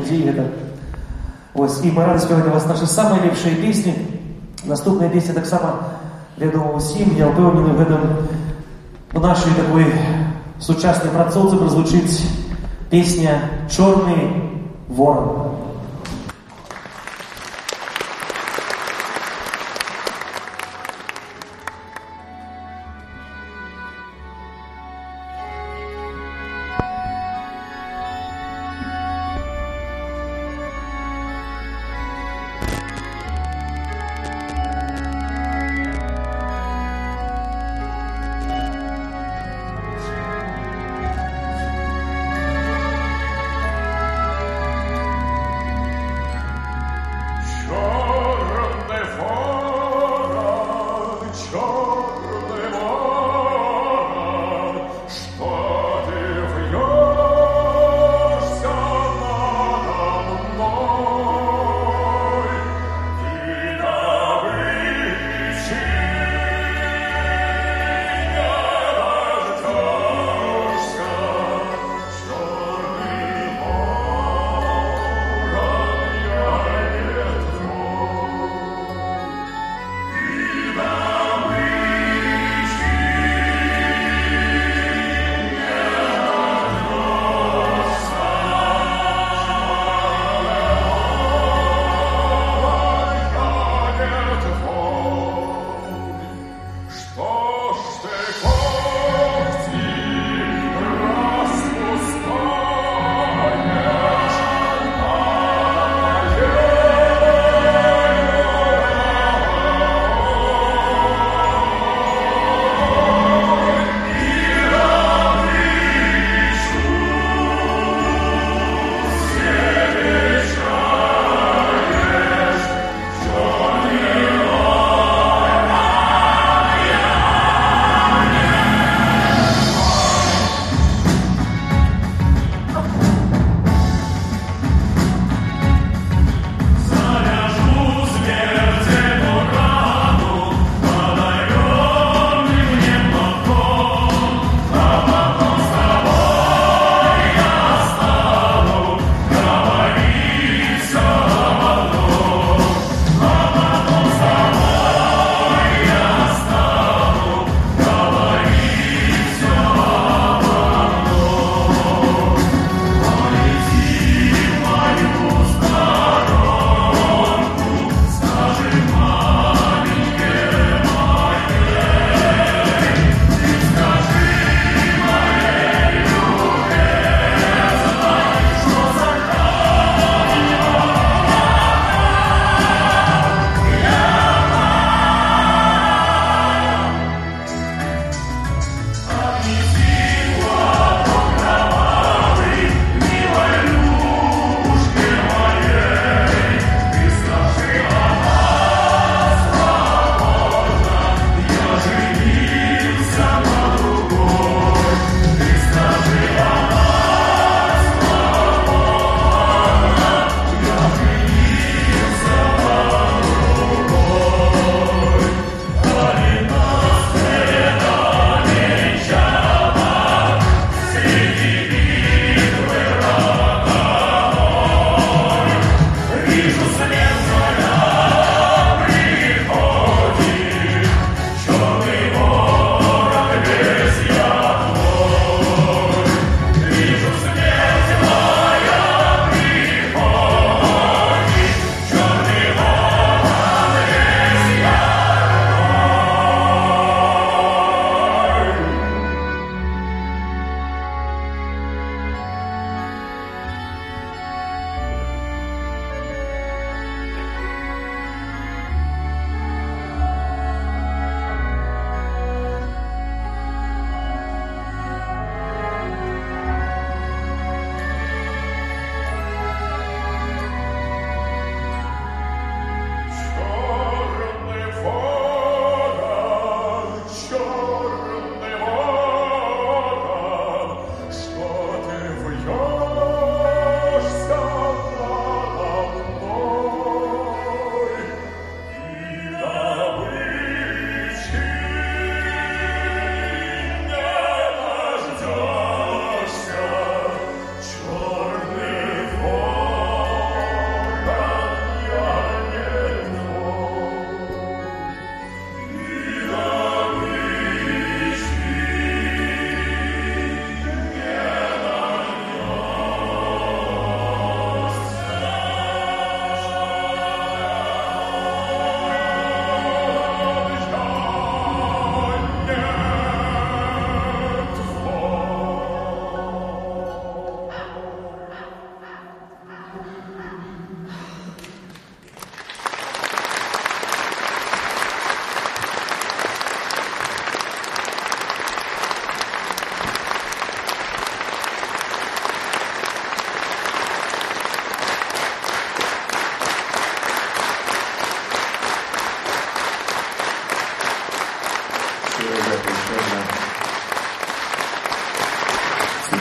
Speaker 12: людей. Это... Ось, і ми раді співати вас наші самі ліпші пісні. Наступна пісня так само відома усім. Я впевнений, в этом у нашій такої сучасній працовці прозвучить пісня «Чорний ворон».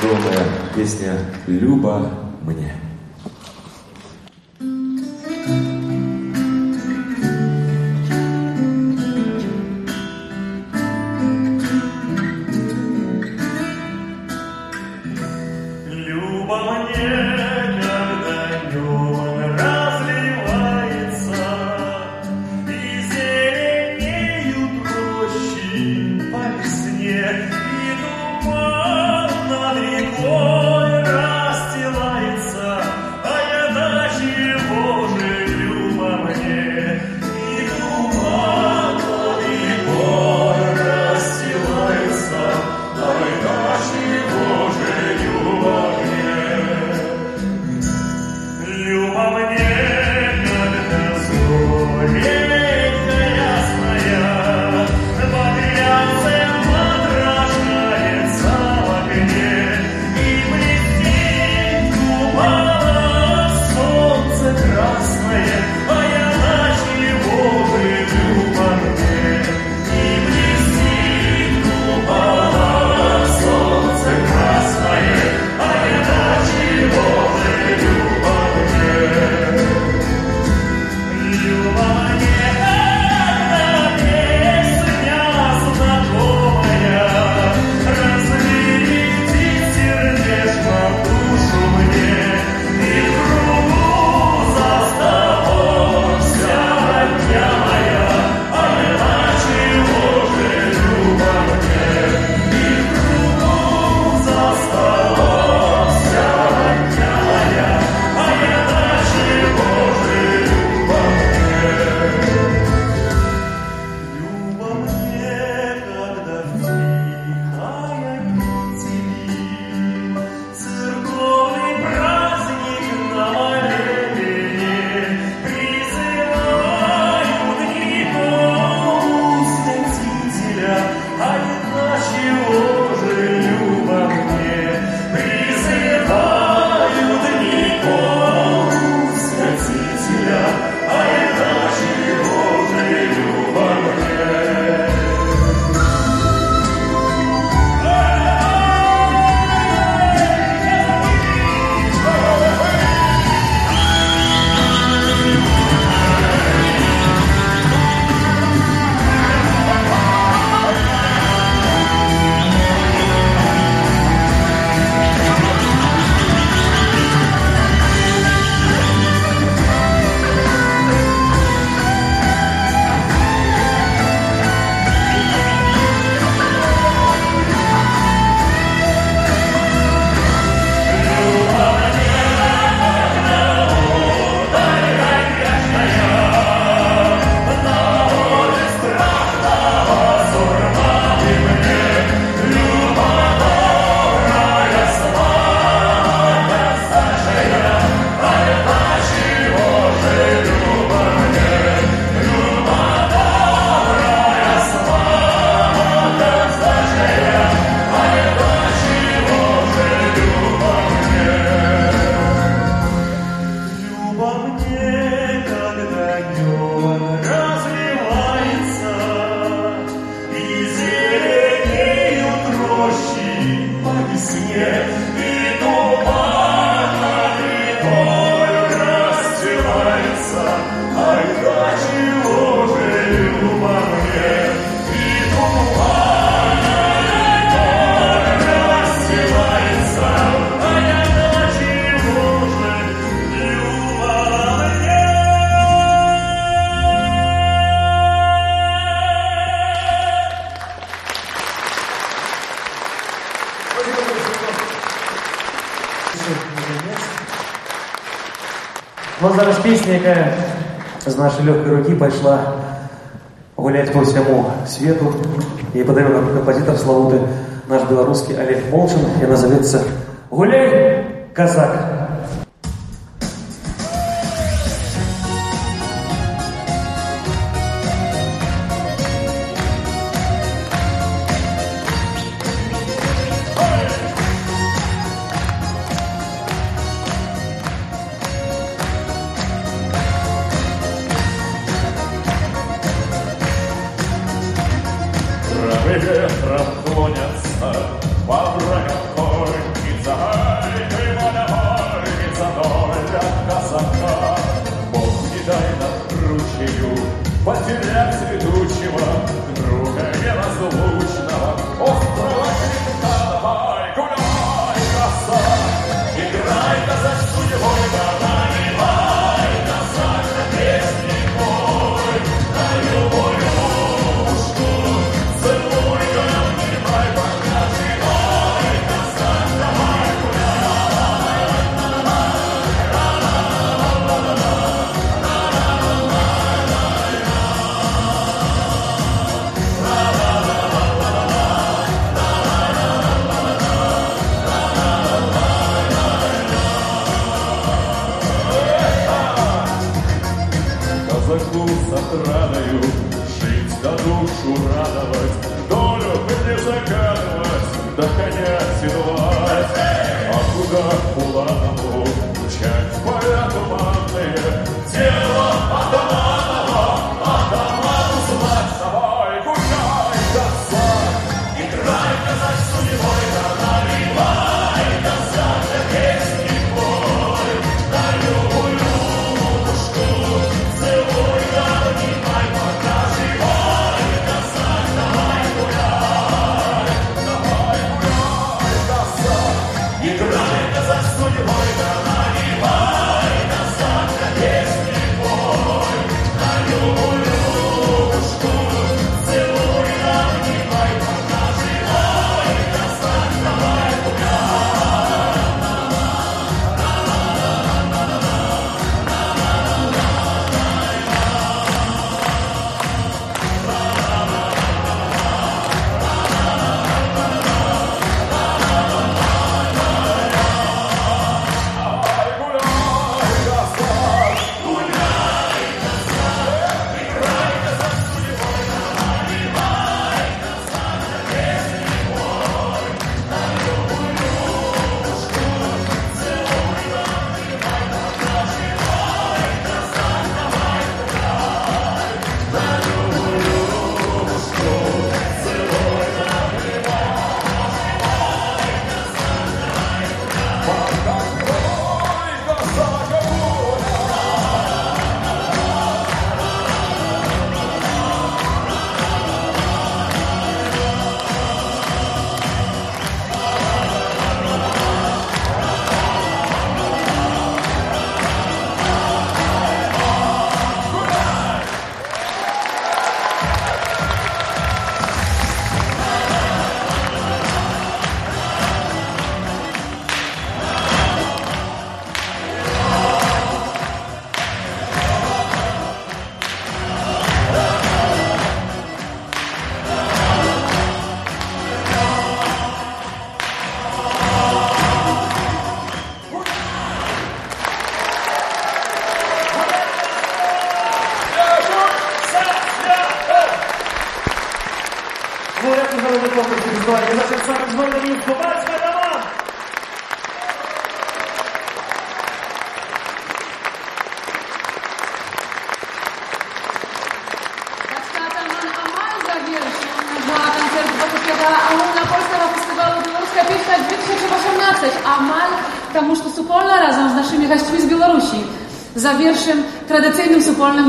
Speaker 7: знакомая песня «Люба мне».
Speaker 13: песня,
Speaker 12: яка з нашої легкої руки пошла гулять по всему свету. Її подарил нам композитор Славути, наш белорусский Олег Молчин, і називається «Гуляй, казак».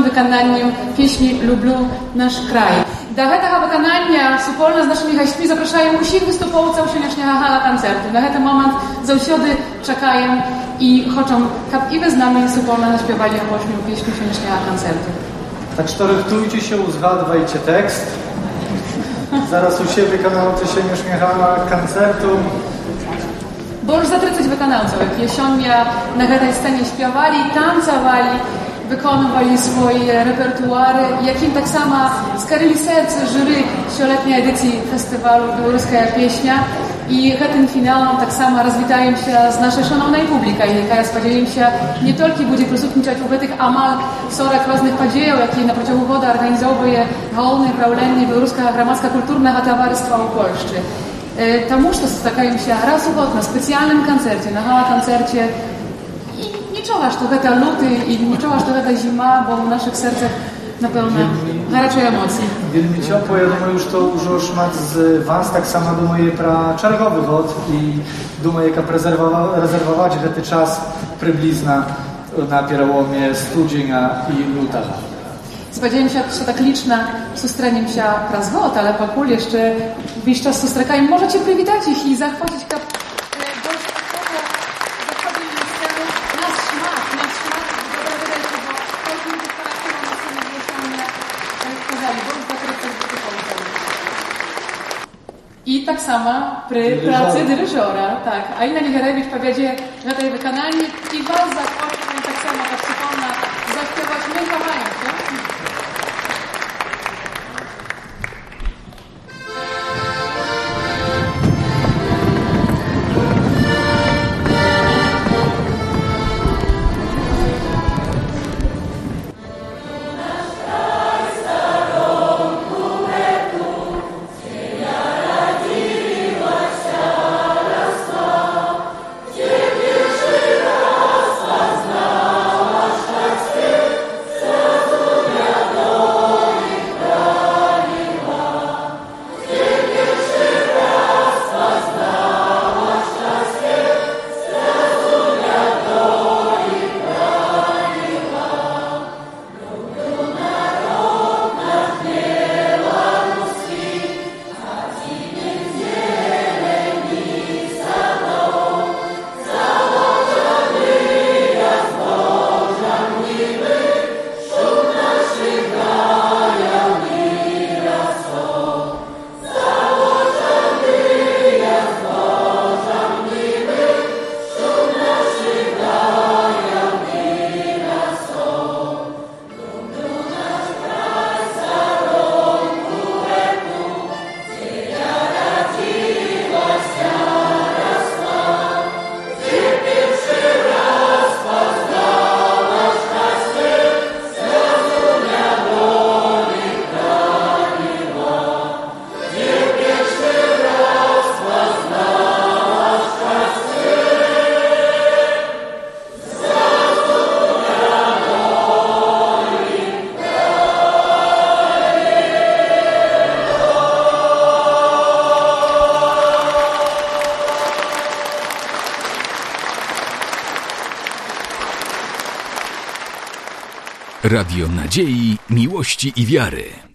Speaker 13: nowym wykonaniem pieśni Lublю nasz kraj. Do
Speaker 12: tego wykonania wspólnie z naszymi gośćmi zapraszają wszystkich występujących dzisiejszego
Speaker 4: hala koncertu. Na ten moment zawsze czekają i chcą, kap i wy z nami wspólnie zaśpiewali ośmiu pieśni dzisiejszego koncertu.
Speaker 3: Tak sztorywtujcie się, uzgadwajcie tekst. Zaraz u siebie kanałcy się już miechała koncertu.
Speaker 4: Bo już za 30 wykonawców, jak jesienia na tej scenie śpiewali, tancowali, на гэтай сцэне спявалі, танцавалі, выконвалі свае рэпертуары, якім таксама скарылі сэрцы журы сёлетняй эдыцыі фестывалу беларуская песня. І гэтым фіналам таксама развітаемся з нашай шаноўнай публікай, якая спадзяемся не толькі будзе прысутнічаць у гэтых амаль 40 розных падзеяў, якія на працягу года арганізоўвае галоўнае праўленне беларускага грамадска-культурнага таварыства ў Польшчы. Э, Таму што сустракаемся раз у год на спецыяльным канцэрце, на гала-канцэрце і нічога, што гэта люты і нічога, што гэта зіма, бо ў нашых сэрцах, напэўна, гарачыя эмоцыі.
Speaker 3: Wielmi ciepło, ja думаю, что уже шмат з вас так само думає про черговий год і думає, як презервова- резервувати гэты час приблизно на переломie студзеня і лютага.
Speaker 4: Спадзяемся, што так лічна сустрэнемся праз год, але пакуль яшчэ увесь час сустракаем. Можаце прывітаць іх і захвоціць, каб Samo przy
Speaker 3: Dyryżora.
Speaker 4: pracy dyryżora, tak. A Ina Nigerewicz powiedzie na tej wykonaniu
Speaker 14: Radio nadziei, miłości i wiary.